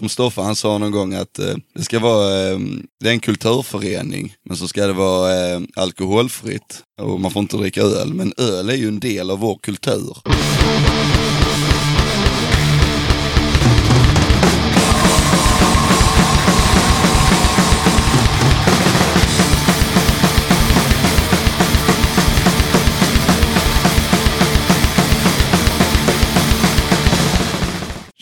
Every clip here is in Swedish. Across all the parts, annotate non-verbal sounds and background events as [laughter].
som Stoffe han sa någon gång att eh, det ska vara, eh, det är en kulturförening, men så ska det vara eh, alkoholfritt och man får inte dricka öl. Men öl är ju en del av vår kultur.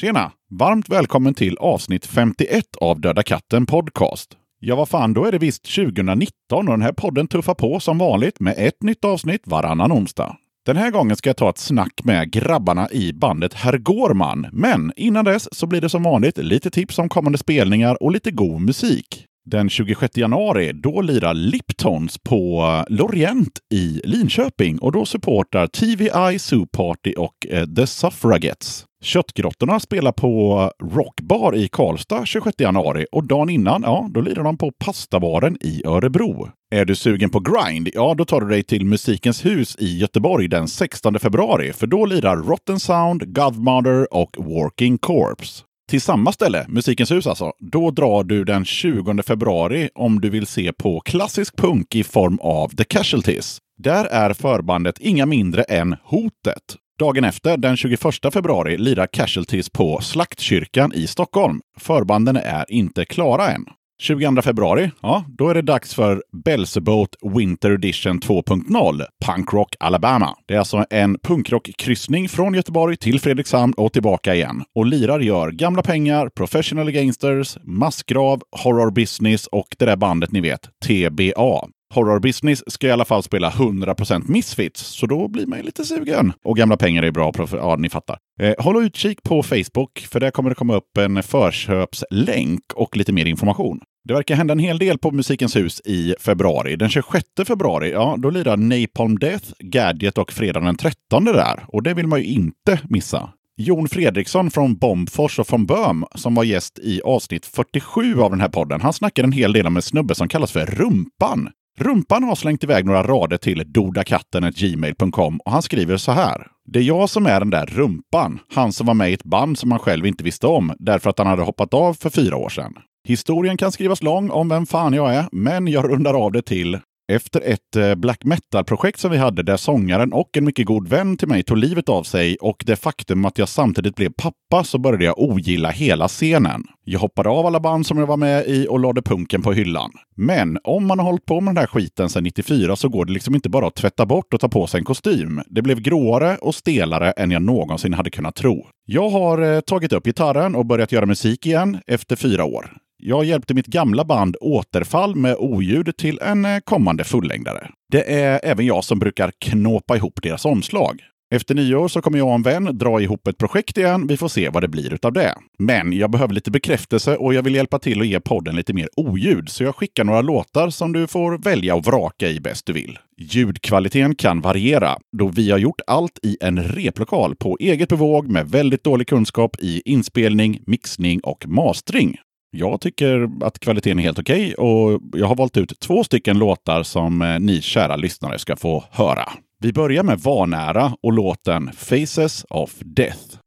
Tjena! Varmt välkommen till avsnitt 51 av Döda katten Podcast. Ja, vad fan, då är det visst 2019 och den här podden tuffar på som vanligt med ett nytt avsnitt varannan onsdag. Den här gången ska jag ta ett snack med grabbarna i bandet Herr Gårman. Men innan dess så blir det som vanligt lite tips om kommande spelningar och lite god musik. Den 26 januari, då lirar Liptons på eh, Lorient i Linköping och då supportar TVI, Zoo Party och eh, The Suffragettes. Köttgrottorna spelar på eh, Rockbar i Karlstad 26 januari och dagen innan, ja, då lirar de på Pastabaren i Örebro. Är du sugen på grind? Ja, då tar du dig till Musikens hus i Göteborg den 16 februari, för då lirar Rotten Sound, Godmother och Working Corpse. Till samma ställe, Musikens hus alltså, då drar du den 20 februari om du vill se på klassisk punk i form av The Casualties. Där är förbandet inga mindre än Hotet. Dagen efter, den 21 februari, lirar Casualties på Slaktkyrkan i Stockholm. Förbanden är inte klara än. 22 februari, ja, då är det dags för Belzebot Winter Edition 2.0, Punkrock Alabama. Det är alltså en punkrockkryssning från Göteborg till Fredrikshamn och tillbaka igen. Och lirar gör Gamla Pengar, Professional Gangsters, Massgrav, Horror Business och det där bandet ni vet, TBA. Horror Business ska i alla fall spela 100% Misfits, så då blir man ju lite sugen. Och gamla pengar är bra, ja ni fattar. Eh, håll utkik på Facebook, för där kommer det komma upp en förköpslänk och lite mer information. Det verkar hända en hel del på Musikens hus i februari. Den 26 februari, ja, då lirar Napalm Death, Gadget och fredagen den 13 där. Och det vill man ju inte missa. Jon Fredriksson från Bombfors och från Böhm, som var gäst i avsnitt 47 av den här podden, han snackade en hel del om en snubbe som kallas för Rumpan. Rumpan har slängt iväg några rader till dodakatten.gmail.com och han skriver så här. Det är jag som är den där rumpan, han som var med i ett band som han själv inte visste om därför att han hade hoppat av för fyra år sedan. Historien kan skrivas lång om vem fan jag är, men jag rundar av det till efter ett eh, black metal-projekt som vi hade där sångaren och en mycket god vän till mig tog livet av sig och det faktum att jag samtidigt blev pappa så började jag ogilla hela scenen. Jag hoppade av alla band som jag var med i och lade punken på hyllan. Men om man har hållit på med den här skiten sedan 94 så går det liksom inte bara att tvätta bort och ta på sig en kostym. Det blev gråare och stelare än jag någonsin hade kunnat tro. Jag har eh, tagit upp gitarren och börjat göra musik igen efter fyra år. Jag hjälpte mitt gamla band Återfall med oljud till en eh, kommande fullängdare. Det är även jag som brukar knåpa ihop deras omslag. Efter nyår så kommer jag och en vän dra ihop ett projekt igen. Vi får se vad det blir utav det. Men jag behöver lite bekräftelse och jag vill hjälpa till att ge podden lite mer oljud, så jag skickar några låtar som du får välja och vraka i bäst du vill. Ljudkvaliteten kan variera, då vi har gjort allt i en replokal på eget bevåg med väldigt dålig kunskap i inspelning, mixning och mastering. Jag tycker att kvaliteten är helt okej okay och jag har valt ut två stycken låtar som eh, ni kära lyssnare ska få höra. Vi börjar med Vanära och låten Faces of Death.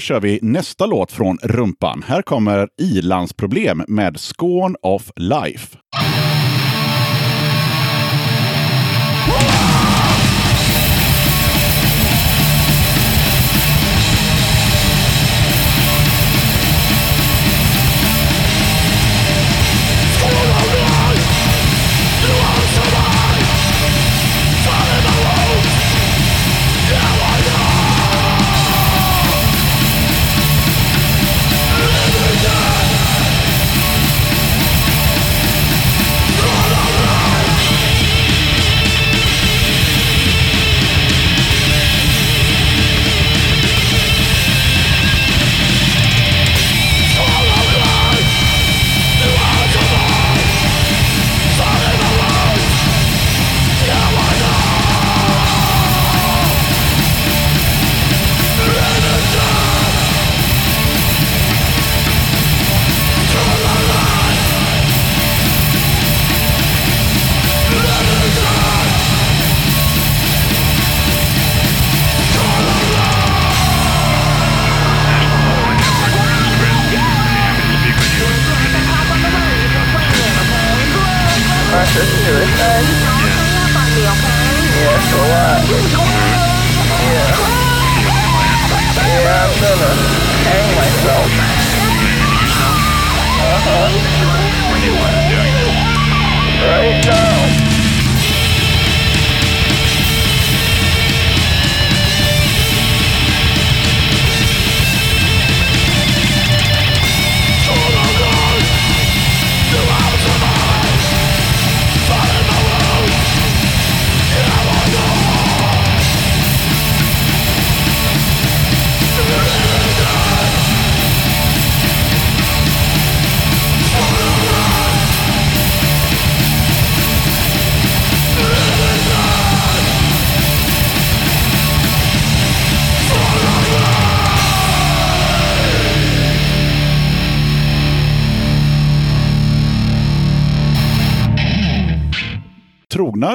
Då kör vi nästa låt från Rumpan. Här kommer Ilandsproblem med Scorn of Life.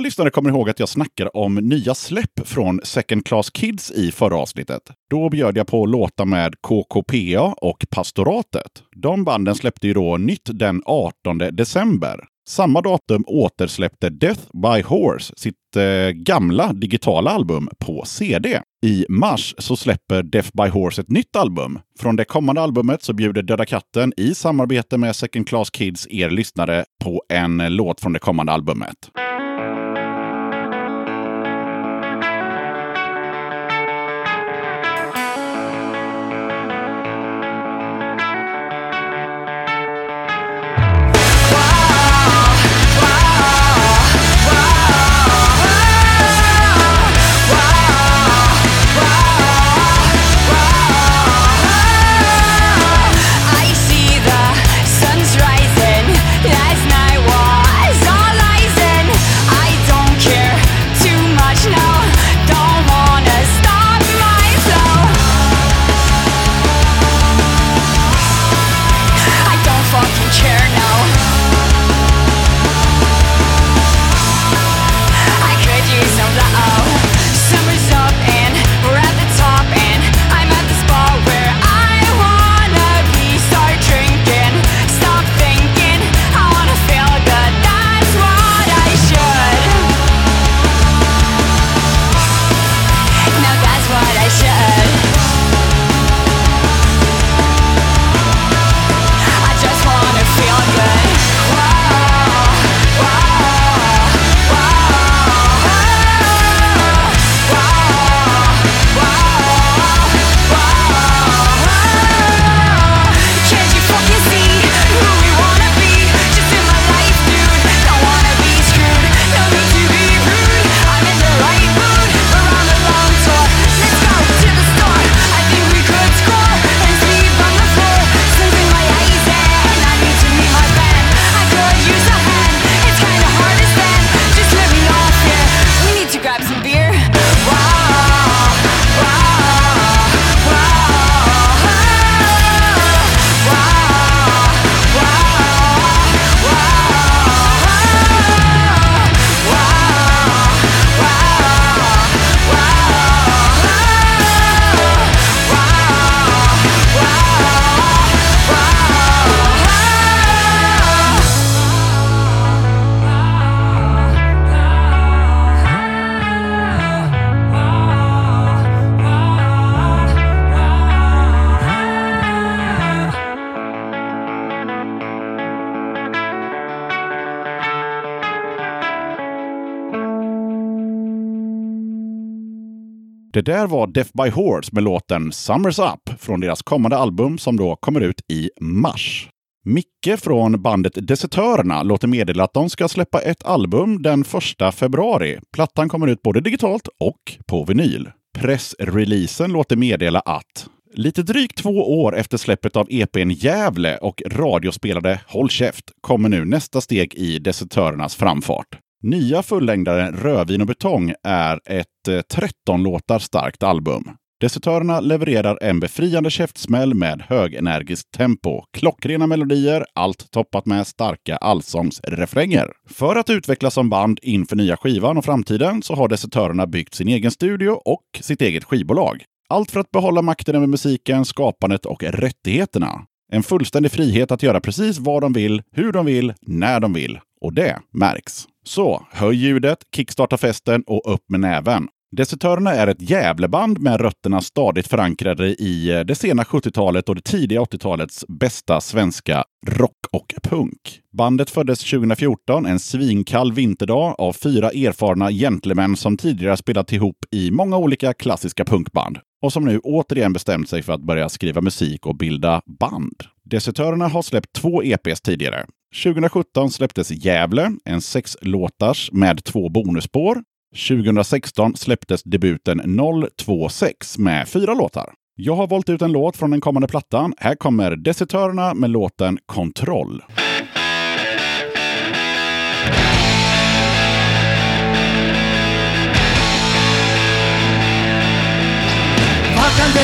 Lyssnare kommer ihåg att jag snackade om nya släpp från Second Class Kids i förra avsnittet. Då bjöd jag på låtar med KKPA och Pastoratet. De banden släppte ju då nytt den 18 december. Samma datum återsläppte Death by Horse sitt eh, gamla digitala album på CD. I mars så släpper Death by Horse ett nytt album. Från det kommande albumet så bjuder Döda katten i samarbete med Second Class Kids er lyssnare på en låt från det kommande albumet. Det där var Death by Horse med låten Summers Up från deras kommande album som då kommer ut i mars. Micke från bandet Desertörerna låter meddela att de ska släppa ett album den 1 februari. Plattan kommer ut både digitalt och på vinyl. Pressreleasen låter meddela att Lite drygt två år efter släppet av EPn Gävle och radiospelade Håll käft kommer nu nästa steg i Desertörernas framfart. Nya fullängdaren Rödvin och betong är ett eh, 13 låtar starkt album. Desertörerna levererar en befriande käftsmäll med högenergiskt tempo, klockrena melodier, allt toppat med starka allsångsrefränger. För att utvecklas som band inför nya skivan och framtiden så har Desertörerna byggt sin egen studio och sitt eget skivbolag. Allt för att behålla makten över musiken, skapandet och rättigheterna. En fullständig frihet att göra precis vad de vill, hur de vill, när de vill. Och det märks. Så, höj ljudet, kickstarta festen och upp med näven. Desertörerna är ett Gävleband med rötterna stadigt förankrade i eh, det sena 70-talet och det tidiga 80-talets bästa svenska rock och punk. Bandet föddes 2014, en svinkall vinterdag, av fyra erfarna gentlemän som tidigare spelat ihop i många olika klassiska punkband och som nu återigen bestämt sig för att börja skriva musik och bilda band. Desertörerna har släppt två EPs tidigare. 2017 släpptes Gävle, en sexlåtars med två bonusspår. 2016 släpptes debuten 026 med fyra låtar. Jag har valt ut en låt från den kommande plattan. Här kommer Desertörerna med låten Kontroll. Vakande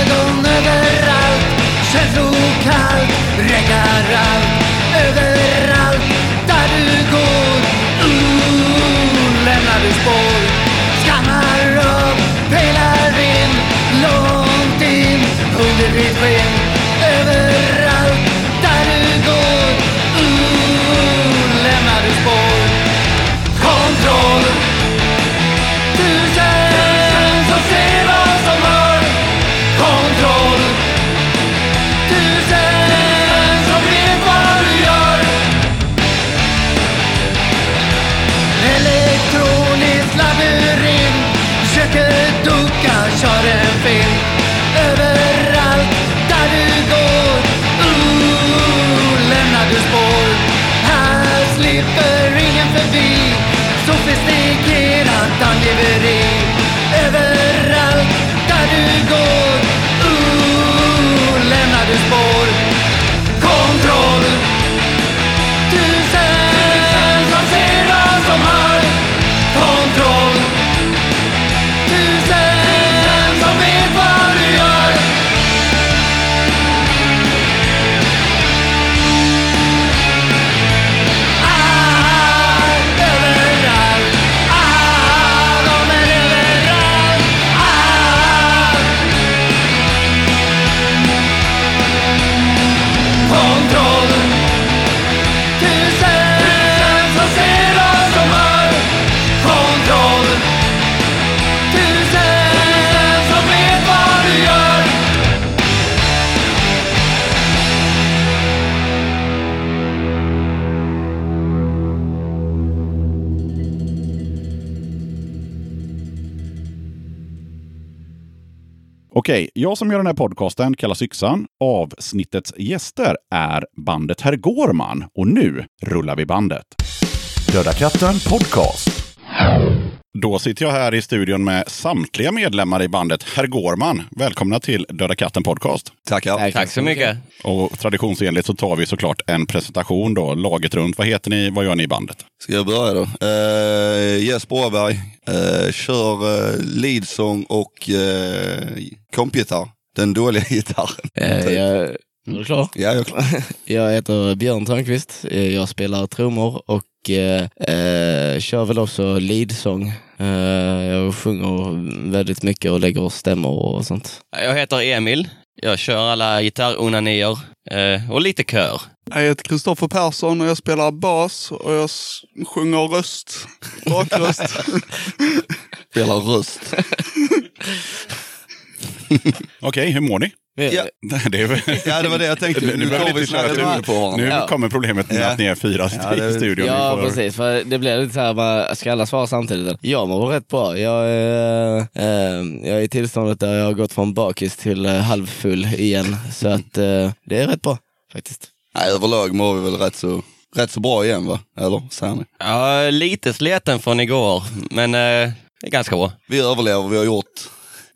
ögon överallt Känslokallt regnar allt Okej, jag som gör den här podcasten kallas Yxan. Avsnittets gäster är bandet Herr Gårman. Och nu rullar vi bandet. Döda katten podcast. Då sitter jag här i studion med samtliga medlemmar i bandet Herr Gårman. Välkomna till Döda katten podcast. Tackar. Tack så mycket. Och traditionsenligt så tar vi såklart en presentation då, laget runt. Vad heter ni? Vad gör ni i bandet? Ska jag börja då? Uh, Jesper Åberg, uh, kör uh, leadsång och uh, kompgitarr. Den dåliga [laughs] gitarren. Typ. jag, är du klar? Ja, jag är klar. [laughs] Jag heter Björn Törnqvist. Jag spelar trummor och eh, eh, kör väl också leadsång. Eh, jag sjunger väldigt mycket och lägger stämmor och sånt. Jag heter Emil. Jag kör alla gitarronanier eh, och lite kör. Jag heter Kristoffer Persson och jag spelar bas och jag sjunger röst. Bakröst. [laughs] Spelar röst. [laughs] [laughs] Okej, hur mår ni? Ja. [laughs] Det är, Ja, det var det jag tänkte. Nu Nu vi vi på nu Ja. kommer problemet med Ja. att ni är fyra Ja, det- i studion. Ja, får- precis. För det blev lite så här, ska alla svara samtidigt? Jag mår rätt bra. Jag är, eh, jag är i tillståndet där jag har gått från bakis till eh, halvfull igen. Så att eh, det är rätt bra faktiskt. Nej, överlag mår vi väl rätt så, rätt så bra igen va? Eller? Säger ni? Ja, lite sleten från igår, men eh, det är ganska bra. Vi överlever, vi har gjort,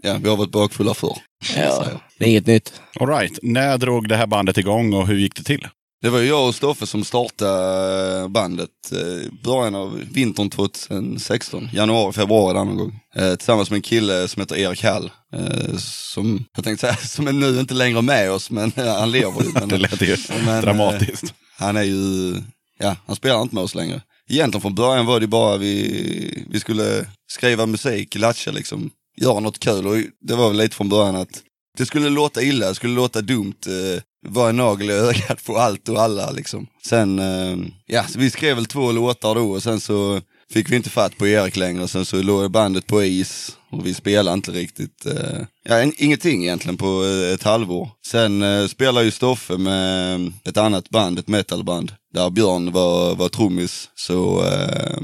ja, vi har varit bakfulla förr. Ja, det är inget nytt. All right. När drog det här bandet igång och hur gick det till? Det var ju jag och Stoffe som startade bandet eh, i början av vintern 2016. Januari, februari där någon gång. Eh, tillsammans med en kille som heter Erik Hall. Eh, som, jag tänkte säga, [laughs] som är nu inte längre med oss, men eh, han lever ju. [laughs] Men, Det lät ju men, eh, dramatiskt. Han är ju, ja, han spelar inte med oss längre. Egentligen från början var det bara vi, vi skulle skriva musik, latcha liksom, göra något kul och det var väl lite från början att det skulle låta illa, det skulle låta dumt, eh, vara en nagel i ögat på allt och alla liksom. Sen, eh, ja, så vi skrev väl två låtar då och sen så fick vi inte fatt på Erik längre, sen så låg bandet på is och vi spelade inte riktigt, eh, ja ingenting egentligen på eh, ett halvår. Sen eh, spelade ju Stoffe med ett annat band, ett metalband, där Björn var, var trummis. Så, eh,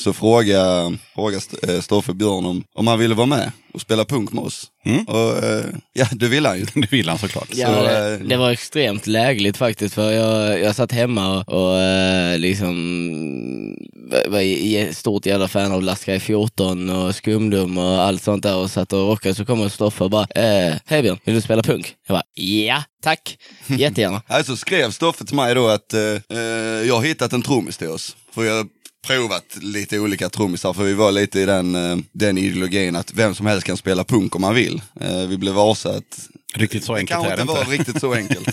så frågade, frågade St- eh, Stoffe Björn om, om han ville vara med och spela punk med oss. Mm. Och eh, ja, det ville han ju. [laughs] Det vill han såklart. Ja, Så, det, eh, det var extremt lägligt faktiskt för jag, jag satt hemma och, och liksom var- i- stort jävla fan av Lastkaj 14 och Skumdum och allt sånt där och satt och rockade så kommer Stoffe och bara eh, Hej Björn, vill du spela punk? Jag bara ja, tack, jättegärna. [laughs] Alltså skrev Stoffe till mig då att eh, jag har hittat en trummis till oss. För jag provat lite olika trummisar för vi var lite i den, eh, den ideologin att vem som helst kan spela punk om man vill. Eh, vi blev varse att Riktigt så enkelt kanske det inte inte. var riktigt så enkelt.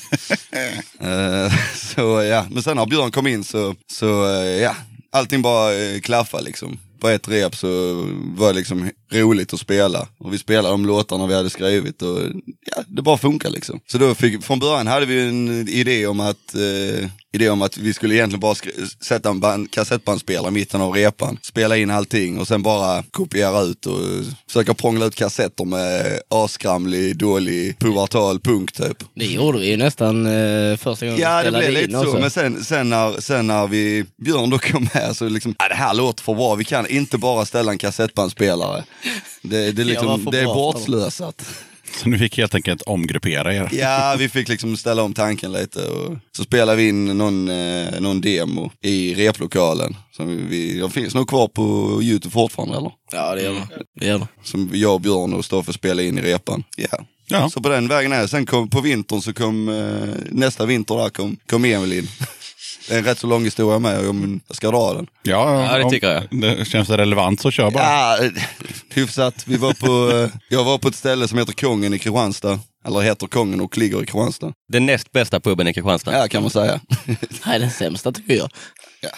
Så ja, men sen när Björn kom in så, så eh, ja, allting bara klaffade liksom. På ett rep så var det liksom roligt att spela. Och vi spelade de låtarna vi hade skrivit och ja, det bara funkar liksom. Så då fick, från början hade vi en idé om att, eh, idé om att vi skulle egentligen bara sätta en band, kassettbandspelare i mitten av repan, spela in allting och sen bara kopiera ut och försöka prångla ut kassetter med asskramlig, dålig, pubertal punk typ. Det gjorde vi ju nästan eh, första gången Ja, det blev lite så. också. Men sen, sen, när, sen när vi, Björn då kom med så liksom, ja, det här låter för bra. Vi kan inte bara ställa en kassettbandspelare. Det, det, liksom, det är bortslösat. Så nu fick helt enkelt omgruppera er. Ja, vi fick liksom ställa om tanken lite. Och så spelade vi in någon, eh, någon demo i replokalen. Som vi, de finns nog kvar på Youtube fortfarande eller? Ja, det gör det. det, gör det. Som jag, Björn och Stoffe spelade in i repan. Ja. Ja. Så på den vägen är. Sen kom, på vintern så kom, eh, nästa vinter där kom, kom Emil in. Det är en rätt så lång historia med, om jag ska dra den. Ja, Ja, det om- tycker jag. Det känns det relevant så kör bara. Ja, hyfsat. Vi var på, [laughs] jag var på ett ställe som heter Kongen i Kristianstad. Eller heter Kongen och ligger i Kristianstad. Den näst bästa puben i Kristianstad. Ja, kan man säga. [laughs] Nej, den sämsta tycker jag. Ja,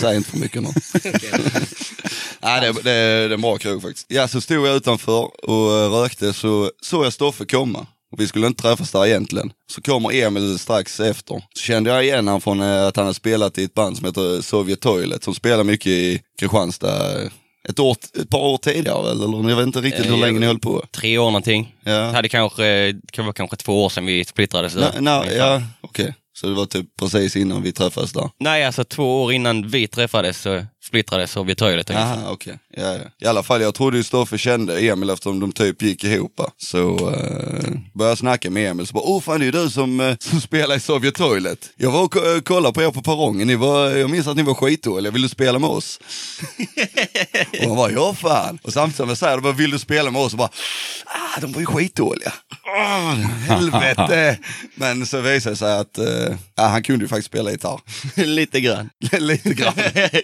säg inte för mycket nu. [laughs] Nej, det, det, det är en bra krog faktiskt. Ja, så stod jag utanför och rökte så såg jag Stoffe komma. Och vi skulle inte träffas där egentligen. Så kommer Emil strax efter. Så kände jag igen honom från eh, att han hade spelat i ett band som heter Soviet Toilet. Som spelar mycket i Kristianstad. eh, Ett, år, ett par år tidigare eller? jag vet inte riktigt hur Eh, länge ni höll på. Tre år någonting. Ja. Det hade kanske, det var kanske två år sedan vi splittrades. Nej, nej, ja, okej. Så det var typ precis innan vi träffades där. Nej, alltså två år innan vi träffades så splittrades vi toilet okej. Ja, ja. I alla fall, jag trodde ju Stoffe kände Emil eftersom de typ gick ihop. Så uh, började jag snacka med Emil, så bara, åh fan det är ju du som, eh, [laughs] som spelar i Sovjet Toilet. Jag var och eh, kollade på er på perrongen, ni var, jag minns att ni var skitdåliga, vill du spela med oss? [laughs] och han bara, ja fan. Och samtidigt som jag säger, bara, vill du spela med oss? Och bara, ah de var ju skitdåliga. Åh, helvete. [laughs] Men så visade det sig att uh, ja, han kunde ju faktiskt spela gitarr. Lite grann. Lite grann.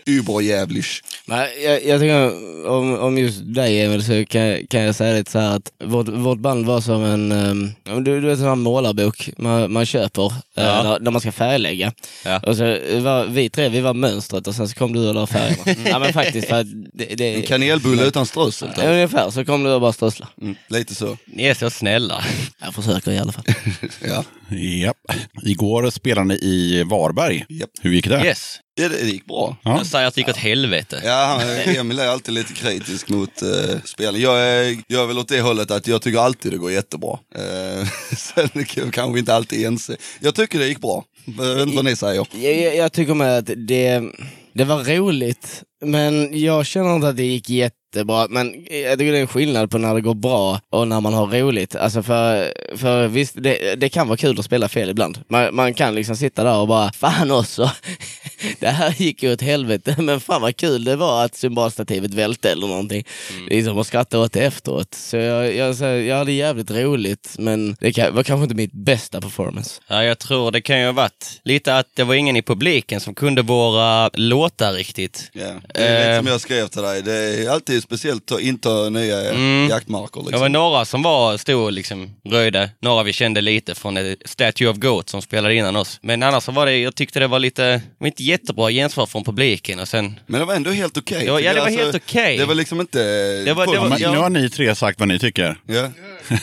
Überjävlich. Men jag, jag tycker om, om just dig Emil så kan, kan jag säga lite så här att vårt, vårt band var som en, um, du, du vet en sån här målarbok man, man köper eh, Ja. där, där man ska färglägga. Ja. Och så var, vi tre, vi var mönstret och sen så kom du och la färgerna. [laughs] ja men faktiskt för att det, det, En kanelbulle utan strössel. Ja, ungefär så kom du och bara strössla. Mm, lite så. Ni är så snälla. Jag försöker i alla fall. [laughs] Ja. Japp. Igår spelade ni i Varberg. Japp. Hur gick det? Yes. Ja, det, det gick bra. Ja. Jag säger att det gick åt helvete. Ja, han- Emil är alltid lite kritisk mot uh, spel. Jag är, jag är väl åt det hållet att jag tycker alltid det går jättebra. Uh, [laughs] sen kan- kanske vi inte alltid ense. Jag tycker det gick bra. Jag vet inte vad ni säger. Jag, jag, jag tycker med att det, det var roligt, men jag känner inte att det gick jättebra. Men jag tycker det är en skillnad på när det går bra och när man har roligt. Alltså för, för visst, det, det kan vara kul att spela fel ibland. Man, man kan liksom sitta där och bara, fan också, [laughs] det här gick ju åt helvete, men fan vad kul det var att symbolstativet välte eller någonting. Liksom att skratta åt det efteråt. Så jag, jag, så jag hade jävligt roligt, men det kan, var kanske inte mitt bästa performance. Ja, jag tror det kan ju ha varit lite att det var ingen i publiken som kunde våra låtar riktigt. Ja. Det är lite Eh. som jag skrev till dig, det är alltid speciellt att inta nya Mm. jaktmarker. Det var Liksom. några som var, stod och liksom röjde, några vi kände lite från Statue of Goat som spelade innan oss. Men annars så var det, jag tyckte det var lite, var inte jättebra gensvar från publiken och sen, Men det var ändå helt okej. Ja, ja, tycker det var jag. helt okej. Det var liksom inte... Det var- det Ja, var- Ja. Nu har ni tre sagt vad ni tycker. Ja.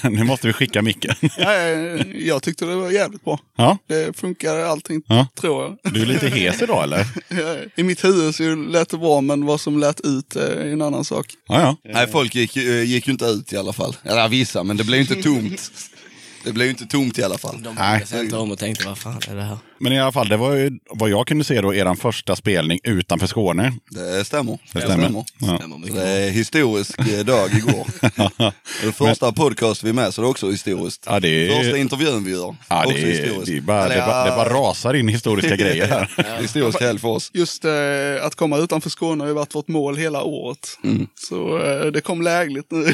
[laughs] nu måste vi skicka micken. [laughs] Ja, jag tyckte det var jävligt bra. ja, Det funkar allting, Ja. tror jag. du är lite hes idag eller? [laughs] I mitt huvud så lät det bra, men vad som lät ut eh, är en annan sak. Ja, ja. Nej, folk gick, ju- gick ju inte ut i alla fall. Eller vissa, men det blev ju inte tomt. [laughs] Det blev ju inte tomt i alla fall. De Nej. vände sig inte om och tänkte, vad fan är det här? Men i alla fall, det var ju vad jag kunde se då, er första spelning utanför Skåne. Det stämmer. Det stämmer. Ja. Stämmer mycket. Det är historisk eh, dag igår. [laughs] Det är första podcast vi är med, så det är också historiskt. Ja, det Första intervjun vi gör. Ja, också det, historiskt. det, är bara, Eller, det, bara, det ja, bara rasar in historiska [laughs] grejer här. Historisk helg för oss. Just eh, att komma utanför Skåne har ju varit vårt mål hela året. Så eh, det kom lägligt nu. [laughs]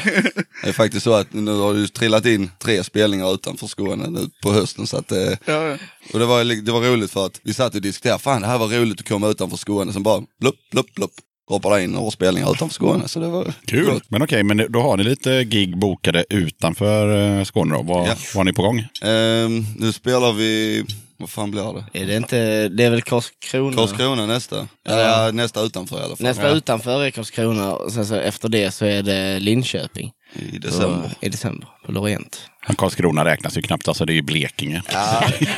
Det är faktiskt så att nu har det trillat in tre spelningar utanför Skåne nu på hösten. Så att, eh, ja, och det var, det var roligt för att vi satt och diskuterade, fan det här var roligt att komma utanför Skåne. Sen bara blupp, blupp, blupp. Hoppade in några spelningar utanför Skåne. Så det var Kul. gott. Men okej, men då har ni lite gig bokade utanför eh, Skåne då. Vad, Ja. har ni på gång? Ehm, nu spelar vi, vad fan blir det? Är det inte, det är väl Karlskrona? Karlskrona nästa. Eller ja, nästa utanför i alla fall. Nästa utanför är Karlskrona och sen så efter det så är det Linköping. I december. På, I december, på Lorient. Karlskrona räknas ju knappt, alltså det är ju Blekinge.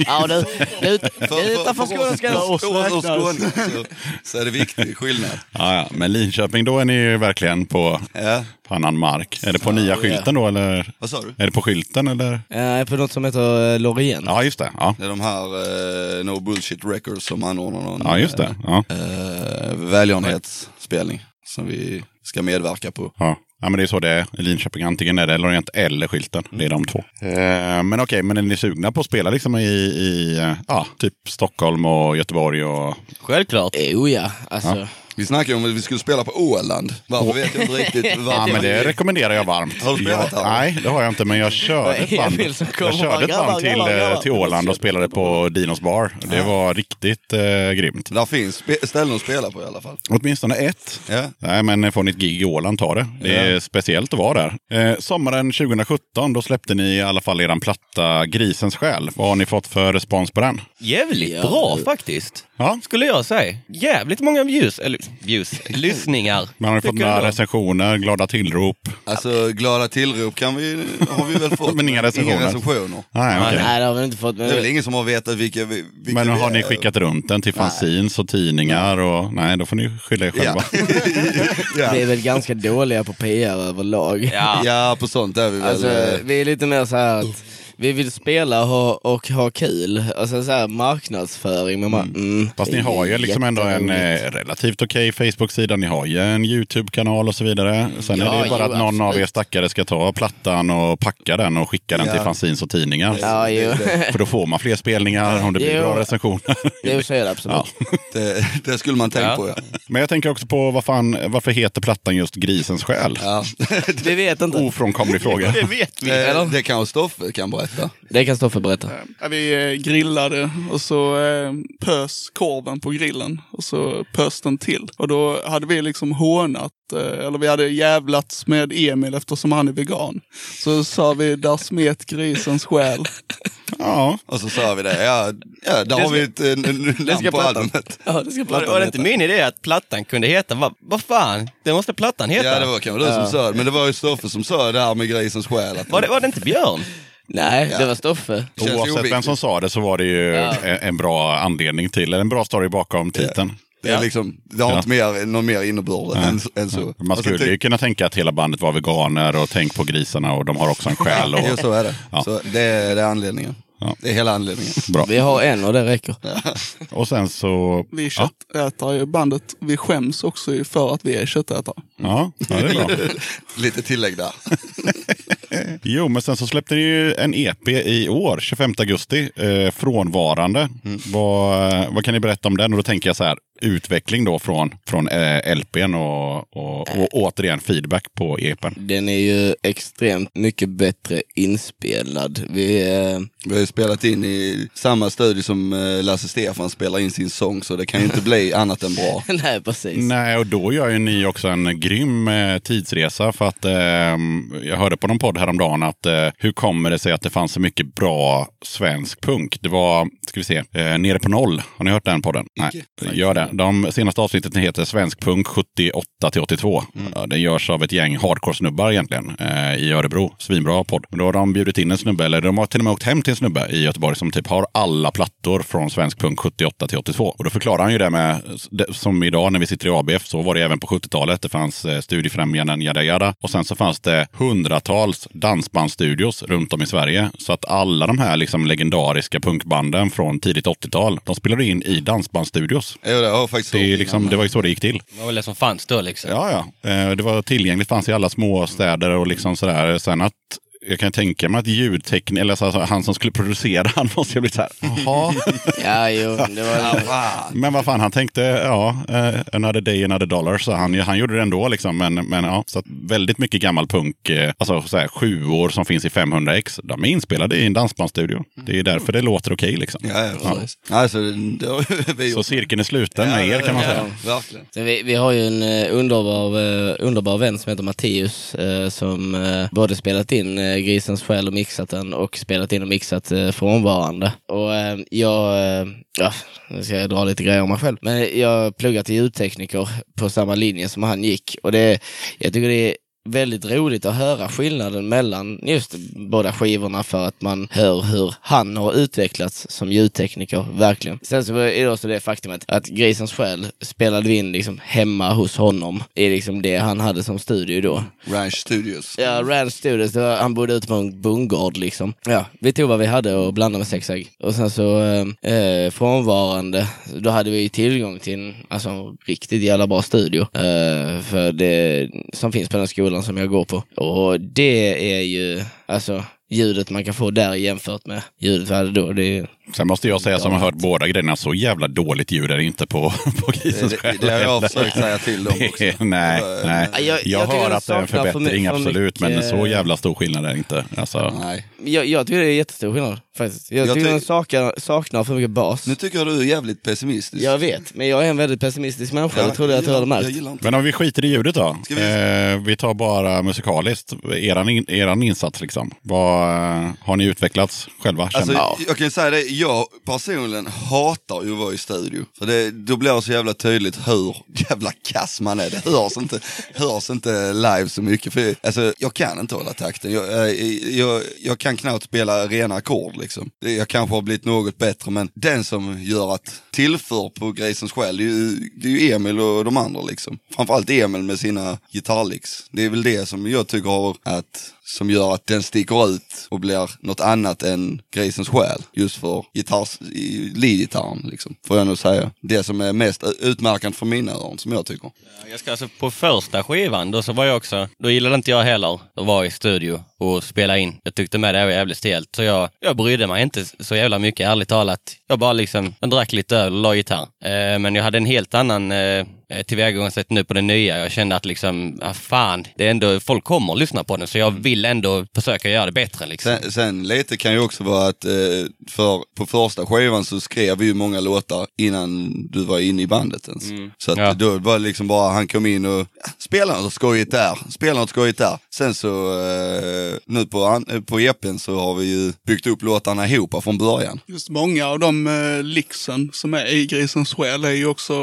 Ja, du, du, [laughs] utanför Skåne ska det räknas. Skåne så, så är det viktig skillnad. Ja, ja. Men Linköping, då är ni ju verkligen på, Ja. på annan mark. Är det på nya skylten då eller? Vad sa du? Är det på skylten eller? Ja, på något som heter eh, Lorient. Ja, just det. Ja, Det är de här eh, No Bullshit Records som anordnar någon ja just det. Ja. eh, välgörenhetsspelning som vi ska medverka på. Ja. Ja, men det är så det är i Linköping. Antingen är det Lorient eller skylten. Det är de två. Eh, men okej, men är ni sugna på att spela liksom i, i eh, ja, typ Stockholm och Göteborg och... självklart. Jo ja, alltså. Vi snackade om att vi skulle spela på Åland. Varför vet jag inte [laughs] riktigt. Ja, men det rekommenderar jag varmt. Har du spelat jag? Nej, det har jag inte, men jag [laughs] körde ett band, jag körde ett band till, eh, till. Åland och spelade på Dinos bar. Det var riktigt eh, grymt. Där finns ställen att spela på i alla fall. Åtminstone ett. Ja. Nej, men får ni ett gig i Åland, ta det. Det är speciellt att vara där. Eh, sommaren 2017, då släppte ni i alla fall eran platta Grisens själ. Vad har ni fått för respons på den? Jävligt bra faktiskt. Ja. Skulle jag säga. Jävligt många views, eller views, [laughs] lyssningar. Man har fått några recensioner, glada tillrop? Alltså glada tillrop kan vi, har vi väl fått. [laughs] Men inga recensioner. Inga recensioner. Nej, okej. Nej, det har vi inte fått. Det är väl ingen som har vetat vilka, vi- vilka Men har ni skickat runt den till fanzines och tidningar? Och, nej, då får ni skylla er själva. Ja. [laughs] ja. vi är väl ganska dåliga på PR överlag. Ja. ja, på sånt är vi väl. Alltså, eh, vi är lite mer så här att vi vill spela och ha, och ha kul. Alltså så här marknadsföring. Men man, mm, Fast ni det är har ju liksom ändå en eh, relativt okej Facebook-sida. Ni har ju en YouTube-kanal och så vidare. Sen är Ja, det ju bara jo, att någon av er absolut. stackare ska ta plattan och packa den och skicka den Ja. till fanzines och tidningar. Ja, jo. [laughs] För då får man fler spelningar om det blir Jo. bra recensioner. [laughs] Jo, så är det absolut. Ja. det, det skulle man tänka Ja. på ja. Men jag tänker också på vad fan, varför heter plattan just Grisens själ? ja. Vi vet inte. Ofrånkomlig fråga. [laughs] Det vet vi. det, det kanske Stoffe kan berätta. [laughs] Det kan Stoffe berätta. Ja, vi eh, grillade och så eh, pös korven på grillen och så pös den till. Och då hade vi liksom hånat, eh, eller vi hade jävlats med Emil eftersom han är vegan. Så sa vi, där smet grisens själ. [laughs] Ja, Och så sa vi det, ja, ja där har vi ett eh, namn på plattan. albumet. Ja, det ska Var, plattan var det inte min idé att plattan kunde heta, vad vad fan, det måste plattan heta. Ja det var kanske du som sa det, men det var ju Stoffe som sa det här med grisens själ. Att var, det, var det inte Björn? Nej, Ja. det var Stoffe. oavsett vem som sa det så var det ju Ja. en bra anledning till, eller en bra story bakom titeln. Det, är Ja. liksom, det har Ja. inte mer, någon mer innebörd än, än så. Man skulle ju kunna tänka att hela bandet var veganer och tänk på grisarna och de har också en själ. Och... [laughs] Jo, så är det. Ja. Så det, är, det är anledningen. Ja. Det är hela anledningen. Bra. Vi har en och det räcker. Och sen så... Vi Ja, köttätare i bandet, vi skäms också för att vi är köttätare. ja, ja, det är bra. [laughs] Lite tillägg där. [laughs] [laughs] Jo, men sen så släppte ni ju en EP i år, 25 augusti, eh, Frånvarande. Vad, vad kan ni berätta om den? Och då tänker jag så här, utveckling då från, från eh, LPn och, och, och återigen feedback på EPn. Den är ju extremt mycket bättre inspelad. Vi, eh, Vi har ju spelat in i samma studio som eh, Lasse Stefan spelar in sin sång, så det kan ju inte bli [laughs] annat än bra. [laughs] nej precis. Nej, och då gör ju ni också en grym eh, tidsresa. För att eh, jag hörde på någon podd häromdagen att eh, hur kommer det sig att det fanns så mycket bra svensk punk? Det var, ska vi se, eh, Nere på noll. Har ni hört den podden? Nej, gör det. De senaste avsnitten heter Svensk punk 78 till 82. Ja, Det görs av ett gäng hardcore-snubbar egentligen eh, i Örebro. Svinbra podd. Då har de bjudit in en snubbe, eller de har till och med åkt hem till en snubbe i Göteborg som typ har alla plattor från Svensk punk 78 till 82. Och då förklarar han ju det med, som idag när vi sitter i ABF, så var det även på 70-talet. Det fanns eh, studiefrämjanden, jada jada. Och sen så fanns det hundratals dansbandstudios runt om i Sverige. Så att alla de här liksom legendariska punkbanden från tidigt 80-tal, de spelade in i dansbandstudios. Jo, faktiskt Det, är liksom, det var ju så det gick till. Det var väl det som fanns då liksom. Ja, ja. Eh, Det var tillgängligt, fanns i alla små städer och liksom sådär. Sen att jag kan tänka mig att ljudtekniker, eller alltså han som skulle producera, [laughs] han måste ju bli så här, jaha. [laughs] Ja, jo, det var... Men vad fan, han tänkte, ja, eh, another day, another dollar, så han, han gjorde det ändå liksom. Men, men ja, så att väldigt mycket gammal punk, eh, alltså så här, sju år som finns i 500x, de är inspelade i en dansbandsstudio. Det är därför det låter okej liksom. Ja, ja, precis. Alltså, Så cirkeln är sluten med er kan man säga. Ja, verkligen. Så vi, vi har ju en eh, underbar, underbar vän som heter Mattius eh, som både spelat in Grisens själ och mixat den och spelat in och mixat eh, Frånvarande. Och eh, jag, eh, ja, nu ska jag dra lite grejer om mig själv, men jag har pluggat till ljudtekniker på samma linje som han gick och det, jag tycker det är väldigt roligt att höra skillnaden mellan just båda skivorna för att man hör hur han har utvecklats som ljudtekniker, verkligen. Sen så är det också det faktumet att Grisens själ spelade vi in liksom hemma hos honom i liksom det han hade som studio då. Ranch Studios. Ja, Rand Studios, var, han bodde ute på en bondgård liksom. Ja, vi tog vad vi hade och blandade med sex ägg. Och sen så eh, eh, frånvarande, då hade vi tillgång till en alltså, riktigt jävla bra studio. Eh, för det som finns på den skolan som jag går på. Och det är ju, alltså ljudet man kan få där jämfört med ljudet vi hade då. Det är, Sen måste jag säga som har hört båda grejerna, så jävla dåligt ljud är det inte på, [laughs] på Grisens Det, själ. det, det har jag försökt säga till dem också. Det [laughs] nej, nej. Ja, jag- Jag, jag hör att det är en förbättring, för absolut. Men mycket- så jävla stor skillnad är det inte. Alltså, Nej. jag, jag tycker det är jättestor skillnad faktiskt. Jag, Jag tycker ty- den saknar, saknar för mycket bas. Nu tycker jag du är jävligt pessimistisk. Jag vet, men jag är en väldigt pessimistisk människa. det trodde jag att du hade Jag märkt. men om vi skiter i ljudet då. Vi- Eh, vi tar bara musikaliskt. Eran, in, eran insats liksom. Vad eh, har ni utvecklats själva? Alltså? Jag kan säga det, jag personligen hatar ju att vara i studio. För det, då blir det så jävla tydligt hur jävla kass man är. Det hörs inte, hörs inte live så mycket. För, alltså, jag kan inte hålla takten. Jag, eh, jag, jag kan knappt spela rena ackord liksom. Jag kanske har blivit något bättre men den som gör att tillför på Grisens själ, det är ju, det är ju Emil och de andra liksom. Framförallt Emil med sina gitarrlicks. Det är väl det som jag tycker har att som gör att den sticker ut och blir något annat än Grisens själ. Just för gitarrs, leadgitarren liksom, får jag nog säga. Det som är mest utmärkande för mina öron, som jag tycker. Jag ska alltså på första skivan, då så var jag också, då gillade inte jag heller att vara i studio och spela in. Jag tyckte med det var jävligt stelt, så jag, jag brydde mig inte så jävla mycket, ärligt talat. Jag bara liksom, jag drack lite öl och la gitarr. Eh, men jag hade en helt annan eh, tillvägagångssätt nu på det nya. Jag kände att liksom, ah, fan, det är ändå, folk kommer att lyssna på den, så jag vill ändå försöka göra det bättre liksom. Sen, sen lite kan ju också vara att, eh, för på första skivan så skrev vi ju många låtar innan du var inne i bandet ens. Så att Ja. då var det liksom bara, han kom in och spelade något skojigt där, spelade något skojigt där. Sen så, eh, nu på, eh, på EPn så har vi ju byggt upp låtarna ihop från början. Just många av de eh, licksen som är i Grisens själ är ju också,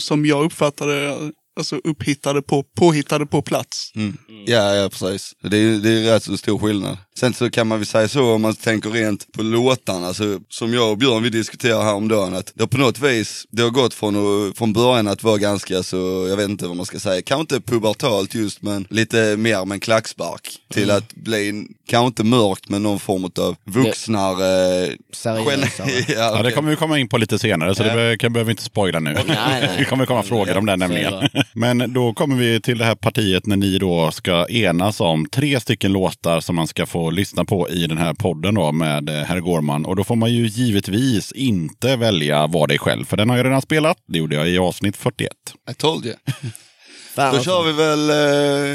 som jag uppfattade alltså upphittade på, påhittade på plats. Mm. Ja, ja precis. Det är, det är rätt så stor skillnad. Sen så kan man väl säga så om man tänker rent på låtarna, så, som jag och Björn vi diskuterar häromdagen, att det har på något vis, det har gått från, från början att vara ganska så, jag vet inte vad man ska säga, kanske inte pubertalt just men lite mer med en klackspark. Till att bli, kanske inte mörkt men någon form av vuxnare. Seriösare. [laughs] [laughs] ja, Ja, det kommer vi komma in på lite senare, så det be- kan, behöver vi inte spoila nu. Nej, nej. [laughs] det kommer komma frågor om det nämligen. Men då kommer vi till det här partiet när ni då ska enas om tre stycken låtar som man ska få lyssna på i den här podden då med eh, herr Gårman. Och då får man ju givetvis inte välja Var dig själv, för den har jag redan spelat. Det gjorde jag i avsnitt 41. I told you. [laughs] Fan, Då alltså. kör vi väl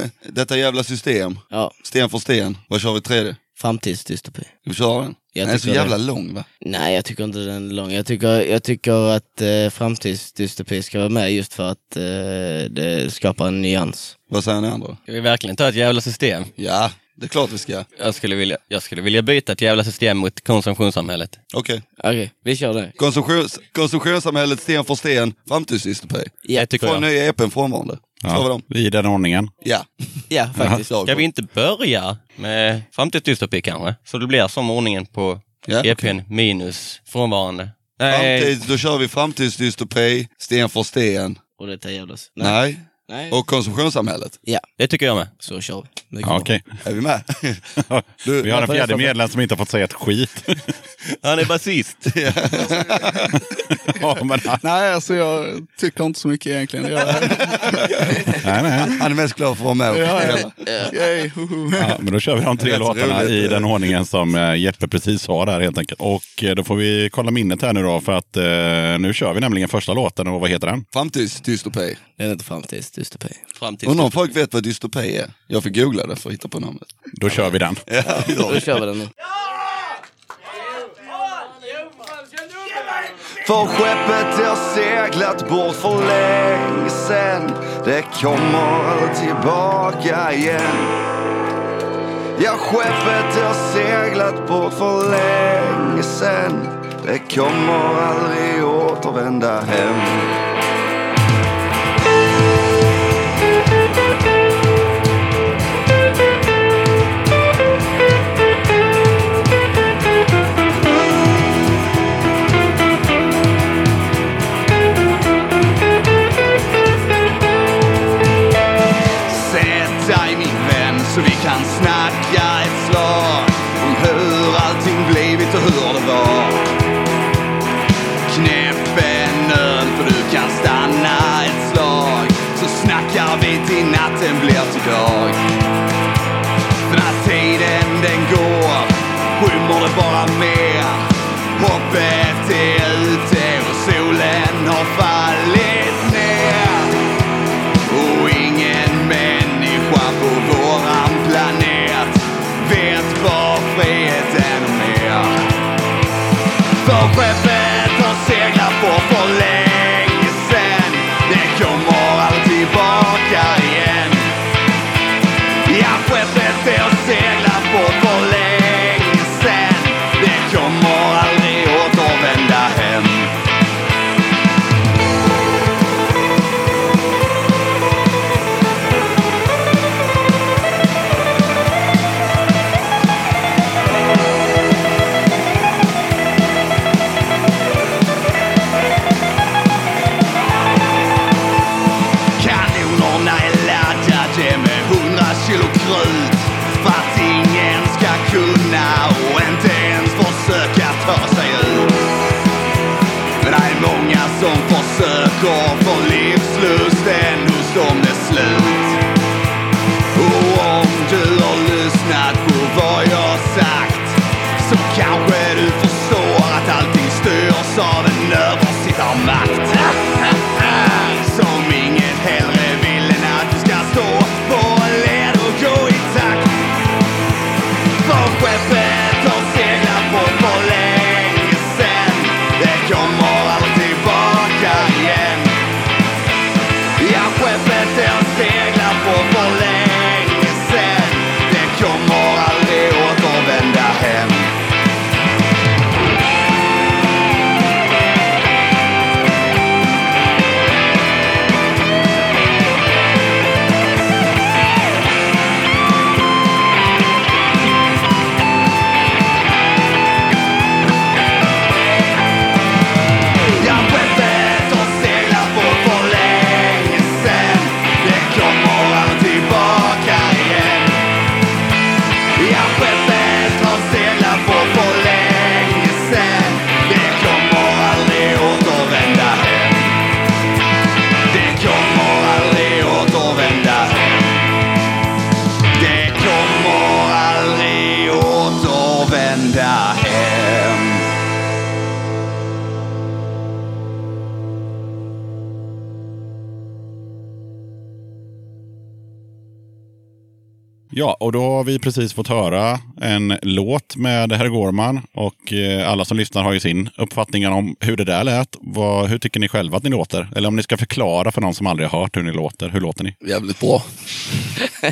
eh, detta jävla system. Ja, Sten för sten. Vad kör vi tredje? framtidsdystopi. Vi köra den? Jag Den är så jävla det. lång va? Nej, jag tycker inte den är lång. Jag tycker, jag tycker att eh, framtidsdystopi ska vara med just för att eh, det skapar en nyans. Vad säger ni andra? Ska vi verkligen ta ett jävla system? Ja, det är klart vi ska. Jag skulle vilja, jag skulle vilja byta ett jävla system mot konsumtionssamhället. Okej. Okej, vi kör det. Konsumtions, konsumtionssamhället sten för sten, framtidsdystopi. Det tycker Från jag. nya EPn frånvarande. Kör vi dem? I den ordningen. Ja. Ja, faktiskt. Ja, Ska vi inte börja med framtidsdystopi kanske? Så det blir som ordningen på Ja, EPn minus frånvarande. Nej, Framtid, då kör vi framtidsdystopi, sten för sten. Och detta jävlas. Nej. Nej. Och konsumtionssamhället. Ja, det tycker jag med. så kör vi. Ja. Okej. Är vi med? [laughs] Du, Vi har en fjärde medlem som inte har fått säga ett skit. [laughs] Han är basist. [laughs] ja, men, Nej, alltså jag tycker inte så mycket egentligen. Jag, nej, nej. Han är mest glad för att vara med och ja, ja. Ja, men då kör vi de tre låtarna roligt. i den ordningen som eh, Jeppe precis sa där helt enkelt. Och eh, då får vi kolla minnet här nu då för att eh, nu kör vi nämligen första låten och vad heter den? Framtidsdystopi. Den är inte framtidsdystopi. Undrar om folk vet vad dystopi är? Jag fick googla det för att hitta på namnet. Då kör vi den. Ja, Då kör vi den nu. För skeppet har seglat bort för länge sen Det kommer aldrig tillbaka igen Ja, skeppet har seglat bort för länge sen Det kommer aldrig återvända hem solen har försöker har vi precis fått höra en låt med Herr Gårman och eh, alla som lyssnar har ju sin uppfattning om hur det där lät. Vad, hur tycker ni själva att ni låter? Eller om ni ska förklara för någon som aldrig har hört hur ni låter. Hur låter ni? Jävligt bra.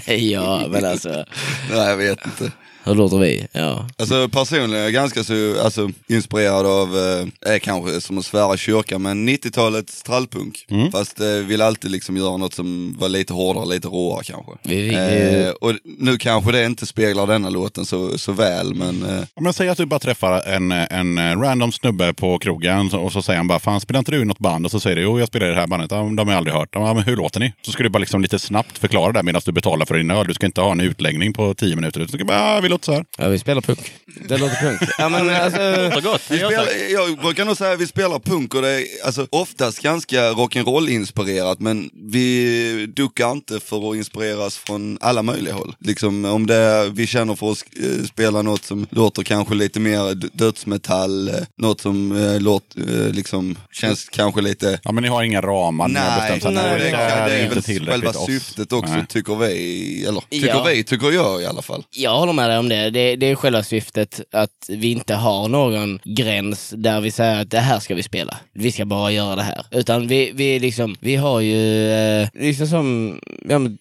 [laughs] ja, men alltså, [laughs] Nej, jag vet inte. Hur låter vi? Ja. Alltså personligen är jag ganska så, alltså, inspirerad av, eh, är kanske som att svära kyrkan, men 90-talets trallpunk. Fast eh, vill alltid liksom göra något som var lite hårdare, lite råare kanske. Vi Eh, och nu kanske det inte speglar denna låten så, så väl, men eh, Om jag säger att du bara träffar en, en random snubbe på krogen och så säger han bara, fan spelar inte du i något band? Och så säger du, jo jag spelar i det här bandet, ja, de har jag aldrig hört. Ja, men hur låter ni? Så ska du bara liksom lite snabbt förklara det medan du betalar för din öl. Du ska inte ha en utläggning på tio minuter. Du ska bara, vi låter så här. ja, vi spelar punk. Det låter punk. Ja, men alltså, Låter gott. Vi Jag spelar, jag brukar nog säga att vi spelar punk och det är alltså, oftast ganska rock'n'roll inspirerat men vi duckar inte för att inspireras från alla möjliga håll. Liksom om det är, vi känner för att eh, spela något som låter kanske lite mer dödsmetall, eh, något som eh, låter, eh, liksom känns kanske lite Ja, men ni har inga ramar. Nej, bestämt nej, nej, det, det här det är inte väl själva syftet också Nej. tycker vi, eller tycker Ja. vi, tycker jag i alla fall. Jag håller med dig om det. det. Det är själva syftet att vi inte har någon gräns där vi säger att det här ska vi spela. Vi ska bara göra det här. Utan vi, vi, liksom, vi har ju, eh, liksom som, ja, men,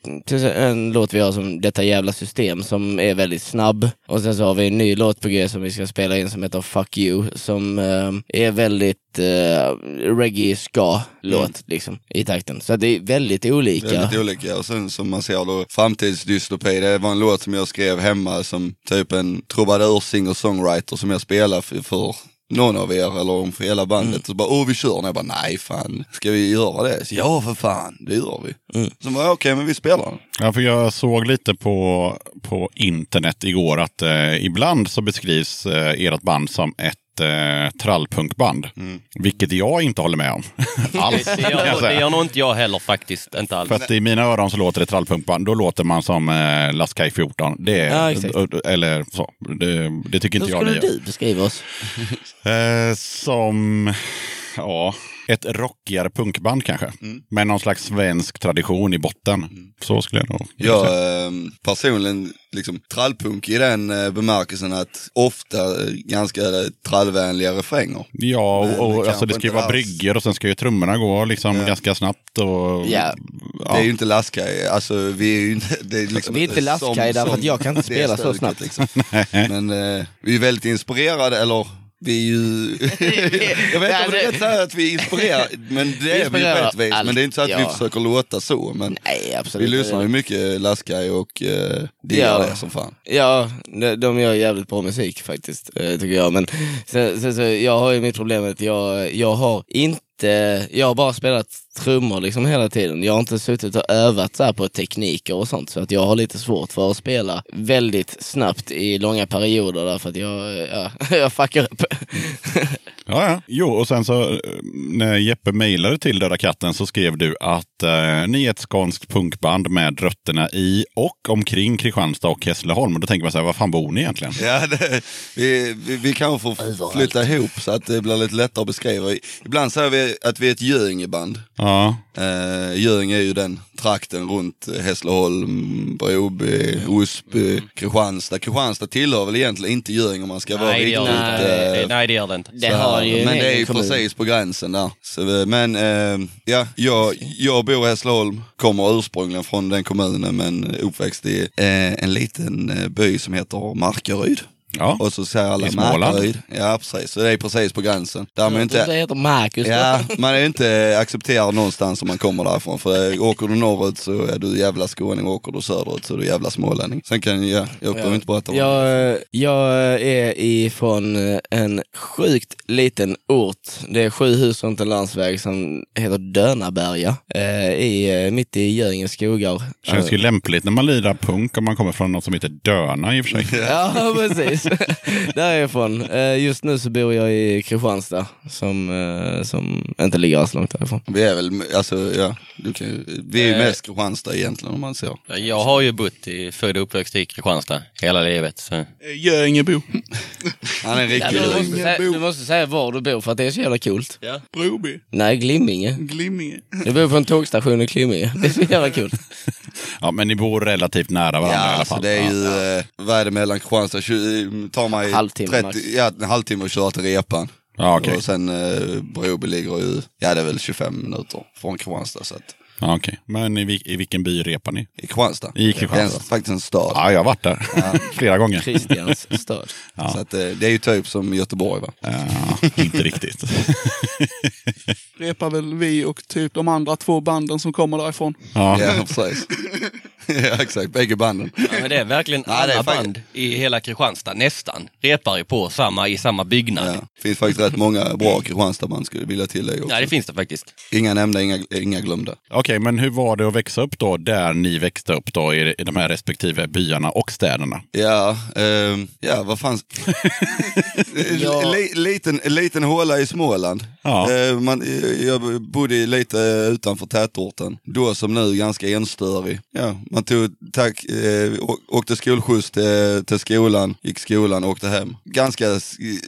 en låt vi har som Detta jävla system som är väldigt snabb. Och sen så har vi en ny låt på G som vi ska spela in som heter Fuck You som eh, är väldigt uh, reggae ska låt liksom i takten. Så det är väldigt olika. Väldigt olika. Och sen som man ser då, framtidsdystopi, det var en låt som jag skrev hemma som typ en trubadur, singer-songwriter som jag spelar för, för någon av er eller om för hela bandet. Mm. Så bara, åh vi kör. Och jag bara, nej fan, ska vi göra det? Så, ja för fan, det gör vi. Mm. Så bara, okej men vi spelar den. Ja, för jag såg lite på, på internet igår att eh, ibland så beskrivs eh, ert band som ett eh, trallpunkband. Vilket jag inte håller med om. [laughs] Alls. Det gör, det gör nog inte jag heller faktiskt. Inte alls. För att i mina öron så låter det trallpunkband. Då låter man som eh, Laskaj 14. Det är, Ja, eller så. Det, det tycker Hur inte jag ni skulle du beskriva oss? Eh, som, ja, ett rockigare punkband kanske. Med någon slags svensk tradition i botten. Så skulle jag nog Jag säga. eh, personligen, liksom trallpunk i den eh, bemärkelsen att ofta eh, ganska trallvänliga refränger. Ja, och, och det alltså det ska ju vara alls. brygger och sen ska ju trummorna gå liksom Ja. ganska snabbt. Och, Ja. Det är ju inte Laskaj, alltså vi är ju inte... Det är liksom Vi är inte Laskaj därför att jag kan inte spela så snabbt. Liksom. [laughs] Men eh, vi är väldigt inspirerade, eller vi är ju... [laughs] jag vet inte om det är rätt att säga att vi är inspirerade, men det är vi på inspirerar ett vis. Men det är inte så att vi ja. försöker låta så. Men Nej, absolut vi lyssnar ju mycket Laskaj och eh, det Ja. gör det som fan. Ja, de, de gör jävligt bra musik faktiskt, eh, tycker jag. Men så, så, så, jag har ju mitt problem att jag, jag har inte, jag har bara spelat trummor liksom hela tiden. Jag har inte suttit och övat så här på tekniker och sånt. Så att jag har lite svårt för att spela väldigt snabbt i långa perioder därför att jag, ja, [laughs] jag fuckar upp. Ja, ja. Jo, och sen så eh, när Jeppe mejlade till Döda katten så skrev du att eh, ni är ett skånskt punkband med rötterna i och omkring Kristianstad och Hässleholm. Och då tänker man så här, var fan bor ni egentligen? Ja, det, vi, vi, vi kanske får flytta ihop så att det blir lite lättare att beskriva. Ibland säger vi att vi är ett Göingeband. Ja, Uh, Göinge är ju den trakten runt Hässleholm, Broby, Osby, Kristianstad. Kristianstad tillhör väl egentligen inte Göinge om man ska vara Nej, det gör riktigt... det inte. eh, Nej, det gör det inte. Det här. ju en men det är ju kommun. precis på gränsen där. Så, eh, men eh, ja, jag, jag bor i Hässleholm, kommer ursprungligen från den kommunen men uppväxt i eh, en liten eh, by som heter Markaryd. Ja. Och så säger alla. Markaryd. Ja precis, så det är precis på gränsen. Där man Det inte, heter Marcus. ja, man är ju inte accepterad någonstans om man kommer därifrån. För eh, åker du norrut så är du jävla skåning, åker du söderut så är du jävla smålänning. Sen kan jag, jag behöver inte berätta om det. Jag, jag är ifrån en sjukt liten ort. Det är sju hus runt en landsväg som heter Dönaberga. Eh, i, eh, mitt i Göinges skogar. Känns ju lämpligt när man lirar punk om man kommer från något som heter Döna i och för sig. [laughs] Ja, precis. [laughs] Där är jag ifrån. Eh, just nu så bor jag i Kristianstad, som, eh, som inte ligger alls långt därifrån. Vi är väl, alltså ja, du kan, ju- vi är ju Eh. mest Kristianstad egentligen om man ser. Jag har ju bott i, född och uppväxt i Kristianstad hela livet. Så. Göingebo. [laughs] Han är en riktig Du måste, säga, du måste säga var du bor för att det är så jävla coolt. Broby. Nej, Glimminge. Glimminge. Jag bor på en tågstation i Glimminge. Det är så jävla [laughs] kul. Ja, men ni bor relativt nära varandra Ja, i alla alltså fall. det är Ja. ju, eh, vad är det mellan Kristianstad, 20, tar mig Halvtimme max. ja, en halvtimme att köra till Repan. Ja, okej. Och sen eh, Broby ligger ju, ja det är väl 25 minuter från Kristianstad. Så att, Ja, okej. Men i, i vilken by repar ni? I Kristianstad. I Kristianstad. Det är faktiskt en stad. Ja, jag har varit där [laughs] flera gånger. Christians stad. [laughs] Så att, eh, det är ju typ som Göteborg va? Ja, inte riktigt. [laughs] Repar väl vi och typ de andra två banden som kommer därifrån. Ja. Ja, precis. [laughs] ja, exakt. Bägge banden. Ja, men det är verkligen [laughs] Ja, det är alla faktiskt- band i hela Kristianstad, nästan, repar ju på samma, i samma byggnad. Ja. finns faktiskt rätt många bra Kristianstadsband skulle jag vilja tillägga också. Ja, det finns det faktiskt. Inga nämnda, inga, inga glömda. Okej, men hur var det att växa upp då, där ni växte upp då, i, i de här respektive byarna och städerna? Ja, ehm, ja vad fanns... [laughs] Ja. Li, liten, liten håla i Småland. Ja. Eh, man, eh, jag bodde lite utanför tätorten. Då som nu ganska enstörig. Ja, man tog tack, eh, åkte skolskjuts till, till skolan, gick skolan, åkte hem. Ganska,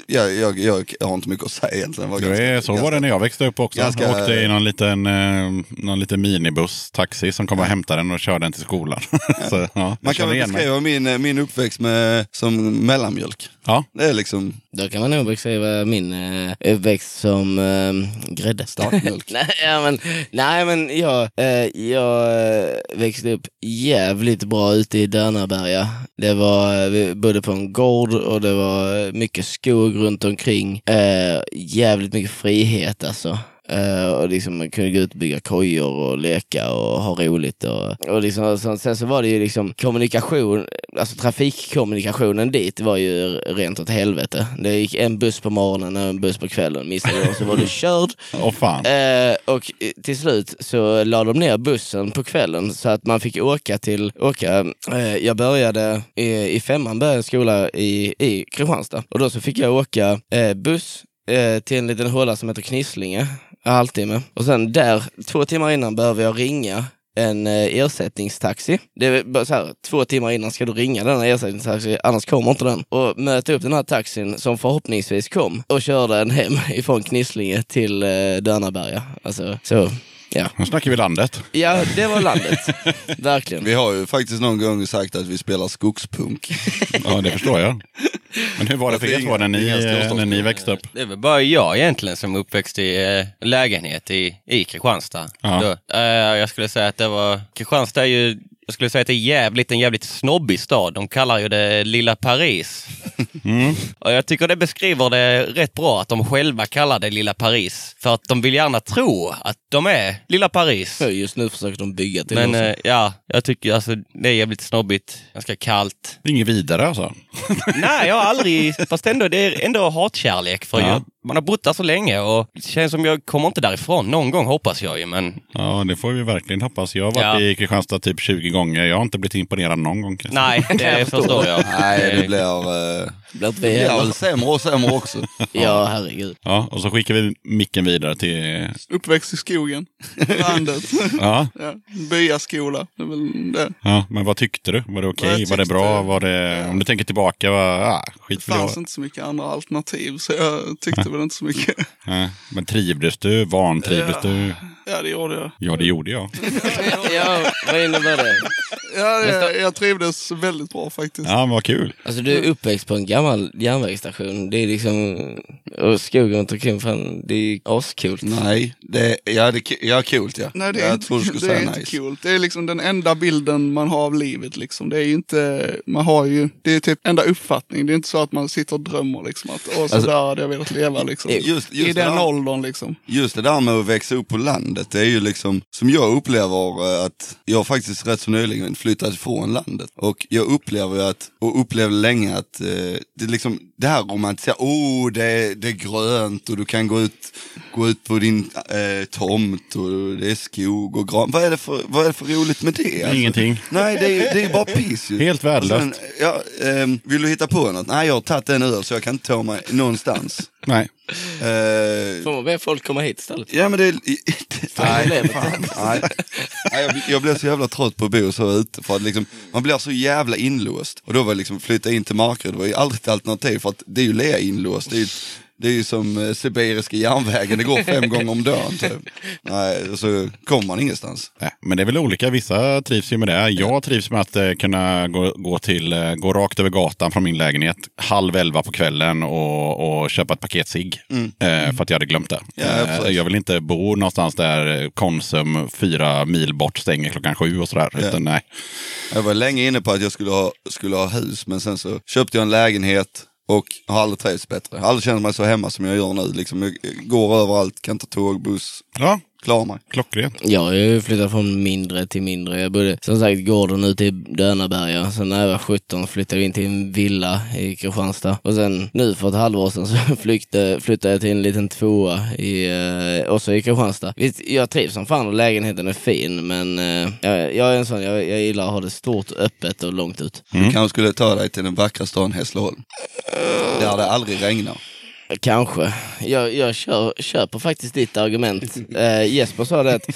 ja, jag, jag, har inte mycket att säga egentligen. Var ganska- är, så var det när jag växte upp också. Ganska- Jag åkte i någon liten, eh, någon liten minibuss, taxi, som kom och hämtade den och körde den till skolan. [laughs] så, ja, Man kan väl beskriva min, eh, min uppväxt med, som mellanmjölk. Ja, Det är liksom Då kan man nog beskriva min eh, uppväxt som eh, grädde. starkmjölk. [laughs] nej, men, nej men jag, eh, jag eh, växte upp jävligt bra ute i Dörnaberga. Det var, vi bodde på en gård och det var mycket skog runt omkring. Eh, jävligt mycket frihet alltså. Eh, och liksom kunde gå ut och bygga kojor och leka och ha roligt. Och, och liksom, och så, sen så var det ju liksom kommunikation, alltså trafikkommunikationen dit var ju rent åt helvete. Det gick en buss på morgonen och en buss på kvällen. Missade du så var du [laughs] körd. åh fan. Eh, och till slut så la de ner bussen på kvällen så att man fick åka till, åka, eh, jag började i, i femman började jag skola i, i Kristianstad och då så fick jag åka buss till en liten håla som heter Knislinge, en halvtimme. Och sen där, två timmar innan behöver jag ringa en eh, ersättningstaxi. Det är bara så här, två timmar innan ska du ringa den här ersättningstaxi, annars kommer inte den. Och möta upp den här taxin som förhoppningsvis kom och körde en hem [laughs] ifrån Knislinge till eh, Alltså, så, ja. Nu snackar vi landet. Ja, det var landet. [laughs] Verkligen. Vi har ju faktiskt någon gång sagt att vi spelar skogspunk. Ja, det förstår jag. Men hur var det för er två när ni, när ni växte upp? Det väl bara jag egentligen som uppväxt i eh, lägenhet i, i Kristianstad. Ja. Då, eh, jag skulle säga att det var, Kristianstad är ju, jag skulle säga att det är jävligt, en jävligt snobbig stad. De kallar ju det lilla Paris. Och jag tycker det beskriver det rätt bra att de själva kallar det lilla Paris. För att de vill gärna tro att de är lilla Paris. Just nu försöker de bygga till Men eh, ja, jag tycker alltså det är jävligt snobbigt, ganska kallt. Inget vidare alltså? [laughs] Nej, jag har aldrig, fast ändå, det är ändå hatkärlek för Ja. jag, man har bott där så länge och det känns som jag kommer inte därifrån någon gång hoppas jag ju, men Ja, det får vi verkligen hoppas. Jag har varit Ja. i Kristianstad typ 20 gånger. Jag har inte blivit imponerad någon gång. kan jag säga. nej, det [laughs] förstår jag. Nej, det blir, eh, Blir inte det vi blir heller. väl sämre och sämre också. [laughs] Ja, herregud. Ja, och så skickar vi micken vidare till... Uppväxt i skogen, landet, Ja, ja, byaskola. Det är väl det. ja men vad tyckte du? Var det okej? Vad jag Var det bra? Var det... Om du tänker tillbaka, var... Ah, Det skit väl fanns inte så mycket andra alternativ så jag tyckte väl inte så mycket. Men trivdes du? Vantrivdes Ja. du? Ja, det gjorde jag. Ja, det gjorde jag. Ja, vad innebär det? Ja, jag, jag trivdes väldigt bra faktiskt. Ja, men vad kul. Alltså du är uppväxt på en gammal järnvägsstation. Det är liksom, och skogen runt omkring, fan, det är ascoolt. Nej, det, ja, det, ja, coolt ja. Nej, det är, jag inte, trodde du skulle det är säga inte nice. kul. Det är liksom den enda bilden man har av livet. Liksom. Det är ju inte, man har ju, det är typ enda uppfattning. Det är inte så att man sitter och drömmer liksom att åh, så Alltså- där hade jag velat leva liksom. Just, just, I den där, åldern liksom. just det där med att växa upp på landet, det är ju liksom, som jag upplever eh, att jag faktiskt rätt så nyligen flyttat ifrån landet. Och jag upplever ju att, och upplevde länge att eh, det liksom, det här romantiska, oh det, är- det är grönt och du kan gå ut, gå ut på din eh, tomt och det är skog och gran. Vad är det för, vad är det för roligt med det? alltså? Ingenting. Nej, det är, ju- det är bara piss ju. Helt värdelöst. Sen, ja, ehm, vill du hitta på något? Nej, jag har tagit en öl så jag kan inte ta mig någonstans. [laughs] Nej. Eh, Får man be folk komma hit istället? ja, men det... är- [laughs] nej, fan, nej. nej jag, jag blev så jävla trött på att bo så ute. För att liksom, man blir så jävla inlåst. Och då var det liksom flytta in till Markaryd, det var ju aldrig ett alternativ. För att det är ju lea inlåst. Det är ju det är ju som eh, sibiriska järnvägen, det går fem gånger om dagen. Typ. Nej, så kommer man ingenstans. Nej, men det är väl olika. Vissa trivs ju med det. Jag trivs med att eh, kunna gå, gå, till, eh, gå rakt över gatan från min lägenhet halv elva på kvällen och, och köpa ett paket cigg. Eh, för att jag hade glömt det. Ja, eh, jag vill inte bo någonstans där Konsum fyra mil bort stänger klockan sju och sådär. Utan, nej. Jag var länge inne på att jag skulle ha, skulle ha hus, men sen så köpte jag en lägenhet och har aldrig trivts bättre. Jag har aldrig känt mig så hemma som jag gör nu. Liksom, jag går överallt, kan ta tåg, buss, Ja, klarar mig. klockrent. Jag har ju flyttat från mindre till mindre. Jag bodde som sagt gården ute i Dönaberga. Sen när jag var 17 flyttade jag in till en villa i Kristianstad. Och sen nu för ett halvår sedan så [laughs] flyttade, flyttade jag till en liten tvåa i, eh, också i Kristianstad. Visst, jag trivs som fan och lägenheten är fin men eh, jag, jag är en sån, jag, jag gillar att ha det stort, öppet och långt ut. Du kanske skulle ta dig till den vackra stan Hässleholm. Där det aldrig regnar. Kanske. Jag, jag kör, köper faktiskt ditt argument. [laughs] Eh, Jesper sa det att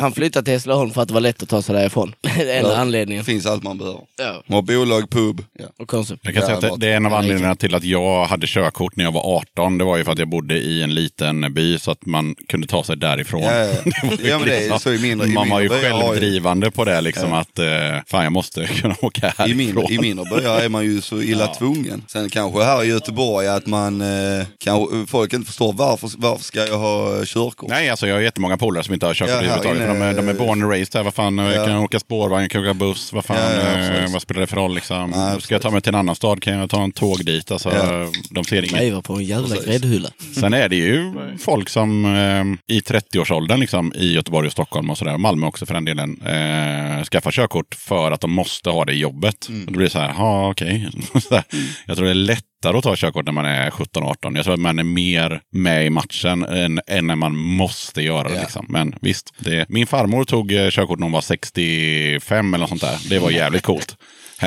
han flyttade till Hässleholm för att det var lätt att ta sig därifrån. [laughs] Det är enda Ja. anledningen. finns allt man behöver. Ja. Man har bolag, pub. Ja. Och Konsum. Jag kan Ja, säga att det, det är en av Ja, anledningarna till att jag hade körkort när jag var 18. Det var ju för att jag bodde i en liten by så att man kunde ta sig därifrån. Ja, ja. [laughs] Det var ju Ja, men det är liksom- så i mindre- i man var ju självdrivande på det liksom att eh, fan jag måste kunna åka I, härifrån. mindre, I mindre byar är man ju så illa tvungen. Sen kanske här i Göteborg att man, eh, kanske, folk inte förstår varför, varför ska jag ha körkort? Nej, alltså jag har jättemånga polare som inte har körkort Ja, överhuvudtaget. för De, är- de är born and raised här. Vad fan, jag Ja. kan åka spårvagn, jag kan åka buss. Vad fan, Ja, ja, eh, vad spelar det för roll liksom? Nej, Ska jag ta mig till en annan stad kan jag ta en tåg dit. Alltså, Ja. De ser inget. Nej, var på en jävla gräddhylla. Sen är det ju folk som eh, i 30-årsåldern liksom, i Göteborg och Stockholm och sådär, Malmö också för den delen, eh, skaffar körkort för att de måste ha det i jobbet. Mm. Och då blir det så här, ja okej. [laughs] Här. Jag tror det är lättare att ta körkort när man är 17-18. Jag tror att man är mer med i matchen än, än när man måste göra det. Ja. Liksom. Men visst, det, min farmor tog eh, körkort när hon var 65 eller något sånt där. Det var jävligt coolt.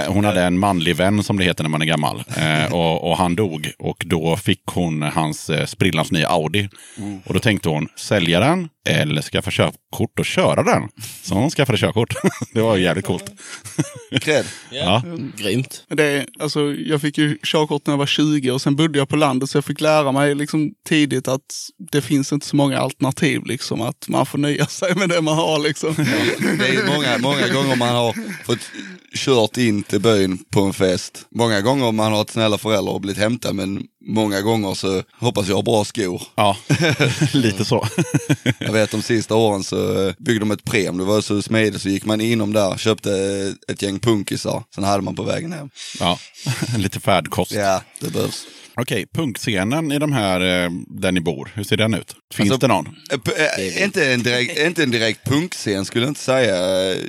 Hon hade en manlig vän som det heter när man är gammal. Eh, och, och han dog. Och då fick hon hans eh, sprillans nya Audi. Och då tänkte hon, sälja den eller skaffa körkort och köra den. Så hon skaffade körkort. [laughs] det var jävligt coolt. Cred. [laughs] Ja. Grymt. Det är, alltså, jag fick ju körkort när jag var 20 och sen bodde jag på landet så jag fick lära mig liksom tidigt att det finns inte så många alternativ. Liksom, att man får nöja sig med det man har. Liksom. Det är många, många gånger man har fått kört in till byn på en fest. Många gånger man har ett snälla föräldrar och blivit hämtad men många gånger så hoppas jag har bra skor. Ja, [laughs] lite så. Jag vet de sista åren så eh, byggde de ett prem, det var så smidigt så gick man inom där, köpte ett gäng punkisar, sen hade man på vägen hem. ja, [laughs] lite färdkost. Ja, det behövs. Okej, punkscenen i de här eh, där ni bor, hur ser den ut? Finns Alltså, det någon? Eh, Inte en direkt, [laughs] inte en direkt punkscen skulle jag inte säga.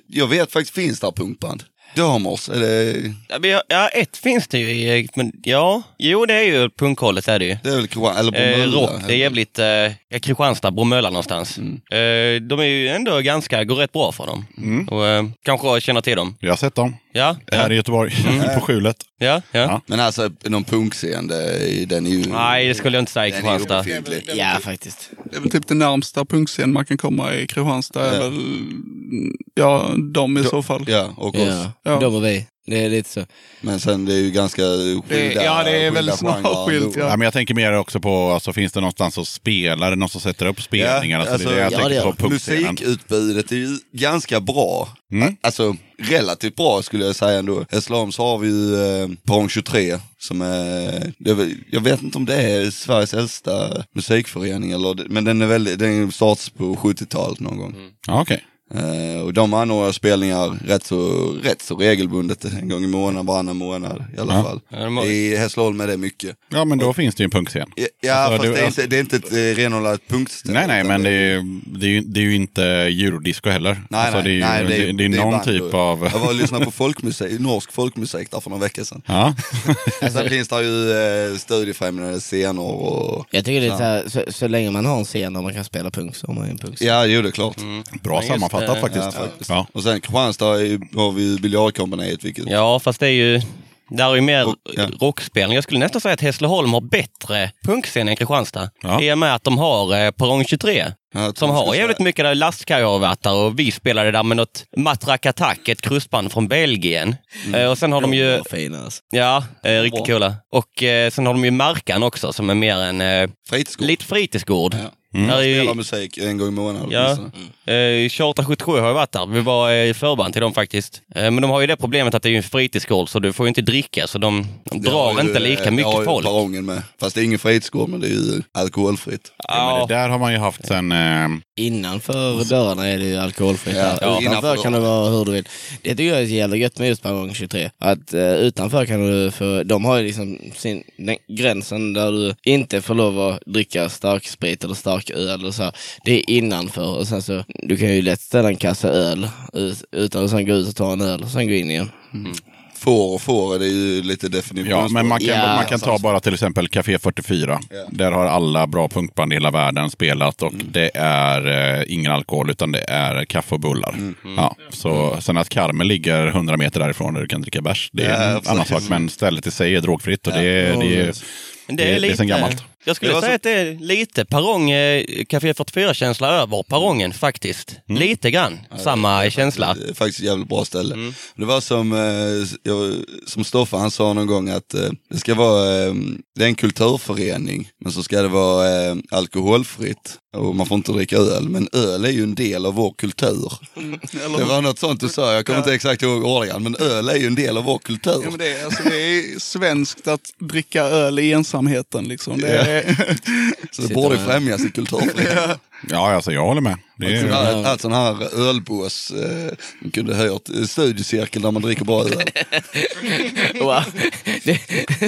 Jag vet faktiskt, finns där punkband? Damers, är det, Ja, men ja, ett finns det ju. i- Men ja, jo det är ju punkhållet är det ju. det är väl Kristian- eller Eh, Bromölla, rock, det är jävligt, eh, ja, Kristianstad, Bromölla någonstans. Mm. Eh, de är ju ändå ganska, går rätt bra för dem. Och, eh, kanske känner till dem. Jag har sett dem. Ja, Här i Göteborg, [laughs] på skjulet. ja, ja. Ja. Men alltså någon punkscen, det, den är ju... Nej, det skulle jag inte säga i den är Kristianstad. obefintlig. Ja, faktiskt. Det är väl typ det närmsta punkscen man kan komma i Kristianstad. Är väl, ja, de i så fall. Ja, och oss. Ja, Ja. de och vi. Det är lite så. Men sen det är ju ganska skilda ja, det är skilda väldigt genrer snarskilt, ändå. ja. Ja, men jag tänker mer också på, alltså, finns det någonstans att spela? Är det någon som sätter upp spelningar? Ja, alltså, det är det jag alltså, ja, tänker det på är punkscenen. Musikutbudet är ju ganska bra. Mm. Alltså relativt bra skulle jag säga ändå. Hässleholm så har vi ju eh, Perrong 23 som är, det jag vet inte om det är Sveriges äldsta musikförening eller, men den är väldigt, den startades på 70-talet någon gång. Ja, okej. Eh, och de anordnar spelningar rätt så, rätt så regelbundet, en gång i månaden, varannan månad i alla Ja. fall. Ja, I Hässleholm är det mycket. Ja, men då finns det ju en punkscen. Ja, Ja, Alltså, fast det- det, är alltså- inte, det är inte ett eh, renodlat punktställe. Nej, nej, men det är, ju- det, är ju, det är ju inte eurodisco heller. Nej, Alltså, nej, det är ju nej, det är, det är någon band typ och- av... Jag var och lyssnade på folkmusik, norsk folkmusik där för några veckor sedan. Ja, Sen finns det ju eh, studiefrämjande scener och... Jag tycker det är så, här, så, så länge man har en scen där man kan spela punk så har man ju en punk. Ja, jo det är klart. bra Ja, just sammanfattat det. faktiskt. Ja, faktiskt. Ja. Och sen Kristianstad har vi ju biljardkompaniet, vilket... Ja, fast det är ju... Där är ju mer Och- ja. rockspelning. Jag skulle nästan säga att Hässleholm har bättre punkscen än Kristianstad. Ja. I och med att de har eh, Perrong 23. Ja, som har jävligt mycket där lastkajavattar och vi spelade där med något Matrak Attack, ett kryssband från Belgien. Mm. Eh, och sen har de ju, fina alltså. ja, eh, riktigt coola. Och eh, sen har de ju Markan också som är mer en eh, Fritidsgård. lite fritidsgård. Ja. Där är ju- Spelar musik en gång i månaden. Ja. åtminstone. Eh, Charter 77 har ju varit där. Vi var eh, i förband till dem faktiskt. Eh, men de har ju det problemet att det är ju en fritidsgård så du får ju inte dricka så de, de Det drar ju, inte eh, lika det mycket har ju folk. Perrongen med. Fast det är ingen fritidsgård men det är ju alkoholfritt. Ja, men det där har man ju haft sen... Eh, Innanför dörrarna är det ju alkoholfritt. Ja, ja, utanför innanför kan det vara hur du vill. Det tycker jag är så jävla gött med just Perrong 23. Att eh, utanför kan du, för de har ju liksom sin, den gränsen där du inte får lov att dricka stark sprit eller stark öl och så. här. Det är innanför och sen så, du kan ju lätt ställa en kasse öl ut, utan att sen gå ut och ta en öl och sen gå in igen. Får och får, det är ju lite definition. ja, men man kan, Ja, man kan ta bara till exempel Café 44. Ja. Där har alla bra punkband i hela världen spelat och det är eh, ingen alkohol utan det är kaffe och bullar. Ja, så, sen att Carmen ligger 100 meter därifrån där du kan dricka bärs, det är Ja, en annan sak. Men stället i sig är drogfritt och det, är- det, är- Men det, är- det är sen gammalt. Jag skulle Det säga så- att det är lite perrong, eh, Café 44-känsla över perrongen faktiskt. Mm. Lite grann samma känsla. Det är faktiskt ett jävligt bra ställe. Mm. Det var som, eh, jag, som Stoffe han sa någon gång att eh, det ska vara, eh, det är en kulturförening, men så ska det vara eh, alkoholfritt och man får inte dricka öl. Men öl är ju en del av vår kultur. Eller Det var något sånt du sa, jag kommer inte exakt ihåg ordagrant, men öl är ju en del av vår kultur. Ja, men det, är, alltså, det är svenskt att dricka öl i ensamheten. Liksom. Det är, [laughs] det borde främjas i kulturföreningen. [laughs] Ja, alltså jag håller med. Det Sån är, här, att sån här ölbås, eh, man kunde hört, eh, studiecirkel där man dricker bra öl. [laughs] Wow. Det,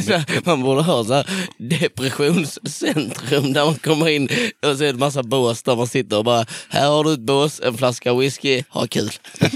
så här, man borde ha så här depressionscentrum där man kommer in och det en massa bås där man sitter och bara, här har du ett bås, en flaska whisky, ha kul. [laughs]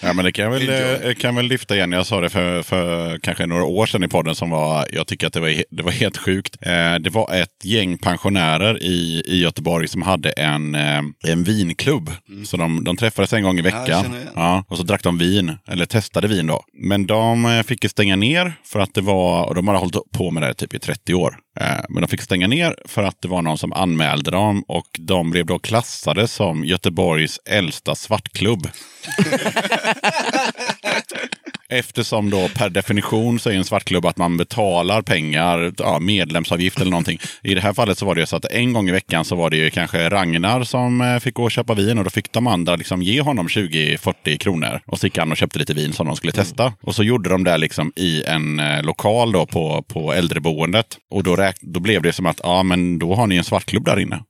Ja, men det kan jag väl, eh, kan väl lyfta igen. Jag sa det för, för kanske några år sedan i podden som var, jag tycker att det var, det var helt sjukt. Eh, det var ett gäng pensionärer i, i Göteborg som hade en, eh, en vinklubb. Så de, de träffades en gång i Mm. veckan. igen. Ja, och så drack de vin, eller testade vin då. Men de eh, fick ju stänga ner för att det var, och de hade hållit på med det typ i 30 år. Eh, Men de fick stänga ner för att det var någon som anmälde dem och de blev då klassade som Göteborgs äldsta svartklubb. [laughs] [laughs] Eftersom då per definition så är en svartklubb att man betalar pengar, ja, medlemsavgift eller någonting. I det här fallet så var det ju så att en gång i veckan så var det ju kanske Ragnar som eh, fick gå och köpa vin och då fick de andra liksom ge honom 20-40 kronor. Och så gick han och köpte lite vin som de skulle testa. Och så gjorde de det liksom i en eh, lokal då på, på äldreboendet. Och då, räk- då blev det som att, ja men då har ni en svartklubb där inne.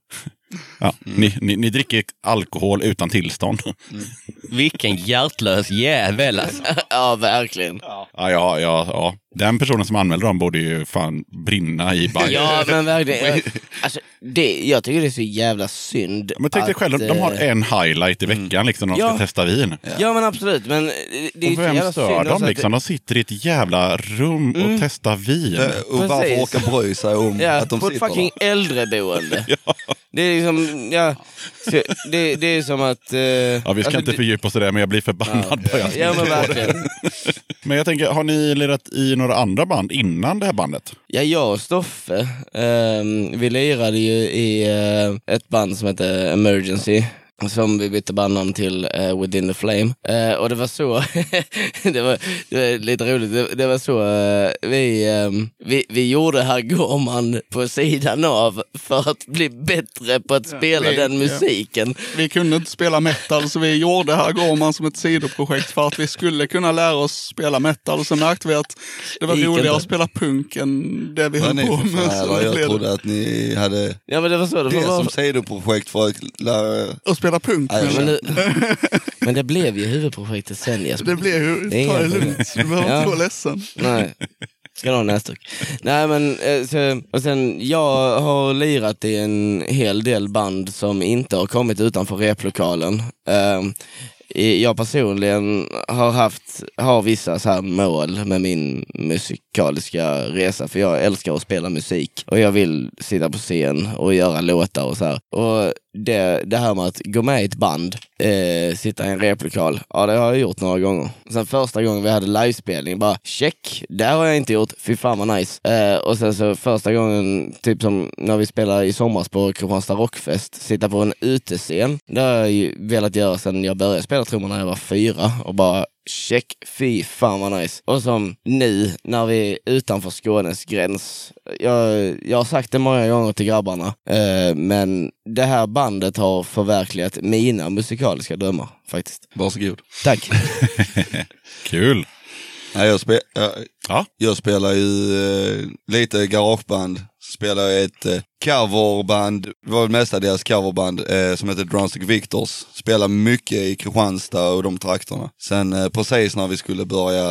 Ja, ni, ni, ni dricker alkohol utan tillstånd. [laughs] Vilken hjärtlös jävel alltså. [laughs] ja, verkligen. Ja, ja, ja, ja. Den personen som anmälde dem borde ju fan brinna i bajs. Ja, [laughs] men verkligen. Jag, alltså, det, jag tycker det är så jävla synd. Men tänk dig att, själv, de har eh, en highlight i veckan liksom, när de ska Ja. testa vin. Ja, men absolut. Men det, är Och så vem jävla stör synd dem att- liksom? De sitter i ett jävla rum och testar vin. Och varför Precis. orka bry sig om Ja, att de på ett sitter fucking där? äldreboende. Det är liksom, ja, så, det, det är som att... eh, Ja, vi ska alltså, inte fördjupa oss i det, men jag blir förbannad på er. Ja men verkligen. [laughs] Men jag tänker, har ni lirat i några andra band innan det här bandet? Ja, jag och Stoffe, ehm, vi lirade ju i eh, ett band som heter Emergency. Som vi bytte bandnamn till eh, Within the Flame. Eh, och det var så, [laughs] det, var, det var lite roligt, det, det var så eh, vi, ehm, vi, vi gjorde Herr Gorman på sidan av för att bli bättre på att spela vi- den ja. musiken. Vi kunde inte spela metal så vi gjorde här går man som ett sidoprojekt för att vi skulle kunna lära oss spela metal. Och så märkte vi att det var roligare att spela punk än det vi höll på med. fan? Jag trodde att ni hade Ja men det var så. Det det var, som sidoprojekt för att lära... Spela punk. Nej, men det, [laughs] men det blev ju huvudprojektet sen Jesper. det blev ju, Det ta det lugnt. Du behöver Ja. inte vara ledsen. Nej. Ska du ha näsduk? Nej men, eh, så, och sen jag har lirat i en hel del band som inte har kommit utanför replokalen. I- jag personligen har haft, har vissa så här mål med min musikaliska resa, för jag älskar att spela musik och jag vill sitta på scen och göra låtar och så här. Och det, det här med att gå med i ett band, eh, sitta i en replokal, ja det har jag gjort några gånger. Sen första gången vi hade livespelning, bara check, det har jag inte gjort, fy fan vad nice. Eh, och sen så första gången, typ som när vi spelade i somras på Kristianstad Rockfest, sitta på en utescen. Det har jag ju velat göra sedan jag började spela trummor när jag var fyra och bara check, fy fan vad nice. Och som nu när vi är utanför Skånes gräns. Jag, jag har sagt det många gånger till grabbarna, eh, men det här bandet har förverkligat mina musikaliska drömmar faktiskt. Varsågod. Tack. [laughs] Kul! Nej, jag, spe, jag, Ja. jag spelar ju eh, lite garageband spelade i ett eh, coverband, det var väl mestadels coverband, eh, som heter Drumstick Victors. spelade mycket i Kristianstad och de trakterna. Sen eh, precis när vi skulle börja,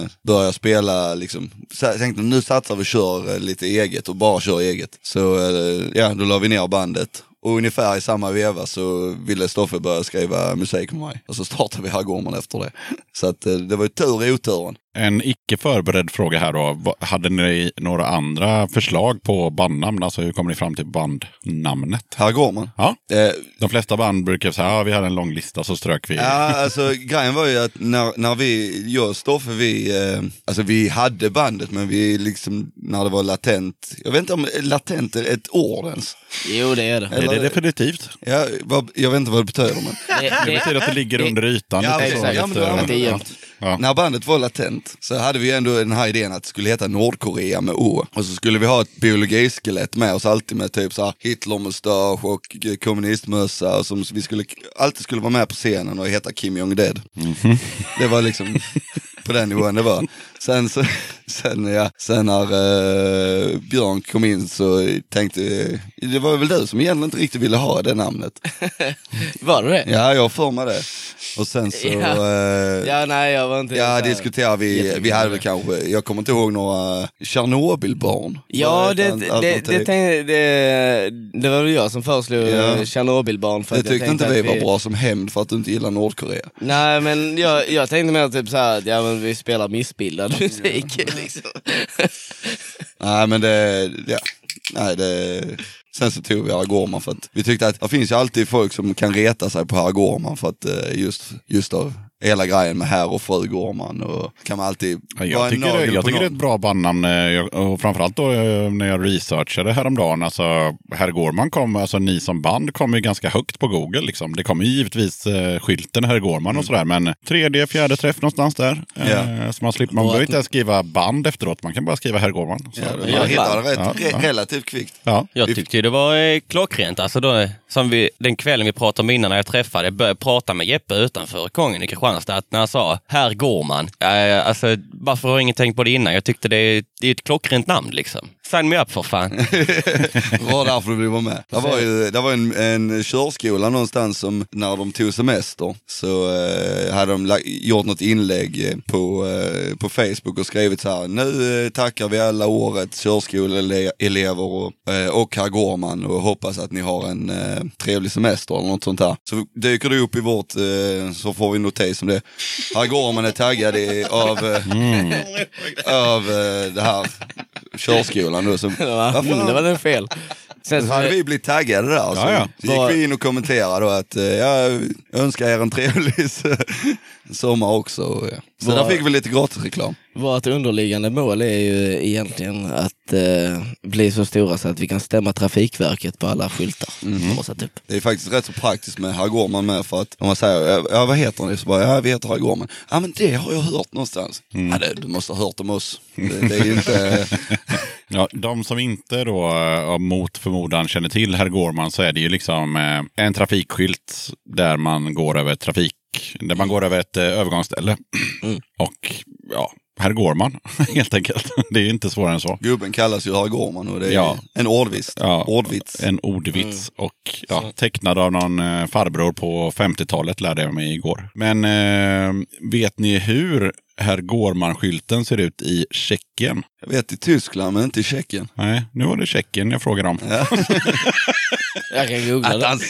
eh, börja spela, liksom, tänkte nu satsar vi och kör eh, lite eget och bara kör eget. Så eh, ja, då la vi ner bandet. Och ungefär i samma veva så ville Stoffe börja skriva musik med mig. Och så startade vi Herrgården efter det. Så att eh, det var ju tur i oturen. En icke förberedd fråga här då. Hade ni några andra förslag på bandnamn? Alltså hur kommer ni fram till bandnamnet? Herrgården. Ja. Eh, De flesta band brukar säga att ja, vi hade en lång lista så strök vi. Ja, alltså grejen var ju att när, när vi, jag och Stoffe, vi, eh, alltså vi hade bandet men vi liksom, när det var latent, jag vet inte om latent är ett ord ens. Jo det är det. det är det definitivt. Ja, vad, jag vet inte vad det betyder men. Det, Det betyder att det ligger under ytan. Ja, lite så. Ja, men lite- Att det är jämnt. Ja. När bandet var latent så hade vi ändå den här idén att det skulle heta Nordkorea med O. Och så skulle vi ha ett biologiskelett med oss alltid med typ så här Hitlermustasch och kommunistmössa och som vi skulle, alltid skulle vara med på scenen och heta Kim Jong-Dead. Det var liksom på den nivån det var. Sen, så, sen, ja, sen när eh, Björn kom in så tänkte, det var väl du som egentligen inte riktigt ville ha det namnet. [laughs] Var det det? Ja, jag för mig det. Och sen så... Ja. eh, Ja, nej jag var inte... Ja, diskuterar vi. Vi hade väl kanske, jag kommer inte ihåg några Tjernobylbarn. Ja, det, det, det, tänkte, det, det var väl jag som föreslog Ja. Tjernobylbarn. för det tyckte inte vi var bra som hämnd för att du inte gillar Nordkorea. Nej, men jag, jag tänkte mer typ så här att ja, men vi spelar missbildad musik. Liksom. [laughs] Nej men det, ja, nej det, sen så tog vi Herr Gorman för att vi tyckte att det finns ju alltid folk som kan reta sig på Herr Gorman för att eh, just, just av hela grejen med herr och fru Gorman och kan man alltid Ja, Jag tycker, det, jag tycker det är ett bra bandnamn. eh, jag- Och framförallt då eh, när jag researchade häromdagen. Alltså, Herr Gårman kom, alltså ni som band kom ju ganska högt på Google. Liksom. Det kommer ju givetvis eh, skylten Herr Gårman och sådär. Men tredje, fjärde träff någonstans där. Eh, Ja. så man, slipper, man behöver inte ens skriva band efteråt. Man kan bara skriva Herr Gårman. Så, Ja, ja. man hittade rätt, Ja, re, ja. relativt kvickt. Ja. Jag tyckte ju det var eh, klockrent. Alltså då, som vi, den kvällen vi pratade om innan när jag träffade, jag började prata med Jeppe utanför Kongen i Kristianstad, att när jag sa här går man. Äh, alltså, varför har jag ingen tänkt på det innan? Jag tyckte det är, det är ett klockrent namn liksom. Sign me up för fan. [laughs] Var därför du ville vara med. Det var, ju, det var en, en körskola någonstans som när de tog semester så eh, hade de gjort något inlägg eh, på, eh, på Facebook och skrivit så här. Nu eh, tackar vi alla årets körskoleelever och, eh, och herr Gårman och hoppas att ni har en eh, trevlig semester eller något sånt där. Så dyker det upp i vårt, så får vi notis om det. Herr Gårman är taggad i, av, eh, av det här körskolan. Så, [laughs] fan? Mm, det var den fel. Sen Så hade vi blivit taggade där. Så, Ja, ja. så gick vi in och kommenterade då att eh, jag önskar er en trevlig [laughs] sommar också. Ja. Så där fick vi lite gratisreklam. vårt underliggande mål är ju egentligen att eh, bli så stora så att vi kan stämma Trafikverket på alla skyltar som har satt upp. Det är faktiskt rätt så praktiskt med herr Gårman med för att om man säger, ja vad heter ni? Så bara, ja vi heter herr Gårman. Ja men det har jag hört någonstans. Ja det, du måste ha hört om oss. [laughs] Det, det är inte, [laughs] Ja, de som inte då eh, mot förmodan känner till Herr Gårman så är det ju liksom eh, en trafikskylt där man går över trafik, där man går över ett eh, övergångsställe. Och ja, Herr Gårman [laughs] helt enkelt. Det är inte svårare än så. gubben kallas ju herr Gårman och det är Ja. en ordvits. Ja, Ordvits. En ordvits och ja, tecknad av någon eh, farbror på 50-talet lärde jag mig igår. Men eh, vet ni hur Herr Gårman-skylten ser ut i Tjeckien? Jag vet i Tyskland men inte i Tjeckien. Nej, nu var det Tjeckien jag frågade om. [laughs] Jag kan googla det.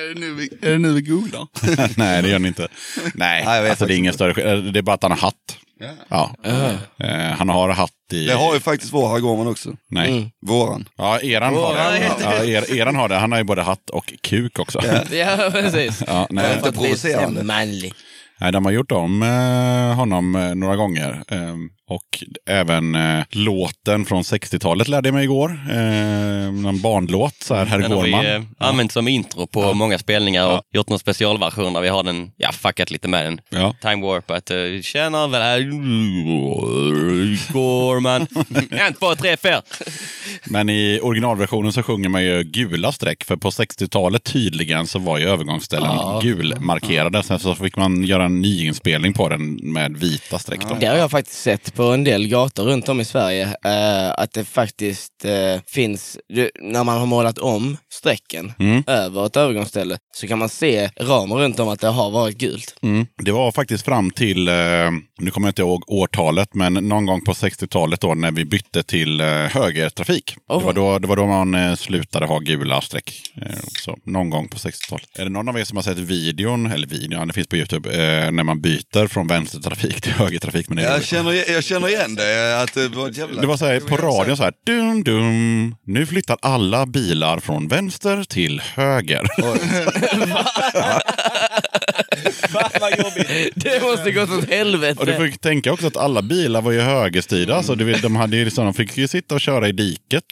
Är det nu vi, är det nu vi googlar? [laughs] Nej, det gör ni inte. Nej, Nej, jag vet alltså, det är ingen större skill- Det är bara att han har hatt. Ja. Eh, han har hatt i... Det har ju faktiskt vår herr Gorman också. Nej. Mm. Våran. Ja, eran har det. Ja, er, eran har det. Han har ju både hatt och kuk också. Ja, precis. Ja, nej. Inte provocerande. Manlig. Nej, de har gjort om eh, honom eh, några gånger. Ehm, och även eh, låten från 60-talet lärde jag mig igår. Eh, en barnlåt, så här, herr Den har vi Gårman. eh, använt som intro på många spelningar och gjort någon specialversion där vi har den, ja, fuckat lite med den. Ja. Time Warp, att uh, tjena väl här, Gorman. [laughs] en, två, tre, fyra. Men i originalversionen så sjunger man ju gula streck. För på 60-talet tydligen så var ju övergångsställen gulmarkerade. Sen så fick man göra en nyinspelning på den med vita streck. Då. Det har jag faktiskt sett på en del gator runt om i Sverige. eh, att det faktiskt eh, finns, du, när man har målat om strecken Mm. över ett övergångsställe så kan man se ramer runt om att det har varit gult. Mm. Det var faktiskt fram till, eh, nu kommer jag inte ihåg årtalet, men någon gång på 60-talet då när vi bytte till eh, högertrafik. Oh. Det, var då, det var då man eh, slutade ha gula streck. Eh, så någon gång på 60-talet. Är det någon av er som har sett videon, eller videon, det finns på Youtube, eh, när man byter från vänstertrafik till högertrafik? Men Jag känner, jag känner igen det, att det var jävla... det var så här på radion så här, dum dum, nu flyttar alla bilar från vänster till höger. [laughs] [laughs] Det måste gått åt Och du helvete. får tänka också att alla bilar var ju högerstyrda. Så du vet, de, hade ju liksom, de fick ju sitta och köra i diket.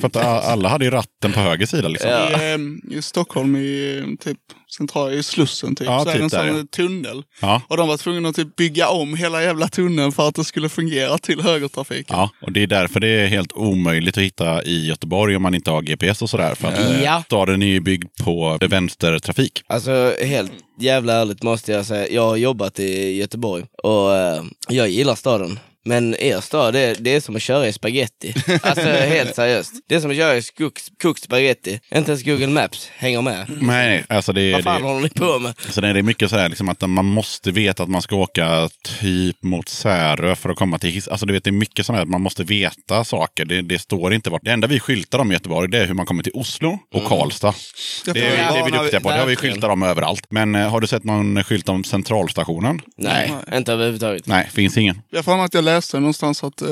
För att alla hade ju ratten på höger sida. Liksom. Ja. I, ehm, I Stockholm, i ehm, typ central, i Slussen typ, Ja, så är typ det en där, sån ja. tunnel. Ja. Och de var tvungna att typ bygga om hela jävla tunneln för att det skulle fungera till högertrafiken. Ja, och det är därför det är helt omöjligt att hitta i Göteborg om man inte har GPS och sådär. För att eh, Ja. staden är ju byggd på vänstertrafik. Alltså helt jävla ärligt måste jag säga, jag har jobbat i Göteborg och eh, jag gillar staden. Men er stad, det, det är som att köra i spaghetti. Alltså helt seriöst. Det är som att köra i kokt spaghetti. Inte ens Google Maps hänger med. Nej, alltså det, Vad fan det, håller ni på med? så det är mycket sådär liksom att man måste veta att man ska åka typ mot Särö för att komma till Hiss. Alltså du vet, det är mycket sådär att man måste veta saker. Det, det står inte vart. Det enda vi skyltar om i Göteborg det är hur man kommer till Oslo och Karlstad. Det, är, det är vi duktiga på. Det har vi skyltar om överallt. Men eh, har du sett någon skylt om centralstationen? Nej, inte överhuvudtaget. Nej, finns ingen. Jag får att jag läste någonstans att eh,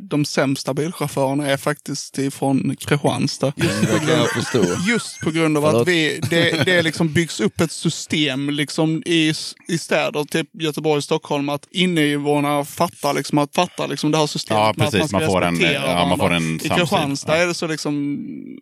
de sämsta bilchaufförerna är faktiskt ifrån Kristianstad. Just på grund, jag förstå. just på grund av att vi, det, det liksom byggs upp ett system liksom i, i städer, typ Göteborg och Stockholm, att innevånarna fattar, liksom, att fattar liksom det här systemet. Ja, att precis. ska Man får en- ja, man får en I. Kristianstad Ja. är det så liksom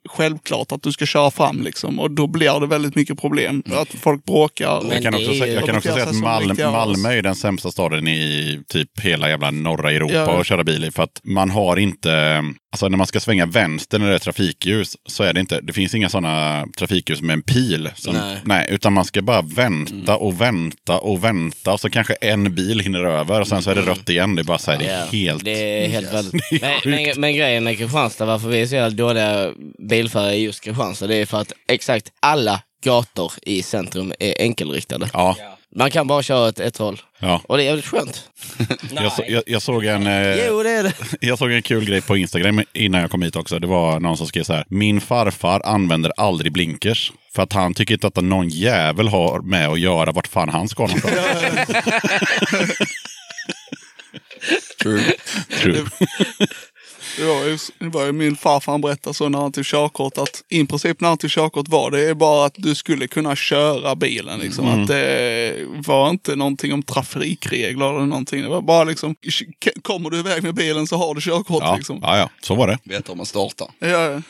självklart att du ska köra fram liksom, och då blir det väldigt mycket problem. Att folk bråkar. Jag kan också, jag kan också säga att som Malm, riktiga as. Malmö är den sämsta staden i typ hela jävla norra Europa Ja. att köra bil i. För att man har inte, alltså när man ska svänga vänster när det är trafikljus så är det inte, det finns inga sådana trafikljus med en pil. Som, Nej. nej. utan man ska bara vänta och vänta och vänta och så kanske en bil hinner över och sen så är det rött igen. Det är bara så här, det är Ja, helt... Det är helt väldigt. [laughs] Är Men, men, men grejen med Kristianstad, varför vi är så jävla dåliga bilförare i just Kristianstad, det är för att exakt alla gator i centrum är enkelriktade. Ja, Man kan bara köra åt ett håll. ja. Och det är jävligt skönt. [laughs] Jag, så, jag, jag såg en... Eh, [laughs] Jo, det är det. [laughs] Jag såg en kul grej på Instagram innan jag kom hit också. Det var någon som skrev så här. Min farfar använder aldrig blinkers. För att han tycker inte att någon jävel har med att göra vart fan han ska någonstans. True. True. Det var, ju, det var ju min farfar han berättade så när han tog körkort att i princip när han tog körkort var det är bara att du skulle kunna köra bilen. Liksom. Mm. Att det var inte någonting om trafikregler eller någonting. Det var bara liksom, kommer du iväg med bilen så har du körkort. Ja, Liksom. ja, ja, så var det. Vet om man startar. Ja,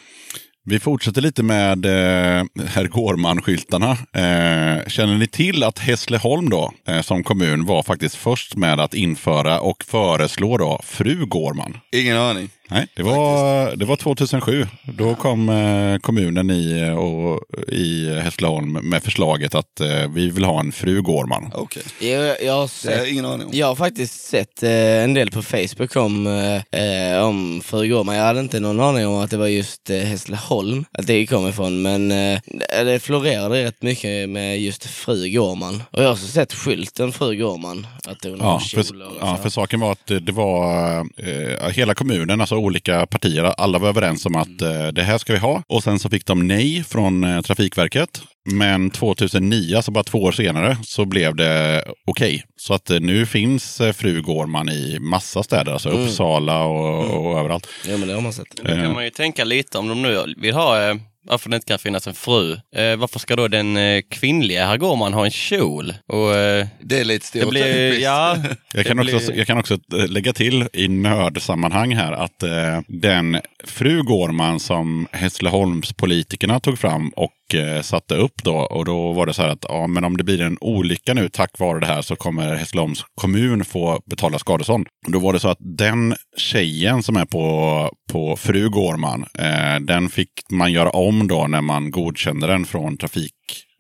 Vi fortsätter lite med eh, herr Gårman-skyltarna. Eh, känner ni till att Hässleholm då, eh, som kommun var faktiskt först med att införa och föreslå då fru Gårman? Ingen aning. Nej, det var, det var 2007. Då kom eh, kommunen i, och, i Hässleholm med förslaget att eh, vi vill ha en fru Gårman. Okej. Jag, jag, har Det har sett, jag ingen aning om. jag har faktiskt sett eh, en del på Facebook om, eh, eh, om fru Gårman. Jag hade inte någon aning om att det var just eh, Hässleholm, att det kom ifrån. Men eh, det florerade rätt mycket med just fru Gårman. Och jag har också sett skylten fru Gårman. Att hon har Ja, kjol för, och ja, så. för saken var att det, det var eh, hela kommunen, alltså olika partier. Alla var överens om att eh, det här ska vi ha. Och sen så fick de nej från eh, Trafikverket. Men 2009, alltså bara två år senare, så blev det okej. Så att eh, nu finns eh, Fru Gårman i massa städer, alltså Uppsala och, och överallt. Ja, men det har man sett. Då kan man ju tänka lite om de nu vill ha eh, varför det inte kan finnas en fru. Eh, varför ska då den eh, kvinnliga herr Gårman ha en kjol? Och, eh, Det är lite stereotypiskt. ja, Jag kan, det också, blir- jag kan också eh, lägga till i nördsammanhang här att eh, den fru Gårman som Hässleholmspolitikerna tog fram och eh, satte upp då. Och då var det så här att ja, men om det blir en olycka nu tack vare det här så kommer Hässleholms kommun få betala skadestånd. Då var det så att den tjejen som är på, på fru Gårman, eh, den fick man göra om då när man godkände den från trafik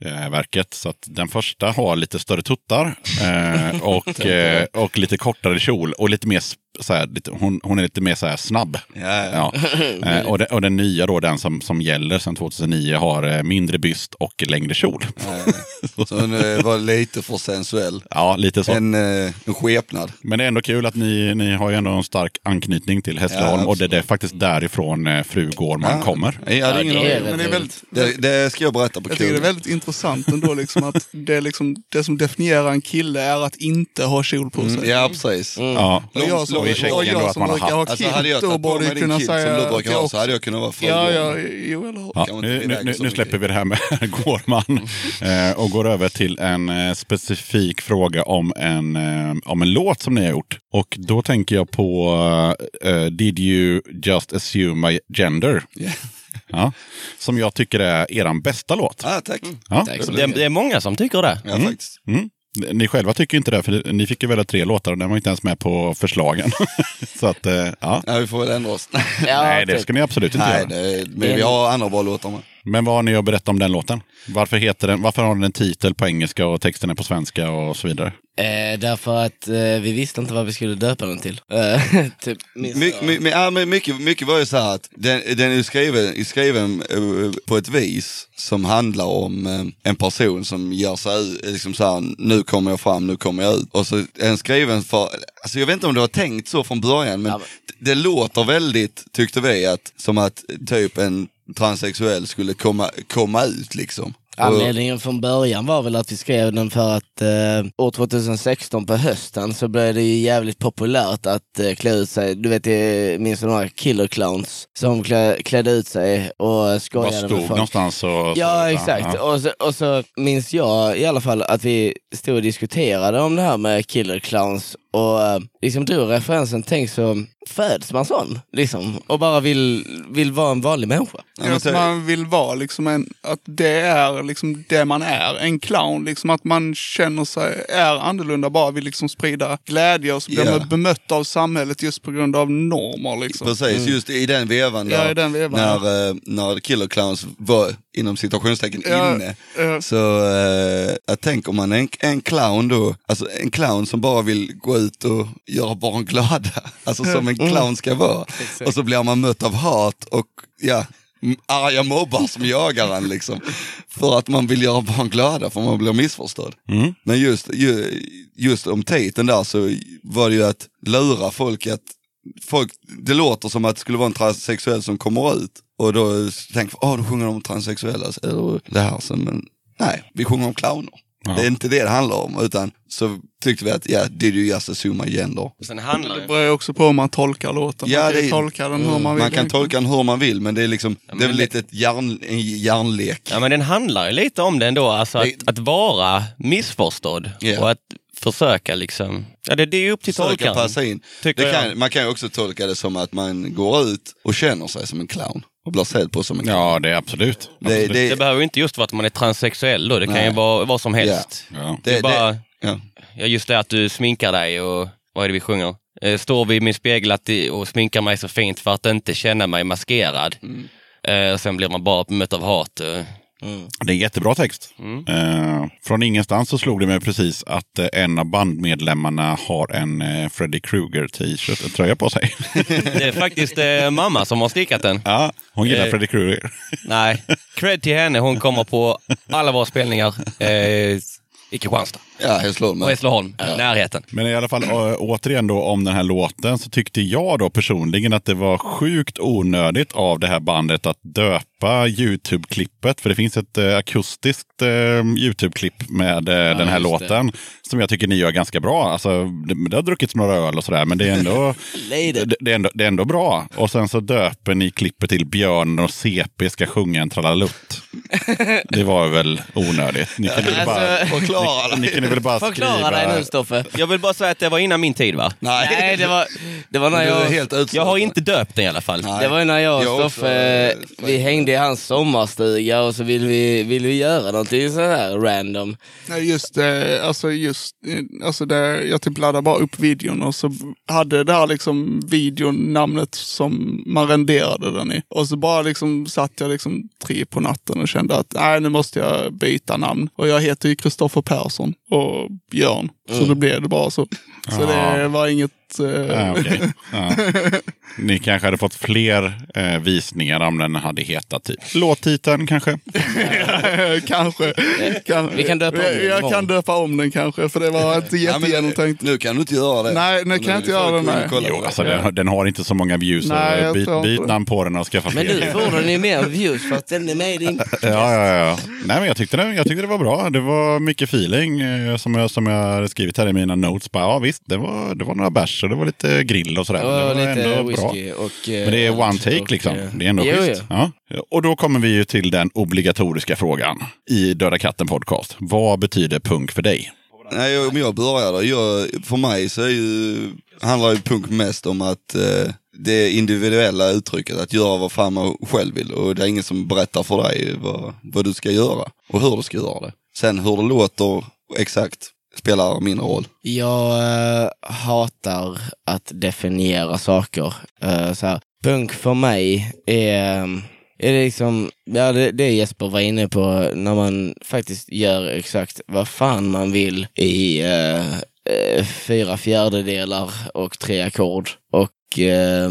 Trafikverket. Så att den första har lite större tuttar eh, och, [laughs] eh, och lite kortare kjol och lite mer så här, lite, hon, hon är lite mer så här snabb. Ja, ja. Ja. [laughs] Eh, och, den, och den nya då, den som, som gäller sedan 2009, har eh, mindre byst och längre kjol. Så hon eh, var lite för sensuell. [laughs] Ja, lite så. En, eh, en skepnad. Men det är ändå kul att ni, ni har ju ändå en stark anknytning till Hässleholm Ja, och det, det är faktiskt därifrån eh, fru Gårman kommer. Ja, ingen det är aning. Men det är väldigt, det, det ska jag berätta på jag tycker det är väldigt intressant ändå liksom att det, liksom, det som definierar en kille är att inte ha kjol på sig. Mm, ja, precis. Ja. Och jag som, Och jag att som brukar ha Alltså, hade jag kilt, då borde jag kunna kilt säga som du brukar att ha jag så hade jag kunnat vara fru Ja, ja, jo eller? Ja, nu, nu, nu, släpper vi det här med [laughs] Gårman eh, och går över till en eh, specifik fråga om en, eh, om en låt som ni har gjort. Och då tänker jag på eh, Did you just assume my gender? Ja. Ja, som jag tycker är er bästa låt. Ah, tack. Ja. Tack. det, det är många som tycker det. Ja, faktiskt. Mm. Ni själva tycker inte det, för ni fick ju välja tre låtar och den var inte ens med på förslagen. [laughs] Så att, eh, ja. Ja, vi får väl ändra oss. Ja, Nej, det typ. ska ni absolut inte Nej, göra. det, men vi har andra bra låtar med. Men vad har ni att berätta om den låten? Varför, heter den, varför har den en titel på engelska och texten är på svenska och så vidare? Eh, därför att eh, vi visste inte vad vi skulle döpa den till. Eh, [laughs] typ, My, my, my, ja, men mycket, mycket var ju så här att den, den är skriven, är skriven eh, på ett vis som handlar om eh, en person som gör sig ut, liksom så här, nu kommer jag fram, nu kommer jag ut. Och så är den skriven för, alltså jag vet inte om det var tänkt så från början, men Ja, men- det låter väldigt, tyckte vi, att, som att typ en transsexuell skulle komma, komma ut liksom. Anledningen från början var väl att vi skrev den för att eh, år 2016 på hösten så blev det ju jävligt populärt att eh, klä ut sig. Du vet, jag minns du några killer clowns som klä, klädde ut sig och skojade med stod folk. någonstans? Och, Ja, exakt. ja. Och, så, och så minns jag i alla fall att vi stod och diskuterade om det här med killer clowns och eh, liksom drog referensen, tänk så föds man sån, liksom, och bara vill, vill vara en vanlig människa. Ja, Ja, att så- man vill vara liksom en, att det är liksom det man är. En clown, liksom att man känner sig, är annorlunda, bara vill liksom sprida glädje och så blir Ja. man bemött av samhället just på grund av normer liksom. Precis, just i den vevan Ja, där, i den vevan, när, eh, när Killer Clowns var inom citationstecken Ja, inne. ja. Så eh, jag tänker man en, en clown då, alltså en clown som bara vill gå ut och göra barn glada. [laughs] Alltså som en clown ska vara. Och så blir man mött av hat och ja, arga mobbar som jagar en liksom. För att man vill göra barn glada för man blir missförstådd. Mm. Men just, ju, just om titeln där så var det ju att lura folk att folk, det låter som att det skulle vara en transsexuell som kommer ut. Och då tänker jag, åh då sjunger de om transsexuella, eller det här. Så, men nej, vi sjunger om clowner. Ja. Det är inte det det handlar om, utan så tyckte vi att, ja, did you just assume my gender? Och sen handlar Det beror ju också på hur man tolkar låten. Ja, man kan det- tolka den hur man vill. Man kan tolka den hur man vill, men det är liksom, det är väl lite ett järn, en järnlek. Ja men den handlar ju lite om det ändå, alltså att, Det- att vara missförstådd Ja. och att försöka liksom, ja det, det är upp till Försöka tolkaren. passa in. Kan, man kan ju också tolka det som att man går ut och känner sig som en clown. Och blir sedd på som en clown. ja, det är absolut. det, absolut. det, Det behöver ju inte just vara att man är transsexuell då, det kan Nej. ju vara vad som helst. Ja. Det är det, bara, det, ja. ja just det att du sminkar dig och vad är det vi sjunger? Eh, står vid min spegel att, och sminkar mig så fint för att inte känna mig maskerad. Mm. Eh, och sen blir man bara bemött av hat. Eh. Det är en jättebra text. Mm. Eh, från ingenstans så slog det mig precis att eh, en av bandmedlemmarna har en eh, Freddy Krueger t-shirt, tröja på sig. [laughs] Det är faktiskt eh, mamma som har stickat den. ja, hon gillar Eh. Freddy Krueger. Nej, cred till henne. Hon kommer på alla våra spelningar. Eh, i Kristianstad. Ja, Hässleholm. Och Hässleholm, närheten. Men i alla fall återigen då om den här låten så tyckte jag då personligen att det var sjukt onödigt av det här bandet att döpa Youtube-klippet. För det finns ett eh, akustiskt eh, Youtube-klipp med eh, den här just det. låten som jag tycker ni gör ganska bra. Alltså, det, det har druckits några öl och sådär men det är ändå, [laughs] det, det, är ändå, det är ändå bra. Och sen så döper ni klippet till Björn och CP ska sjunga en tralalutt. Det var väl onödigt. Ni kunde väl bara, Alltså, Förklara ni, ni kunde väl bara förklara dig nu skriva... Stoffe. Jag vill bara säga att det var innan min tid va? Nej, Nej, det var, det var när jag... helt. Jag har inte döpt den i alla fall. Nej. Det var när jag och också, Stoffe, eh, vi hängde i hans sommarstuga och så ville vi, ville vi göra någonting så här random. Nej, just det. Alltså just, eh, alltså det, jag typ laddade bara upp videon och så hade det här liksom videon namnet som man renderade den i. Och så bara liksom satt jag liksom tre på natten och kände att nej, nu måste jag byta namn. Och jag heter ju Kristoffer Persson och Björn. Så då blev det bara så. Så Ja. det var inget... eh, Ja, okej. [laughs] ja. Ni kanske hade fått fler eh, visningar om den hade hetat typ låttiteln kanske. [laughs] kanske. Kan, Vi kan döpa om den jag, imorgon. kan döpa om den kanske, för det var inte [laughs] Ja, men, jättegenomtänkt. Nu kan du inte göra det. Nej, nu kan jag inte göra det, nej. Jo, alltså, den, den har inte så många views. Nej, byt, byt namn på den och skaffa Men fler. nu får den ju mer views för att den är med i din... Ja, ja, ja. Nej, men jag tyckte, det, jag tyckte det var bra. Det var mycket feeling eh, som jag, som jag hade skrivit här i mina notes. Bara, ja, visst, det var, det var några bärs och det var lite grill och sådär. Det var lite ändå whisky och... Men det är one take och, liksom. eh, Det är ändå jo, schysst. Ja. Och då kommer vi ju till den obligatoriska frågan i Döda katten podcast. Vad betyder punk för dig? Nej, om jag börjar då. Jag, för mig så är ju, handlar ju punk mest om att eh, det individuella uttrycket, att göra vad fan man själv vill. Och det är ingen som berättar för dig vad, vad du ska göra och hur du ska göra det. Sen hur det låter exakt spelar mindre roll. Jag eh, hatar att definiera saker. Uh, så här. Punk för mig är, är det liksom, ja det, det Jesper var inne på, när man faktiskt gör exakt vad fan man vill i eh, eh fyra fjärdedelar och tre ackord. Och eh,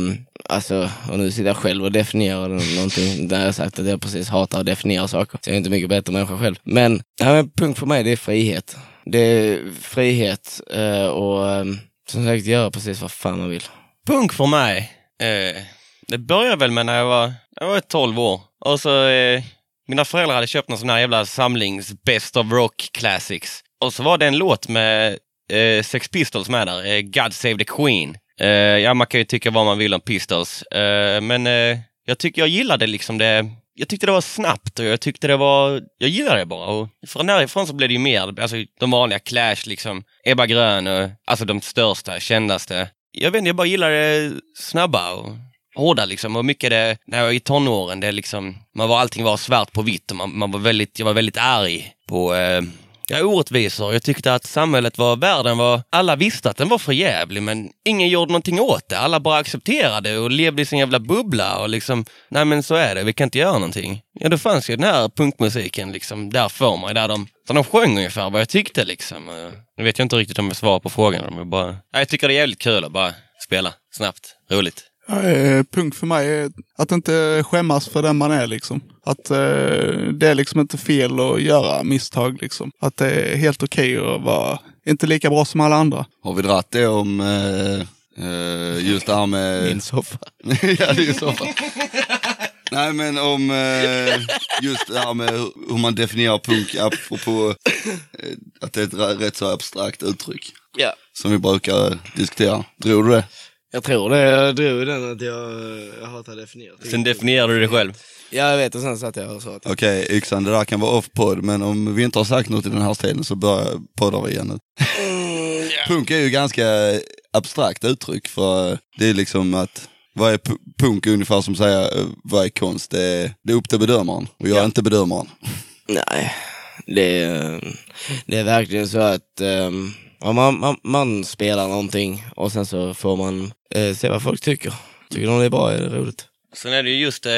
alltså, och nu sitter jag själv och definierar någonting där jag sagt att jag precis hatar att definiera saker. Så jag är inte mycket bättre människa själv. Men, ja, men punk för mig det är frihet. Det är frihet eh, och eh, som sagt göra precis vad fan man vill. Punk för mig, eh, det började väl med när jag var, jag var 12 år. Och så, eh, mina föräldrar hade köpt någon sån här jävla samlings Best of Rock Classics. Och så var det en låt med eh, Sex Pistols med där, eh, God Save the Queen. Eh, ja, man kan ju tycka vad man vill om Pistols, eh, men eh, jag tycker jag gillade liksom det. Jag tyckte det var snabbt och jag tyckte det var, jag gillade det bara. Och från därifrån så blev det ju mer, alltså de vanliga Clash liksom, Ebba Grön och alltså de största, kändaste. Jag vet inte, jag bara gillade det snabba och hårda liksom. Och mycket det, när jag var i tonåren, det liksom, man var, allting var svart på vitt och man, man var väldigt, jag var väldigt arg på eh, Ja, orättvisor. Jag tyckte att samhället var, världen var, alla visste att den var för jävlig men ingen gjorde någonting åt det. Alla bara accepterade och levde i sin jävla bubbla och liksom, nej men så är det, vi kan inte göra någonting. Ja, då fanns ju den här punkmusiken liksom där för mig, där de, där de sjöng ungefär vad jag tyckte liksom. Nu vet jag inte riktigt om jag svarar på frågan, men bara, nej, jag tycker det är jävligt kul att bara spela snabbt, roligt. Ja, eh, Punk för mig är att inte skämmas för den man är liksom. Att eh, det är liksom inte fel att göra misstag liksom. Att det är helt okej att vara inte lika bra som alla andra. Har vi dratt det om eh, eh, just det här med... [laughs] Min soffa. [laughs] ja, så. fall. Nej men om eh, just det här med hur- man definierar punk apropå eh, att det är ett rätt så abstrakt uttryck. Ja. Som vi brukar diskutera. Tror du det? Jag tror det. Jag drog den att jag, jag hatar definierat. Sen definierade du det själv. Ja, jag vet. Och sen satt jag och sa att... Okej, yxan det där kan vara off-podd men om vi inte har sagt något i den här stilen så börjar poddar vi igen nu. Mm, Punk är ju ganska abstrakt uttryck för det är liksom att vad är pu- punk ungefär som säger eh, vad är konst? Det är, det är upp till bedömaren och jag är inte bedömaren. Nej, det är, det är verkligen så att um, ja, man, man, man spelar någonting och sen så får man eh, se vad folk tycker. Tycker de det är bra är det roligt. Sen är det ju just eh,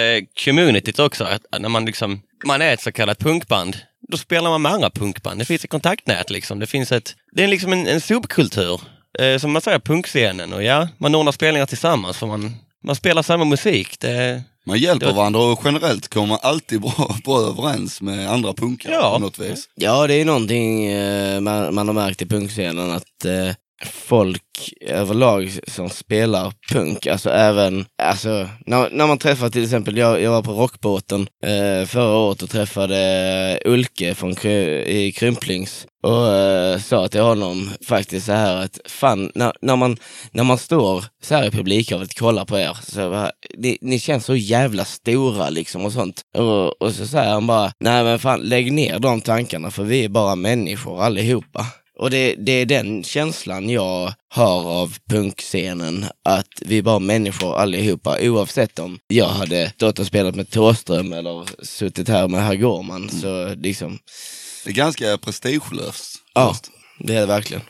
communityt också, att när man liksom, man är ett så kallat punkband, då spelar man med andra punkband. Det finns ett kontaktnät liksom. Det finns ett, det är liksom en, en subkultur, eh, som man säger, punkscenen. Och ja, man ordnar spelningar tillsammans för man, man spelar samma musik. Det, man hjälper Det- varandra och generellt kommer man alltid bra, [laughs] bra överens med andra punkare Ja. på något vis. Ja, det är någonting eh, man, man har märkt i punkscenen att eh, folk överlag som spelar punk, alltså även, alltså när, när man träffar till exempel, jag, jag var på Rockbåten eh, förra året och träffade Ulke från Kry, i Krymplings och eh, sa till honom faktiskt så här att fan, när, när, man, när man står så här i publikhavet och kollar på er, så bara, ni, ni känns så jävla stora liksom och sånt. Och, och så säger han bara, nej men fan lägg ner de tankarna för vi är bara människor allihopa. Och det, det är den känslan jag har av punkscenen, att vi är bara människor allihopa, oavsett om jag hade stått och spelat med Thåström eller suttit här med herr Gårman, så liksom, Det är ganska prestigelöst. ja, det är det verkligen.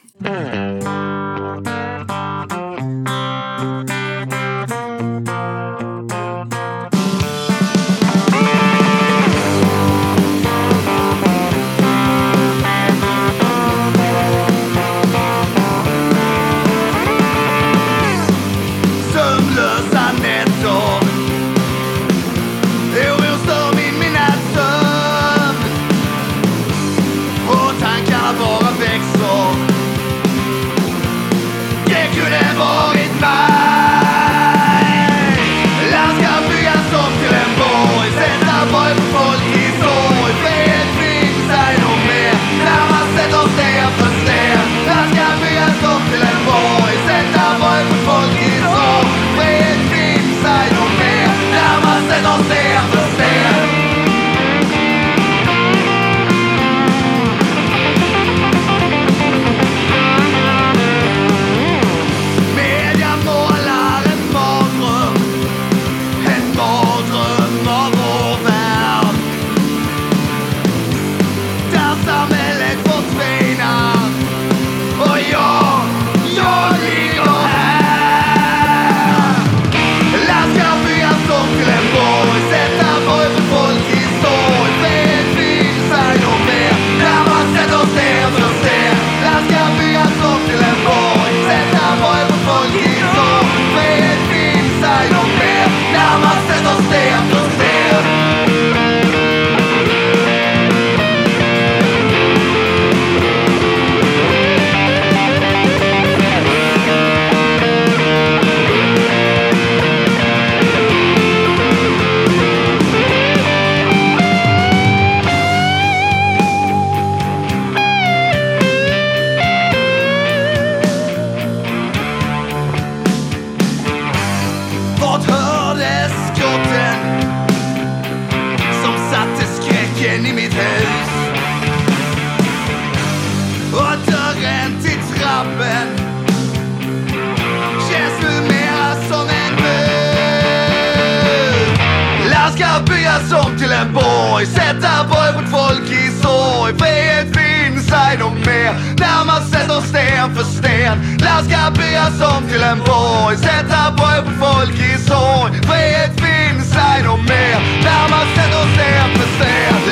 Till en borg, sätta borg mot folk i sorg. Frihet finns ej nog mer när man sätter sten för sten. Land ska byggas om till en borg, sätta borg mot folk i sorg. Frihet finns ej nog mer när man sätter sten för sten.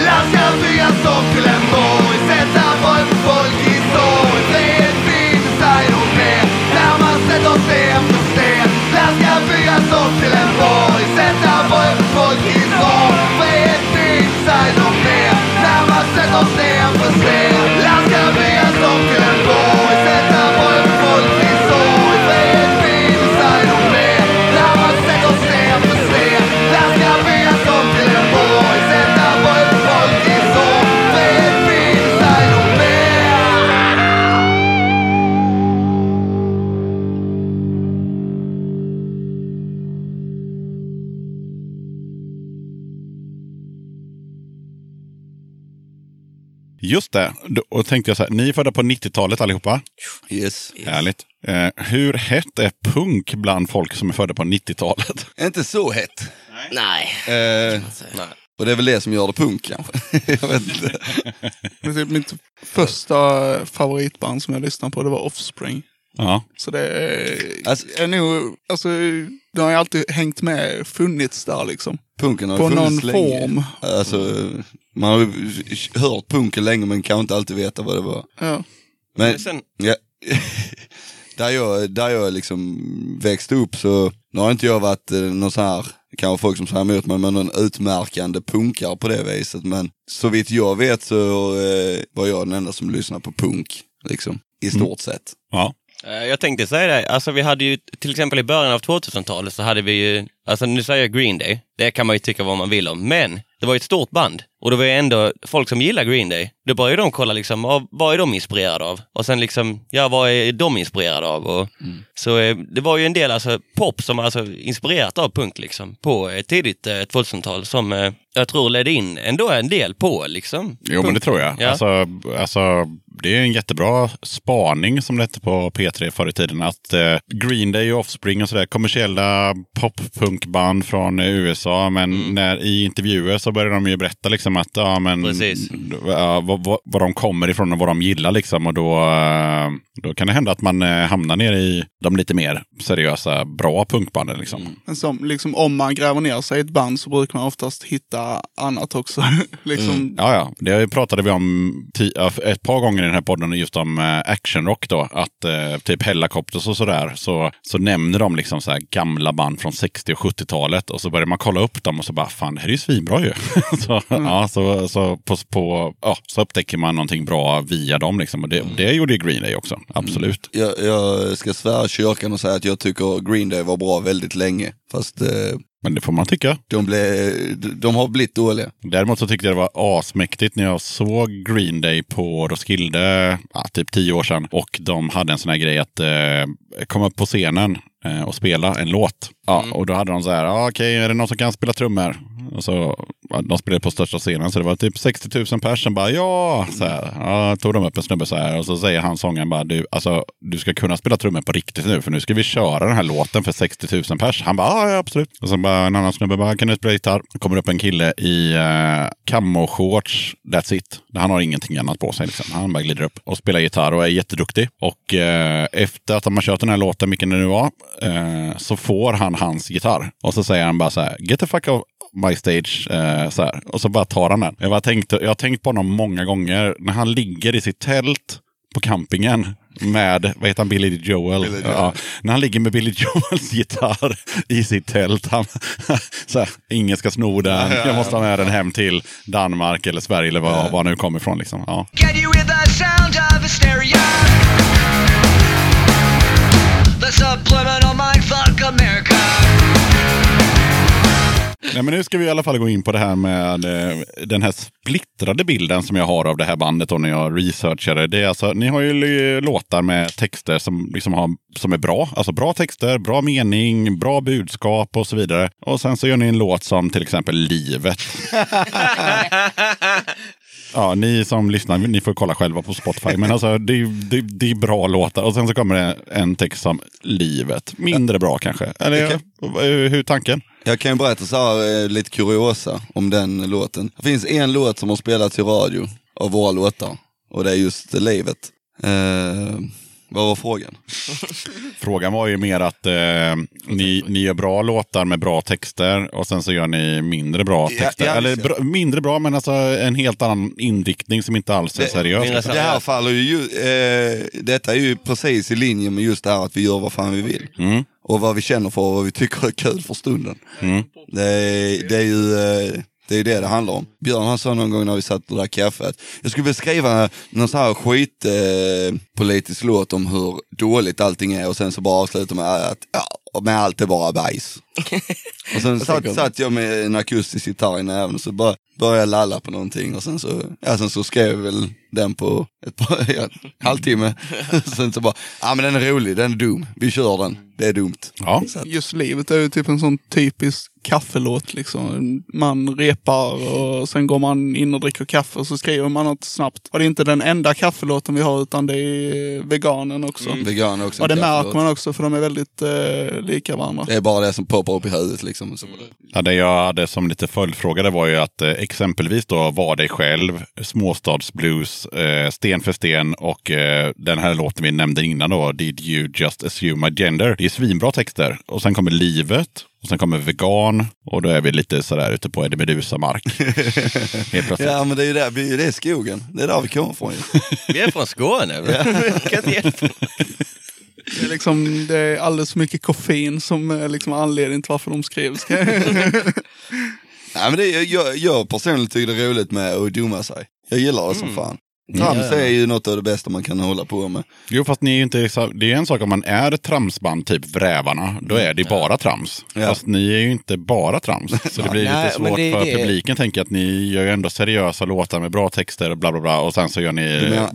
Då- Och tänkte jag så här, ni är födda på 90-talet allihopa. Yes. Härligt. Eh, hur hett är punk bland folk som är födda på 90-talet? [laughs] Inte så hett. Nej. Eh, och det är väl det som gör det punk kanske. [laughs] jag vet inte. Typ mitt första favoritband som jag lyssnade på, det var Offspring. Ja. Så det är, Alltså- är nog, alltså, det har ju alltid hängt med, funnits där liksom. Punken har På någon länge. form. Alltså, man har ju hört punken länge men kan inte alltid veta vad det var. Ja. Men Sen, ja, [laughs] där, jag, där jag liksom växte upp så, nu har inte jag varit eh, någon sån här, kanske folk som säger emot mig, men en utmärkande punkare på det viset. Men så vitt jag vet så eh, var jag den enda som lyssnade på punk, liksom. I stort sett. Ja. Eh, Jag tänkte säga det, alltså vi hade ju till exempel i början av 2000-talet så hade vi ju, alltså nu säger jag Green Day, det kan man ju tycka vad man vill om, men det var ju ett stort band och det var ju ändå folk som gillar Green Day. Då började de kolla liksom, ah, vad är de inspirerade av? Och sen liksom, ja vad är de inspirerade av? Och, Så eh, det var ju en del alltså pop som alltså inspirerat av punk liksom på eh, tidigt eh, 2000-tal som jag tror ledde in ändå en del på liksom. Jo, men det tror jag. Ja. Alltså, alltså, det är en jättebra spaning som det hette på P3 förr i tiden. Att eh, Green Day och Offspring och sådär, kommersiella poppunkband från eh, USA. Men Mm. när, i intervjuer så började de ju berätta liksom att ja, men, ja, vad, vad, vad de kommer ifrån och vad de gillar. Liksom. Och då, eh, då kan det hända att man eh, hamnar ner i de lite mer seriösa, bra punkbanden. Liksom. Men som, liksom, om man gräver ner sig i ett band så brukar man oftast hitta annat också. [laughs] liksom, Ja, ja. Det pratade vi om ett par gånger i den här podden, just om eh, actionrock då. Att eh, typ Hellacopters och sådär, så, så nämner de liksom så här gamla band från 60 och 70-talet. Och så börjar man kolla upp dem och så bara, fan det här är ju svinbra ju. [laughs] så, ja, så, så, på, på, ja, så upptäcker man någonting bra via dem liksom. Och det, det gjorde ju Green Day också, absolut. Jag, jag ska svära kyrkan och säga att jag tycker Green Day var bra väldigt länge. Fast eh, Men det får man tycka. de, blev, de har blivit dåliga. Däremot så tyckte jag det var asmäktigt när jag såg Green Day på Roskilde, ja, typ tio år sedan. Och de hade en sån här grej att eh, komma upp på scenen eh, och spela en låt. Ja, Och då hade de så här, ah, okej, är det någon som kan spela trummor? Och så, de spelade på största scenen, så det var typ 60 000 pers som bara ja. Så här, ja, tog de upp en snubbe så här och så säger han sångaren bara, du, alltså, du ska kunna spela trummor på riktigt nu, för nu ska vi köra den här låten för 60 000 pers. Han bara, "Ja, absolut. Och sen bara en annan snubbe bara, kan du spela gitarr? kommer upp en kille i eh, camo-shorts, that's it. Han har ingenting annat på sig. Liksom. Han bara glider upp och spelar gitarr och är jätteduktig. Och eh, efter att de har kört den här låten, vilken det nu var, eh, så får han hans gitarr. Och så säger han bara så här, get the fuck off my stage. Eh, så här. Och så bara tar han den. Jag, bara tänkte, jag har tänkt på honom många gånger när han ligger i sitt tält på campingen med, vad heter han, Billy Joel? Billy Joel. Ja, när han ligger med Billy [laughs] Joels gitarr i sitt tält. Han, [laughs] så här, ingen ska sno den, jag måste ha med den hem till Danmark eller Sverige eller var, var han nu kommer ifrån. Liksom. Ja. Can Nej, men nu ska vi i alla fall gå in på det här med eh, den här splittrade bilden som jag har av det här bandet och när jag researchade. Det är alltså, ni har ju låtar med texter som, liksom har, som är bra. Alltså bra texter, bra mening, bra budskap och så vidare. Och sen så gör ni en låt som till exempel Livet. [laughs] Ja, ni som lyssnar, ni får kolla själva på Spotify. Men alltså, det, är- det, det är bra låtar. Och sen så kommer det en text som Livet. Mindre bra kanske. Eller Okej. hur hur är tanken? Jag kan ju berätta så här, eh, lite kuriosa om den låten. Det finns en låt som har spelats i radio av våra låtar. Och det är just Livet. Eh, vad var frågan? Frågan var ju mer att eh, ni, ni gör bra låtar med bra texter och sen så gör ni mindre bra texter. ja, Eller ja. bra, mindre bra, men alltså en helt annan inriktning som inte alls är Det- seriös. Det här faller ju, eh, detta är ju precis i linje med just det här att vi gör vad fan vi vill. Mm. Och vad vi känner för och vad vi tycker är kul för stunden. Mm. Det, är, det är ju eh, det, är det det handlar om. Björn han sa någon gång när vi satt och drack kaffe att jag skulle vilja skriva någon sån här skit eh, låt om hur dåligt allting är och sen så bara avsluta med att ja, men allt är bara bajs. [laughs] och sen satt, satt jag med en akustisk gitarr i näven och så bara började jag lalla på någonting och sen så, ja, sen så skrev jag väl den på ett par, [laughs] ja, halvtimme. [laughs] sen så bara, ja men den är rolig, den är dum, vi kör den, det är dumt. Ja. Just livet är ju typ en sån typisk kaffelåt liksom. Man repar och sen går man in och dricker kaffe och så skriver man något snabbt. Och det är inte den enda kaffelåten vi har utan det är veganen också. vegan är också Och det märker man också för de är väldigt eh, lika varandra. Det är bara det som poppar upp i huvudet liksom. Ja, det jag hade som lite följdfråga det var ju att eh, exempelvis då Var dig själv, Småstadsblues, eh, Sten för sten och eh, den här låten vi nämnde innan då, Did you just assume my gender? Det är svinbra texter. Och sen kommer Livet och sen kommer Vegan och då är vi lite sådär ute på Eddie Meduza-mark. [laughs] Helt plötsligt. Ja men det är ju det, vi- är skogen, det är där vi kommer ifrån ju. [laughs] Vi är från Skåne. [laughs] Hjälpa. Det är, liksom, det är alldeles för mycket koffein som är liksom anledningen till varför de skrivs. Nej men det, jag, jag personligen tycker det är roligt med att dumma sig. Jag gillar det som fan. Trams Ja, ja. är ju något av det bästa man kan hålla på med. Jo, fast ni är ju inte, det är en sak om man är ett tramsband, typ Vrävarna, då är det bara trams. Ja. Fast ni är ju inte bara trams. [laughs] Så det blir Nej, lite svårt det för det- publiken, tänker att ni gör ju ändå seriösa låtar med bra texter och bla bla bla. Och sen så gör ni menar-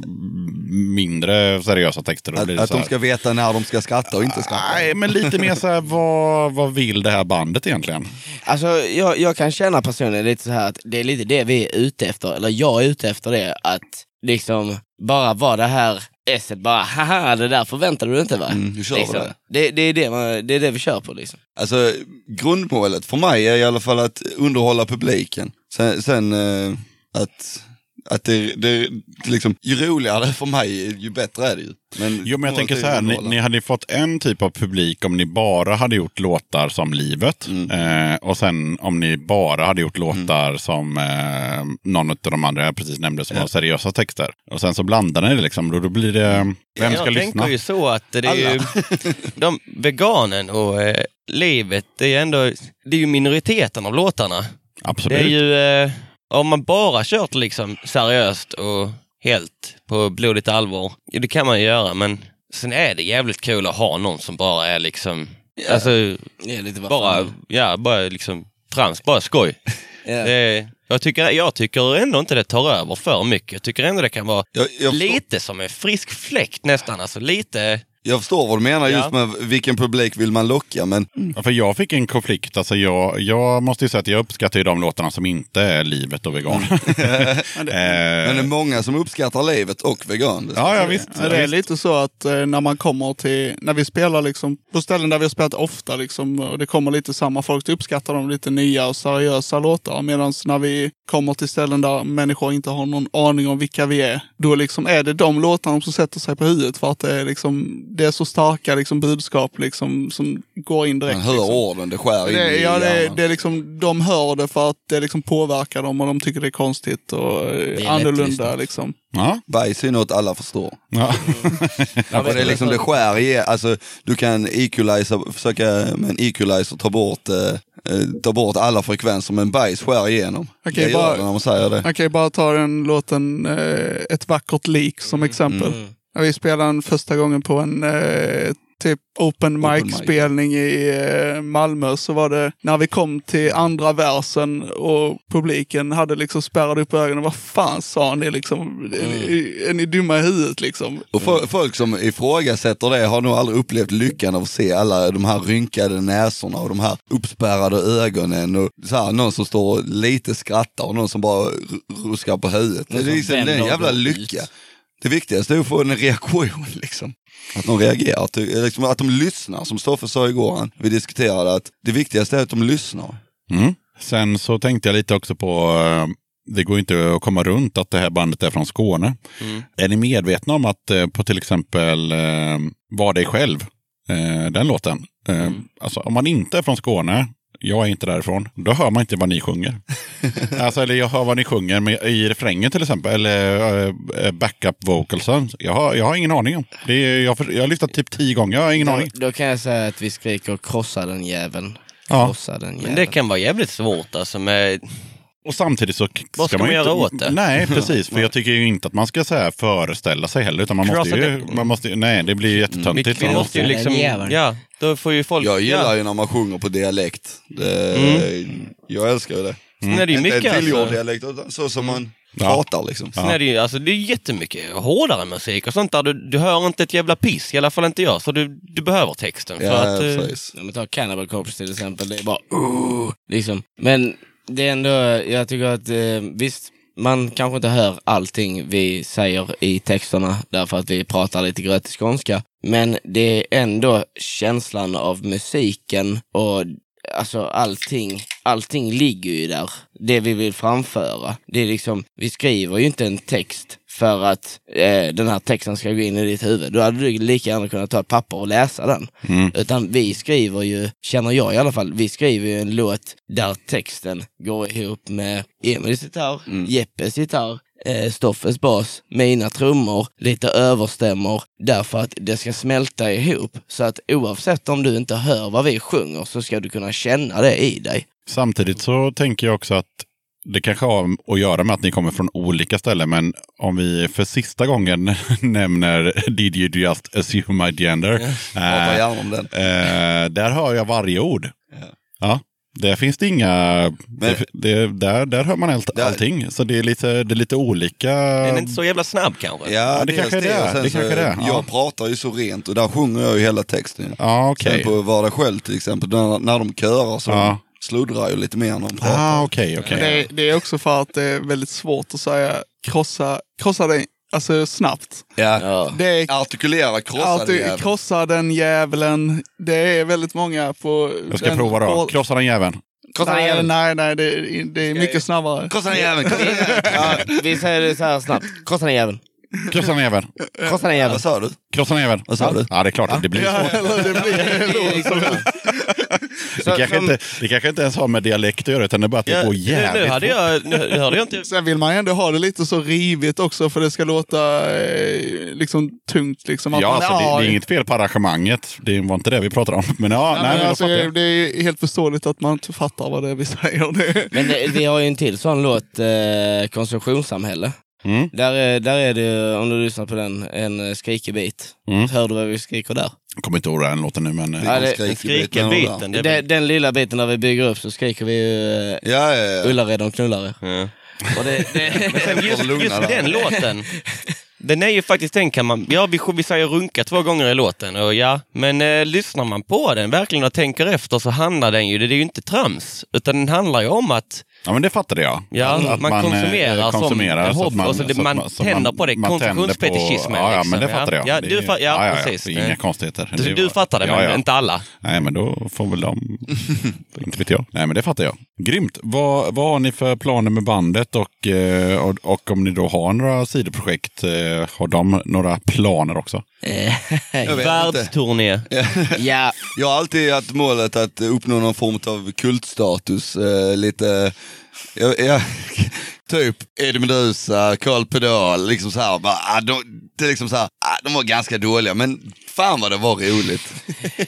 mindre seriösa texter. Att, det att så de ska veta när de ska skratta och inte skratta. Nej, men lite mer så här, vad, vad vill det här bandet egentligen? Alltså jag, jag kan känna personligen lite så här att det är lite det vi är ute efter, eller jag är ute efter det, att liksom bara vara det här esset bara haha, det där förväntade du inte va? Mm, du kör liksom. det. det. Det, är det, man, det är det vi kör på liksom. Alltså grundmålet för mig är i alla fall att underhålla publiken. Sen, sen eh, att, att det, det liksom, ju roligare det är för mig, ju bättre är det ju. Men, Jo, men jag tänker så här, ni, ni hade ju fått en typ av publik om ni bara hade gjort låtar som livet. Eh, och sen om ni bara hade gjort låtar som eh, någon av de andra jag precis nämnde som har seriösa texter. Och sen så blandar ni det liksom, då, då blir det, vem ska jag lyssna? tänker ju så att det är ju, [laughs] de, veganen och eh, livet, det är ändå, det är ju minoriteten av låtarna. Absolut. Det är ju, eh, om man bara kört liksom seriöst och helt på blodigt allvar, ja, det kan man ju göra, men sen är det jävligt kul att ha någon som bara är liksom, alltså är lite vad bara, ja, bara liksom trams, bara skoj. Ja. Det, jag, tycker, jag tycker ändå inte det tar över för mycket. Jag tycker ändå det kan vara jag, jag, lite som en frisk fläkt nästan. Alltså lite, jag förstår vad du menar just med vilken publik vill man locka, men Ja, för jag fick en konflikt. Alltså jag, jag måste ju säga att jag uppskattar ju de låtarna som inte är livet och vegan. [laughs] men det är eh, många som uppskattar livet och vegan. ja, ja, visst. Ja, det är visst. lite så att eh, när man kommer till, när vi spelar liksom på ställen där vi har spelat ofta liksom, och det kommer lite samma folk, då uppskattar de lite nya och seriösa låtar. Medan när vi kommer till ställen där människor inte har någon aning om vilka vi är, då liksom är det de låtarna som sätter sig på huvudet för att det är, liksom, det är så starka liksom, budskap liksom, som går in direkt. Man hör liksom. orden, det skär in Det, i ja, det, det är liksom, de hör det för att det liksom påverkar dem och de tycker det är konstigt och eh, är annorlunda. lättlyssnat. Liksom. Ja, Bajs är något alla förstår. ja. [laughs] Och det är liksom det skär i, alltså du kan equalizer, försöka med en equalizer ta bort, eh, eh, ta bort alla frekvenser men bajs skär igenom. Okej, det bara- gör det när man säger det. Kan ju bara ta den låten eh, Ett vackert lik som exempel. Mm. När vi spelade den första gången på en eh, typ open Open mic. mic-spelning i eh, Malmö så var det när vi kom till andra versen och publiken hade liksom spärrat upp ögonen. Vad fan sa ni liksom? Är, är ni dumma i huvudet liksom? Och fo- folk som ifrågasätter det har nog aldrig upplevt lyckan av att se alla de här rynkade näsorna och de här uppspärrade ögonen och så här, någon som står och lite skrattar och någon som bara ruskar på huvudet. Det är, som liksom, det är en vänder jävla lycka. ut. Det viktigaste är att få en reaktion [laughs] liksom. Att de reagerar, att, liksom, att de lyssnar. Som Stoffe sa igår, han, vi diskuterade att det viktigaste är att de lyssnar. Mm. Sen så tänkte jag lite också på, eh, det går inte att komma runt att det här bandet är från Skåne. Är ni medvetna om att eh, på till exempel eh, Var dig själv, den låten, eh, alltså om man inte är från Skåne, jag är inte därifrån, då hör man inte vad ni sjunger. [laughs] alltså, eller jag hör vad ni sjunger men i refrängen till exempel, eller uh, backup vocalsen. Jag har, jag har ingen aning om. Det är, jag, har- jag har lyssnat typ tio gånger, jag har ingen Då, aning. då kan jag säga att vi skriker krossa den jäveln. Ja. Krossa den men jäveln. det kan vara jävligt svårt alltså med, Och samtidigt så k- Vad ska man man göra inte, åt det? Nej, [laughs] precis. För jag tycker ju inte att man ska så här föreställa sig heller. Utan man måste Crossa ju, man måste, nej, det blir ju jättetöntigt. vi Man måste ju liksom, ja, då får ju folk, Jag gillar ja. ju när man sjunger på dialekt. Det, Jag älskar ju det. Sen är det ju Inte en mycket tillgjord alltså, dialekt, utan så som man Ja. pratar liksom. sen är det ju, alltså det är jättemycket hårdare musik och sånt där. Du, du hör inte ett jävla piss, i alla fall inte jag. Så du, du behöver texten. För Ja, att, eh, precis. Om vi tar Cannibal Corpse till exempel, det är bara uh, liksom. Men det är ändå, jag tycker att eh, visst, man kanske inte hör allting vi säger i texterna därför att vi pratar lite grötig skånska. Men det är ändå känslan av musiken och alltså allting, allting ligger ju där. Det vi vill framföra. Det är liksom, vi skriver ju inte en text för att eh, den här texten ska gå in i ditt huvud. Då hade du lika gärna kunnat ta ett papper och läsa den. Utan vi skriver ju, känner jag i alla fall, vi skriver ju en låt där texten går ihop med Emils gitarr, Jeppes gitarr, eh, Stoffes bas, mina trummor, lite överstämmor, därför att det ska smälta ihop. Så att oavsett om du inte hör vad vi sjunger så ska du kunna känna det i dig. Samtidigt så tänker jag också att det kanske har att göra med att ni kommer från olika ställen, men om vi för sista gången [laughs] nämner Did you just assume my gender? Om den. eh, där hör jag varje ord. Ja. Där finns det inga... det, det, där, där hör man allt, Där- allting. Så det är lite, det är lite olika... Den är inte så jävla snabb kanske. Ja, det dels kanske är det. Det så- kanske är det, ja. Jag pratar ju så rent och där sjunger jag ju hela texten. Ja, okej. Sen på Var det själv till exempel, när, när de körar så Ja. sluddrar jag lite mer när de pratar. Ah, okej. Men det, det är också för att det är väldigt svårt att säga krossa, krossa den, alltså snabbt. Ja. Ja. Det är Artikulera, krossa alltid den jäveln. krossa den jävlen. Det är väldigt många på... Jag ska den- prova då. Krossa den jäveln. Krossa den Nej, jäveln. nej, nej, det, är- det är mycket snabbare. Krossa den jäveln, krossa den [laughs] jäveln. Ja, vi säger det så här snabbt. Krossa den jäveln. Krossa den jäveln. Krossa den Vad sa du? Krossa den jäveln. Vad sa du? Ja, det är klart att det blir Ja, eller det blir kanske, inte, det kanske inte ens har med dialekt att göra, utan det är bara att det går nu, jävligt nu, hade jag, nu, hörde jag inte... Sen vill man ändå ha det lite så rivigt också för det ska låta eh, liksom tungt. Liksom, att Ja, alltså, det, det är inget fel på arrangemanget. Det var inte det vi pratade om. Men ja, Nej, nej, men alltså, det är helt förståeligt att man inte fattar vad det är vi säger. Men det, vi har ju en till sån låt, eh, Konsumtionssamhälle. Mm. Där är, där är det, om du lyssnar på den, en eh, skrikig bit. Mm. Hör du vad vi skriker där? Jag kommer inte ihåg den låten nu, men... eh, Ja, det- är Den, väl- den lilla biten där vi bygger upp så skriker vi ju eh, Ja, ja, ja. Ullared och knullare. Ja. Och det, det, [laughs] just, just den låten. Den är ju faktiskt, den kan man, ja vi, vi säger runka två gånger i låten och ja, men eh, lyssnar man på den verkligen och tänker efter så handlar den ju, det är ju inte trams, utan den handlar ju om att Ja, men det fattade jag. Ja, Att man eh, konsumerar som konsumerar att hobby och så det- så man så tänder på det, man konsumtionsfetischismen, Ja, ja, men det liksom. fattar jag. Ja, Det du fa- ja, precis. Det är inga konstigheter. du, Det du fattar det, ja, men ja. inte alla. Nej, men då får väl de... [laughs] inte vet jag. Nej, men det fattar jag. Grymt. Vad, vad har ni för planer med bandet och, eh, och, och om ni då har några sidoprojekt, eh, har de några planer också? Världsturné. ja, Jag har alltid haft målet att uppnå någon form av kultstatus. Eh, lite, ja, ja, [laughs] typ Eddie Meduza, Carl Pedal, liksom så här. Bara, ah, de, det är liksom så här, ah, de var ganska dåliga, men fan vad det var roligt.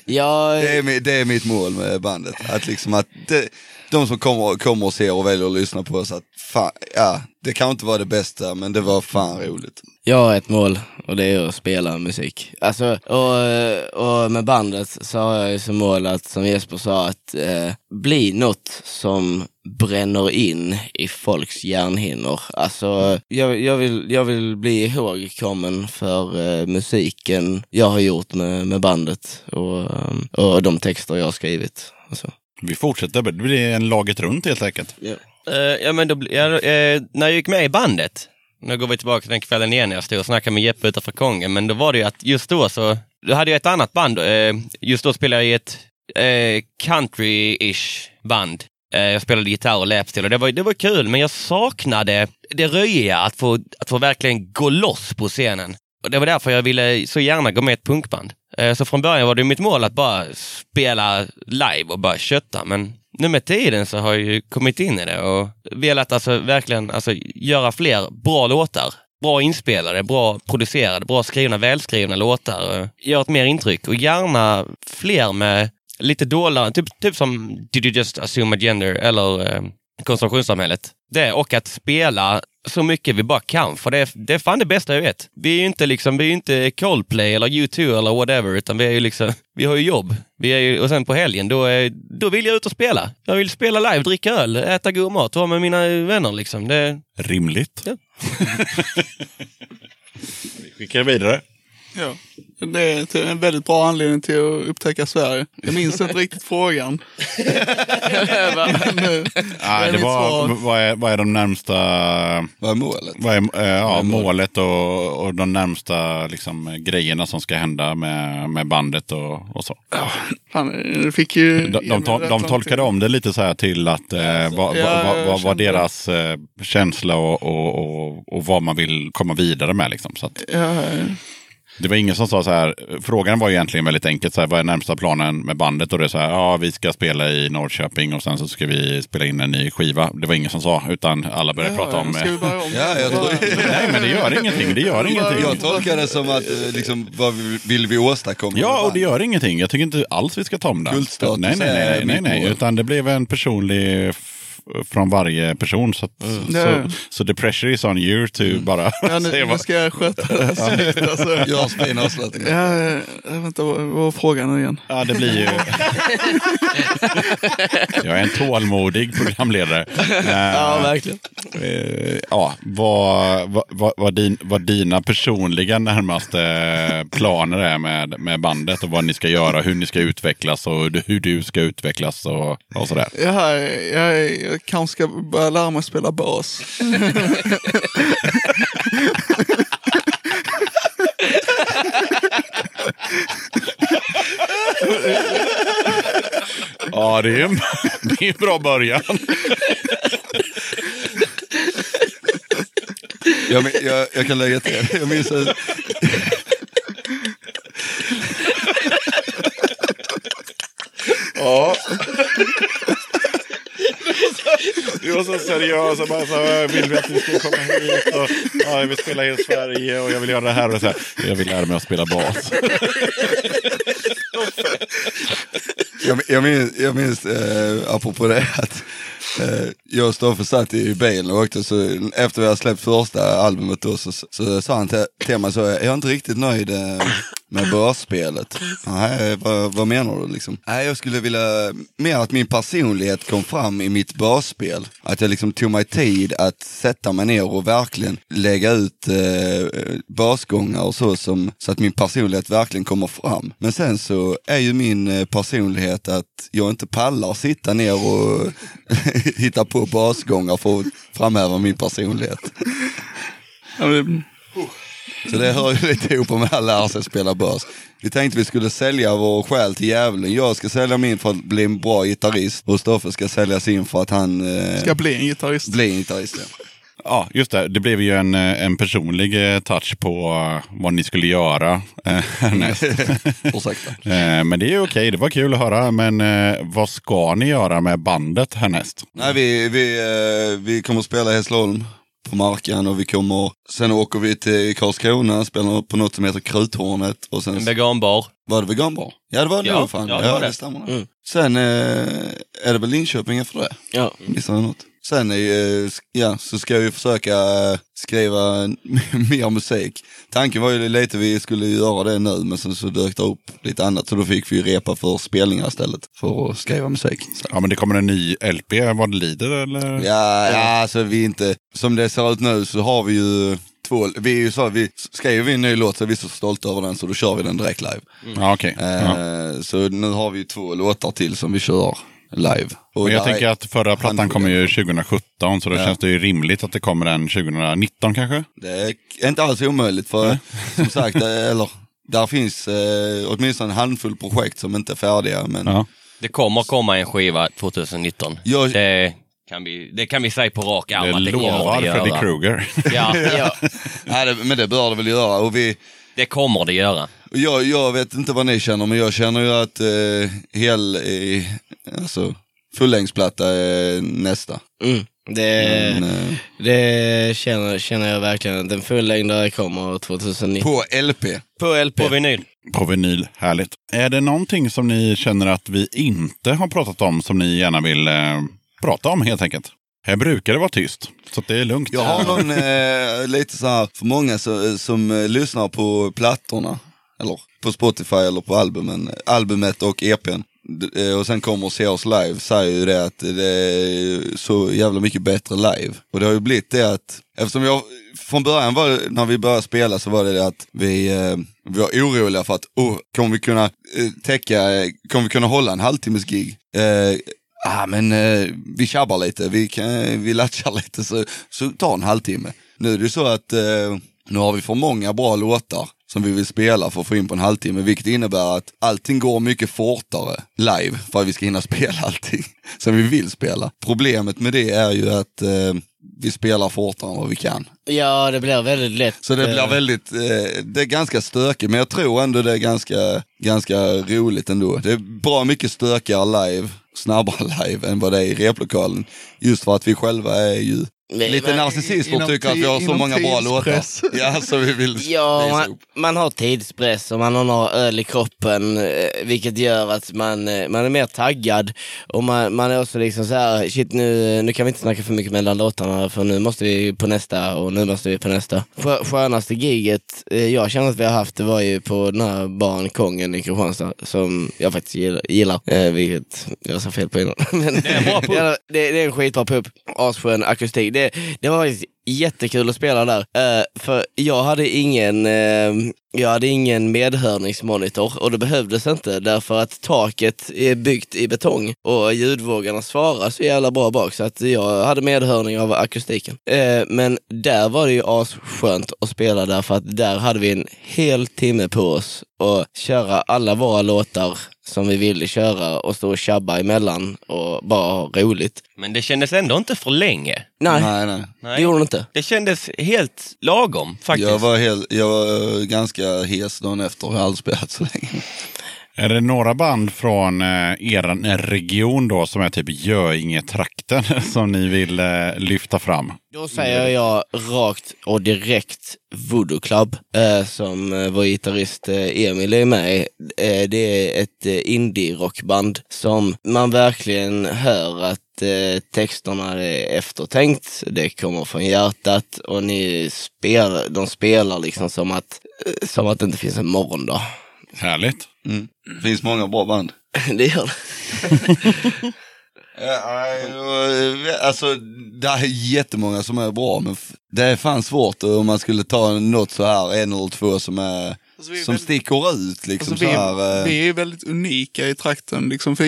jag, Det är, det är mitt mål med bandet. Att liksom att det, de som kommer, kommer och ser och väljer att lyssna på oss, att fan, ja, det kan inte vara det bästa, men det var fan roligt. jag har ett mål och det är att spela musik. Alltså, och, och med bandet så har jag ju som mål att, som Jesper sa, att eh, bli något som bränner in i folks hjärnhinnor. Alltså, jag, jag, vill, jag vill bli ihågkommen för eh, musiken jag har gjort med, med bandet och, och de texter jag har skrivit. Alltså. Vi fortsätter. Det blir en laget runt helt enkelt. Eh, ja, men då, bli- ja, eh, när jag gick med i bandet, nu går vi tillbaka till den kvällen igen när jag stod och snackade med Jeppe utanför Kongen, men då var det ju att just då så, då hade jag ett annat band, eh, just då spelade jag i ett country-ish band. Jag spelade gitarr och läpstil och det var, det var kul, men jag saknade det röjiga, att få, att få verkligen gå loss på scenen. Och det var därför jag ville så gärna gå med i ett punkband. Eh, så från början var det mitt mål att bara spela live och bara kötta, men nu med tiden så har jag ju kommit in i det och velat alltså verkligen alltså, göra fler bra låtar. Bra inspelade, bra producerade, bra skrivna, välskrivna låtar. Gör ett mer intryck och gärna fler med lite dolare, typ, typ som Did you just assume a gender eller eh, konsumtionssamhället. Det och att spela så mycket vi bara kan, för det är, det är fan det bästa jag vet. Vi är ju inte liksom, vi är inte Coldplay eller U2 eller whatever, utan vi är ju liksom, vi har ju jobb. Vi är ju, och sen på helgen, då, är, då vill jag ut och spela. Jag vill spela live, dricka öl, äta god mat, vara med mina vänner liksom. Det, Rimligt. Ja. [laughs] Vi skickar vidare. Ja. Det är en väldigt bra anledning till att upptäcka Sverige. Jag minns inte riktigt frågan. [laughs] Men, eh, Nej, det var, vad, är, vad är de närmsta Vad är målet? vad är, eh, ja, målet och, och de närmsta liksom, grejerna som ska hända med, med bandet och, och så? Fan, du fick ju... De, de, tol- de tolkade om det lite så här till att eh, vad, vad, vad, vad var kände det. deras eh, känsla och, och, och, och vad man vill komma vidare med. Liksom. Så att, Ja, Det var ingen som sa så här, frågan var egentligen väldigt enkelt, så här, vad är närmsta planen med bandet? Och det är så här, ja vi ska spela i Norrköping och sen så ska vi spela in en ny skiva. Det var ingen som sa, utan alla började prata om... Ska vi börja om? Ja, jag tror... [laughs] Nej, men det gör ingenting. Det gör ingenting. Jag tolkar det som att, eh, liksom, vad vi- vill vi åstadkomma? Ja, och det gör ingenting. Jag tycker inte alls vi ska ta om det. Kultstatus Nej, nej, nej, nej, nej. Utan det blev en personlig från varje person. Så, att, Ja. så, så the pressure is on you to bara Ja, nu, [laughs] nu vad... ska jag sköta det snyggt [laughs] alltså. Gör en fin avslutning. Ja, vänta, vad vad var frågan nu igen? Ja, det blir ju... [laughs] jag är en tålmodig programledare. Ja, Eh, verkligen. eh, ja, vad, vad, vad, vad, din, vad dina personliga närmaste planer är med, med bandet och vad ni ska göra, hur ni ska utvecklas och hur du ska utvecklas och, och sådär. Ja, jag, jag kanske ska börja lära mig spela bas. Ja, det är en, det är en bra början. Jag, jag, jag kan lägga till, jag minns att Ja. Du var så seriös och bara så vill vi att ni ska komma hit och ja, jag vill spela i Sverige och jag vill göra det här och så här. Jag vill lära mig att spela bas. Jag, jag minns, jag minns eh, apropå det, att eh, jag och Stoffe satt i bilen och åkte, så efter vi hade släppt första albumet då, så, så sa han till, till mig så, jag är inte riktigt nöjd eh, med börspelet. Nej, vad, vad menar du liksom? Nej, jag skulle vilja mer att min personlighet kom fram i mitt basspel. Att jag liksom tog mig tid att sätta mig ner och verkligen lägga ut eh, basgångar och så, som, så att min personlighet verkligen kommer fram. Men sen så är ju min eh, personlighet att jag inte pallar sitta ner och [laughs] hitta på basgångar för att framhäva min personlighet. Så det hör ju lite ihop med att lära sig spela bas. Vi tänkte vi skulle sälja vår själ till djävulen. Jag ska sälja min för att bli en bra gitarrist och Stoffe ska sälja sin för att han eh, ska bli en gitarrist. bli en gitarrist. Ja. Ja, just det. Det blev ju en, eh, en personlig eh, touch på eh, vad ni skulle göra härnäst. [laughs] [laughs] Men det är ju okej, det var kul att höra. Men vad ska ni göra med bandet härnäst? Nej, vi, vi, vi kommer att spela i Hässleholm på Markan och vi kommer, sen åker vi till Karlskrona, spelar på något som heter Kruthornet och sen En veganbar. var det veganbar. Ja det var det Ja, nog fan. ja, Ja, det det, var det. stämmer. nog. Mm. Sen eh, är det väl Linköping efter det. Ja. Missar jag något? Sen eh, ja, så ska ju försöka eh, skriva [laughs] mer musik. Tanken var ju lite vi skulle göra det nu men sen så dök det upp lite annat så då fick vi repa för spelningar istället för att skriva musik. Så. Ja, men det kommer en ny LP vad det lider eller? Ja, ja, alltså vi inte, som det ser ut nu så har vi ju två, vi är ju så, vi skriver vi en ny låt så är vi så stolta över den så då kör vi den direkt live. Ja, okej. Ja. Eh, Så nu har vi ju två låtar till som vi kör live. Och Men jag tänker att förra plattan kommer ju 2017 så då Ja. känns det ju rimligt att det kommer en 2019 kanske? Det är inte alls omöjligt för [laughs] som sagt, eller där finns eh, åtminstone en handfull projekt som inte är färdiga. Men Ja. Det kommer komma en skiva 2019. jag, Det kan vi, det kan vi säga på rak arm Det att det kommer lovar det Freddy. Krueger. Ja, Ja. [laughs] nej, det, men det bör det väl göra. Och vi, det kommer det göra. Jag, jag vet inte vad ni känner men jag känner ju att eh, hel, eh, alltså fullängdsplatta är nästa. Mm. Det, Men, eh, det känner, känner jag verkligen. Den fullängdare kommer 2019. på LP. På LP. På vinyl. På vinyl, härligt. Är det någonting som ni känner att vi inte har pratat om som ni gärna vill eh, prata om helt enkelt? Här brukar det vara tyst, så att det är lugnt. Jag har någon eh, lite så här, för många så, som eh, lyssnar på plattorna, eller på Spotify eller på albumen, albumet och EPn. Eh, och sen kommer och ser oss live, säger ju det att det är så jävla mycket bättre live. Och det har ju blivit det att, eftersom jag, från början var det, när vi började spela så var det det att vi, eh, vi var oroliga för att, oh, kommer vi kunna eh, täcka, kommer vi kunna hålla en halvtimmes gig? Eh, ah, men eh, vi tjabbar lite, vi, kan, vi latchar lite så, så ta en halvtimme. Nu är det ju så att eh, nu har vi för många bra låtar som vi vill spela för att få in på en halvtimme, vilket innebär att allting går mycket fortare live för att vi ska hinna [laughs] spela allting som vi vill spela. Problemet med det är ju att eh, vi spelar fortare än vad vi kan. Ja, det blir väldigt lätt. Så det blir eh, väldigt, eh, det är ganska stökigt, men jag tror ändå det är ganska, ganska roligt ändå. Det är bra mycket stökigare live, snabbare [laughs] live än vad det är i replokalen. Just för att vi själva är ju Men- lite och inom tycker att vi har så många bra låtar. Ja, så vi vill [laughs] Ja, man, man har tidspress och man har några öl i kroppen, eh, vilket gör att man, eh, man är mer taggad. Och man, man är också liksom så här, shit nu, nu kan vi inte snacka för mycket mellan låtarna för nu måste vi på nästa och nu måste vi på nästa. Skö- Skönaste giget eh, jag känner att vi har haft, det var ju på den här baren Kongen i Kristianstad, som jag faktiskt gillar, vilket jag sa fel på innan. [laughs] Men, Det är en bra pub. Det, det är en skitbra pub, asskön akustik. Det, det var faktiskt jättekul att spela där. Eh, för jag hade ingen eh, jag hade ingen medhörningsmonitor och det behövdes inte därför att taket är byggt i betong och ljudvågorna svarar så jävla bra bak så att jag hade medhörning av akustiken. Eh, men där var det ju asskönt att spela därför att där hade vi en hel timme på oss att köra alla våra låtar som vi ville köra och stå och tjabba emellan och bara ha roligt. Men det kändes ändå inte för länge. Nej, Nej, nej. det gjorde det inte. Det kändes helt lagom faktiskt. Jag var, helt, jag var ganska hes dagen efter, jag har aldrig spelat så länge. Är det några band från eh, er region då som är typ Göinge-trakten [laughs] som ni vill eh, lyfta fram? Då säger jag rakt och direkt Voodoo Club eh, som eh, vår gitarrist eh, Emil är med i. Eh, det är ett eh, indie-rockband som man verkligen hör att eh, texterna är eftertänkt, det kommer från hjärtat och ni spelar, de spelar liksom som att, eh, som att det inte finns en morgondag. Härligt. Mm. Det finns många bra band. [laughs] det gör det. [laughs] Alltså, det är jättemånga som är bra, men det är fan svårt om man skulle ta något så här, en eller två som är Alltså, är som väldigt- sticker ut liksom Alltså, så vi, här. eh, vi är väldigt unika i trakten. Liksom, för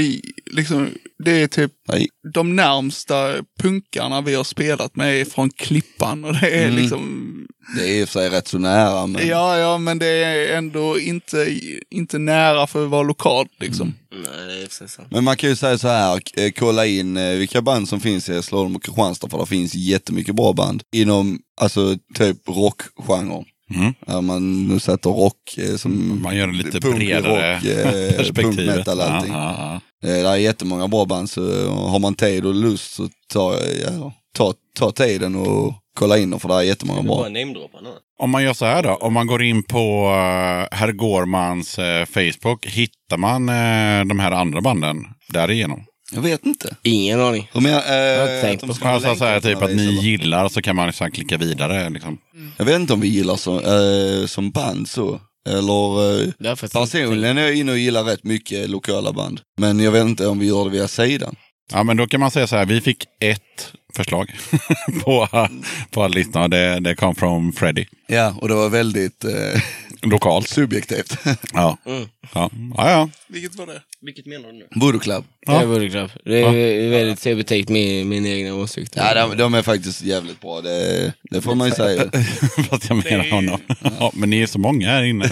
liksom, det är typ nej. de närmsta punkarna vi har spelat med är från Klippan. Och det är Mm. liksom, Det är i och för sig rätt så nära, men ja, ja, men det är ändå inte, inte nära för att vara lokalt. Liksom. Nej, sant. Men man kan ju säga så här, eh, kolla in eh, vilka band som finns i Hässleholm och Kristianstad, för det finns jättemycket bra band inom, alltså typ rockgenren. Mm. Där man nu sätter rock eh, som Man gör det lite punk, bredare rock, perspektiv. punk metal, allting. Ja, ja, Det är jättemånga bra band, så har man tid och lust så ta, ja, ta, ta tiden och kolla in dem, för det är jättemånga bra. Om man gör så här då, om man går in på uh, herr Gårmans eh, Facebook, hittar man eh, de här andra banden därigenom? Jag vet inte. Ingen aning. Hur menar, eh, har inte tänkt på. Alltså så här, typ att ni eller? gillar så kan man liksom klicka vidare. Liksom. Jag vet inte om vi gillar så, eh, som band så. Eller eh, personligen är jag inne och gillar rätt mycket lokala band. Men jag vet inte om vi gör det via sidan. Ja, men då kan man säga så här, vi fick ett förslag [laughs] på, på att lyssna. Det, det kom från Freddy. Ja, och det var väldigt eh, Lokalt. subjektivt. [laughs] Ja. Mm. Ja. Ja, ja. Vilket var det? Vilket menar du nu? Voodoo Club. Ja. Det vore klart. Det är väldigt subjektivt min, min egna åsikt. Ja, de, de är faktiskt jävligt bra. Det, det får man ju säga. [laughs] Fast jag menar är- honom. Ja, men ni är så många här inne.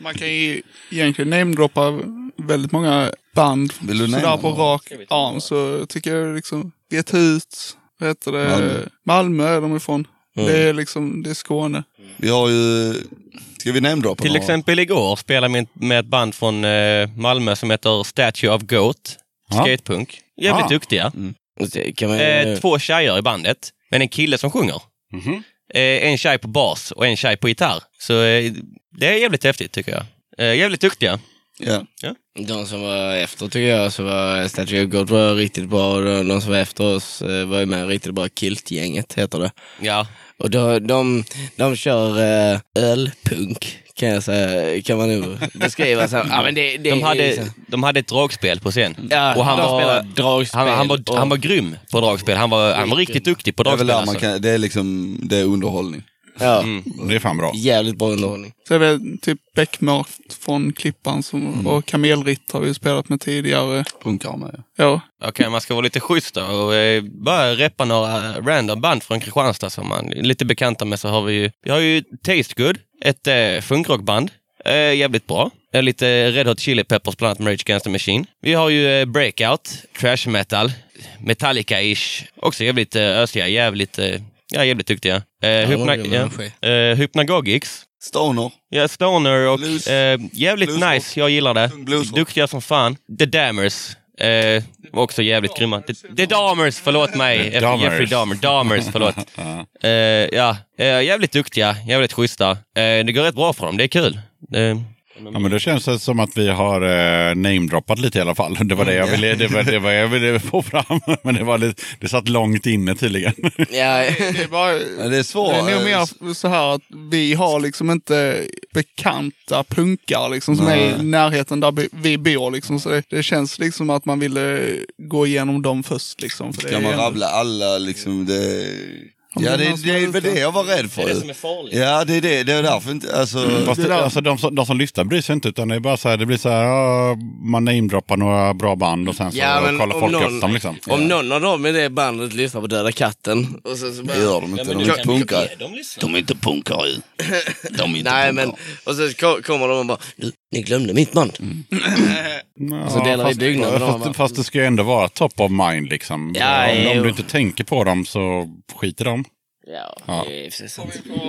Man kan ju egentligen namedroppa väldigt många band. Vill du Sådär nämna på några? rak arm så tycker jag liksom, Get ut, vad heter det? Malmö. Malmö, är de ifrån. Mm. Det är liksom, det är Skåne. Vi har ju... Ska vi namedroppa Till några? exempel igår spelade vi med ett band från eh, Malmö som heter Statue of Goat. Skatepunk. Jävligt Ah. duktiga. Kan man, Eh, två tjejer i bandet, men en kille som sjunger. Mhm. Eh, en tjej på bas och en tjej på gitarr. Så eh, det är jävligt häftigt tycker jag. Jävligt duktiga. Ja. De som var efter tycker jag så var Statue of God var riktigt bra och de de som var efter oss eh, var ju med riktigt bra. Kiltgänget heter det. Ja, Och då, de, de kör eh, ölpunk kan jag säga, kan man nog [laughs] beskriva. Så, ja, men det, det, de, hade, liksom- de hade ett dragspel på scen. ja, och han var- spelar dragspel. Han, han, var, och- han var grym på dragspel. Han var, han var riktigt duktig på Det är väl dragspel. där man Alltså. kan, det är liksom, det är underhållning. Ja, Mm. Det är fan bra. jävligt bra underhållning. Så är det typ Bäckmört från Klippan som, Mm. och Kamelritt har vi spelat med tidigare. Punkar med. Ja, Okej, man ska vara lite schysst då och eh, bara reppa några random band från Kristianstad som man är lite bekanta med så har vi ju, vi har ju Taste Good, ett eh, funkrockband. Eh, jävligt bra. Eh, lite Red Hot Chili Peppers, bland annat Rage Against the Machine. Vi har ju eh, Breakout, trash metal, Metallica-ish. Också jävligt eh, ösiga, jävligt, eh, ja, jävligt duktiga. Eh, Hypna- eh, Hypnagogics. Stoner. Ja, Stoner och Blues. eh, jävligt Bluesrock. nice. Jag gillar det. Bluesrock. Duktiga som fan. The Dammers. Eh, var också jävligt grymma. The, The Dahmers, förlåt mig. Dahmers. Jeffrey Dahmer. Dahmers, förlåt. [laughs] Eh, ja, eh, jävligt duktiga, jävligt schyssta. Eh, det går rätt bra för dem, det är kul. Ja, men det känns det som att vi har eh, namedroppat lite i alla fall. Det var det jag ville, det var, det var jag ville få fram. [laughs] Men det, var lite, det satt långt inne tydligen. [laughs] Ja, Det är, bara, Ja, det är svårt. det är nog mer så här att vi har liksom inte bekanta punkar liksom som är i närheten där vi- bor. Liksom. Så det, det känns liksom att man ville gå igenom dem först. Liksom, för det Ska man rabbla alla liksom? Det... Ja, det det, är det, som är är väl det jag var rädd för. är farligt. Ja, det är det. Det är därför inte, alltså. Fast Det det, alltså, de, som, de som lyssnar bryr sig inte, utan det är bara så här, det blir så här, ja, man namedroppar några bra band och sen så Ja, men kollar folk någon- upp dem liksom. Om någon av dem i det bandet lyssnar på Döda katten. Och så, så bara, Det gör de inte. de är inte punkare. De är inte punkare ju. De är inte [laughs] Nej men, och så ko- kommer de och bara, ni glömde mitt band. Ja, så delar vi fast, byggnaden, de bara- Fast, fast det ska ju ändå vara top of mind liksom. Ja, om, om du inte tänker på dem så skiter de. Ja, Ja.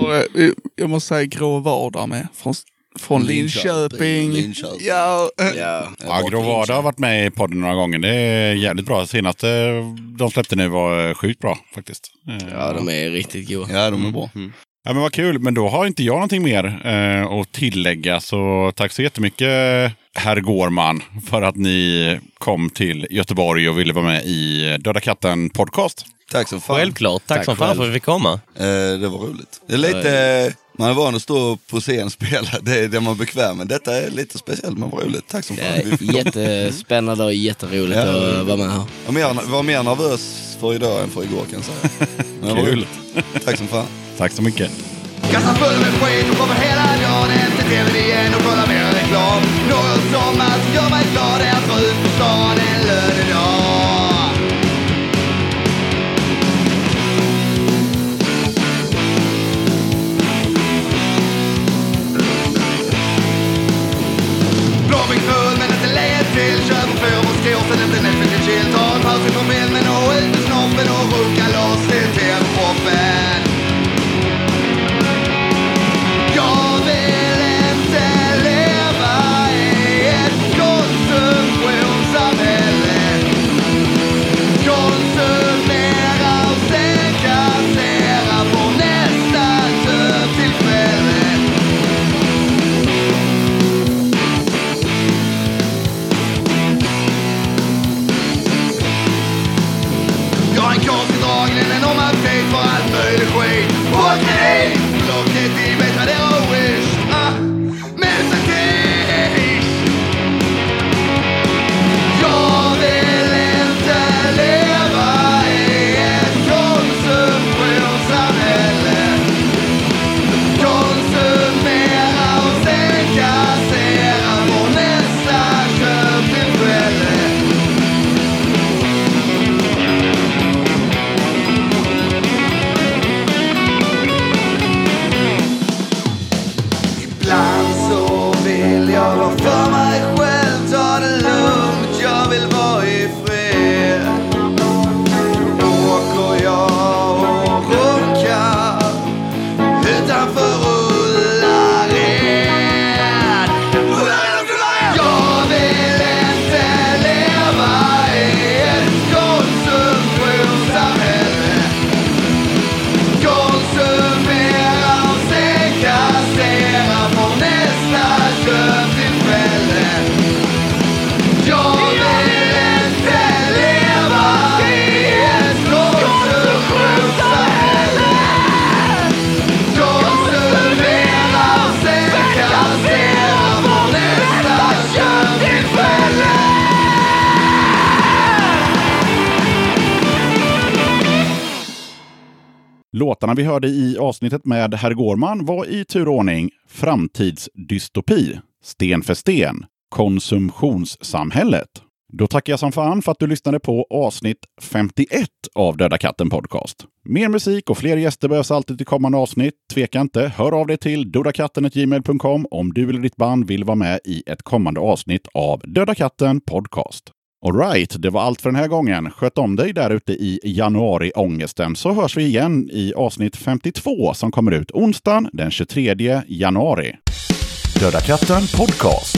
Och, eh, jag måste säga Grå Vardag med. Från, från Linköping. Linköping. Ja, eh, Ja. Ja, Grå Vardag har varit med i podden några gånger. Det är jävligt bra. Senaste de släppte nu var sjukt bra faktiskt. Eh, ja, de är riktigt goda. Ja, de är bra. Ja, men vad kul, men då har inte jag någonting mer eh, att tillägga. Så tack så jättemycket herr Gårman för att ni kom till Göteborg och ville vara med i Döda katten podcast. Tack som fan. Självklart, tack, Tack som fan för att vi fick komma. Eh, det var roligt. Det är lite, man är van att stå på scen och spela, [laughs] det är det man är bekväm med. Detta är lite speciellt men vad roligt. Tack som fan. Vi fick är komma. jättespännande och jätteroligt Ja. att vara med här. Jag var mer, var mer nervös för idag än för igår kan jag säga. [laughs] Men det var Kul. roligt. Tack som fan. Tack så mycket. Kassan full med skit och kommer hela dagen hem till tvn igen och kollar mer reklam. Något som alltid gör mig glad är att dra ut på stan en lönedag. Blåving full men inte lejet till. på fyra på skor sen efter Netflix en chill. Tar en paus ifrån filmen och ut med snoppen och runka loss Låtarna vi hörde i avsnittet med herr Gårman var i tur och ordning Framtidsdystopi, Sten för sten, Konsumtionssamhället, Då tackar jag som fan för att du lyssnade på avsnitt 51 av Döda katten Podcast. Mer musik och fler gäster behövs alltid till kommande avsnitt. Tveka inte, hör av dig till dodakatten.gmail.com om du eller ditt band vill vara med i ett kommande avsnitt av Döda katten Podcast. Alright, det var allt för den här gången. Sköt om dig där ute i januariångesten så hörs vi igen i avsnitt 52 som kommer ut onsdagen den 23 januari. Döda katten Podcast.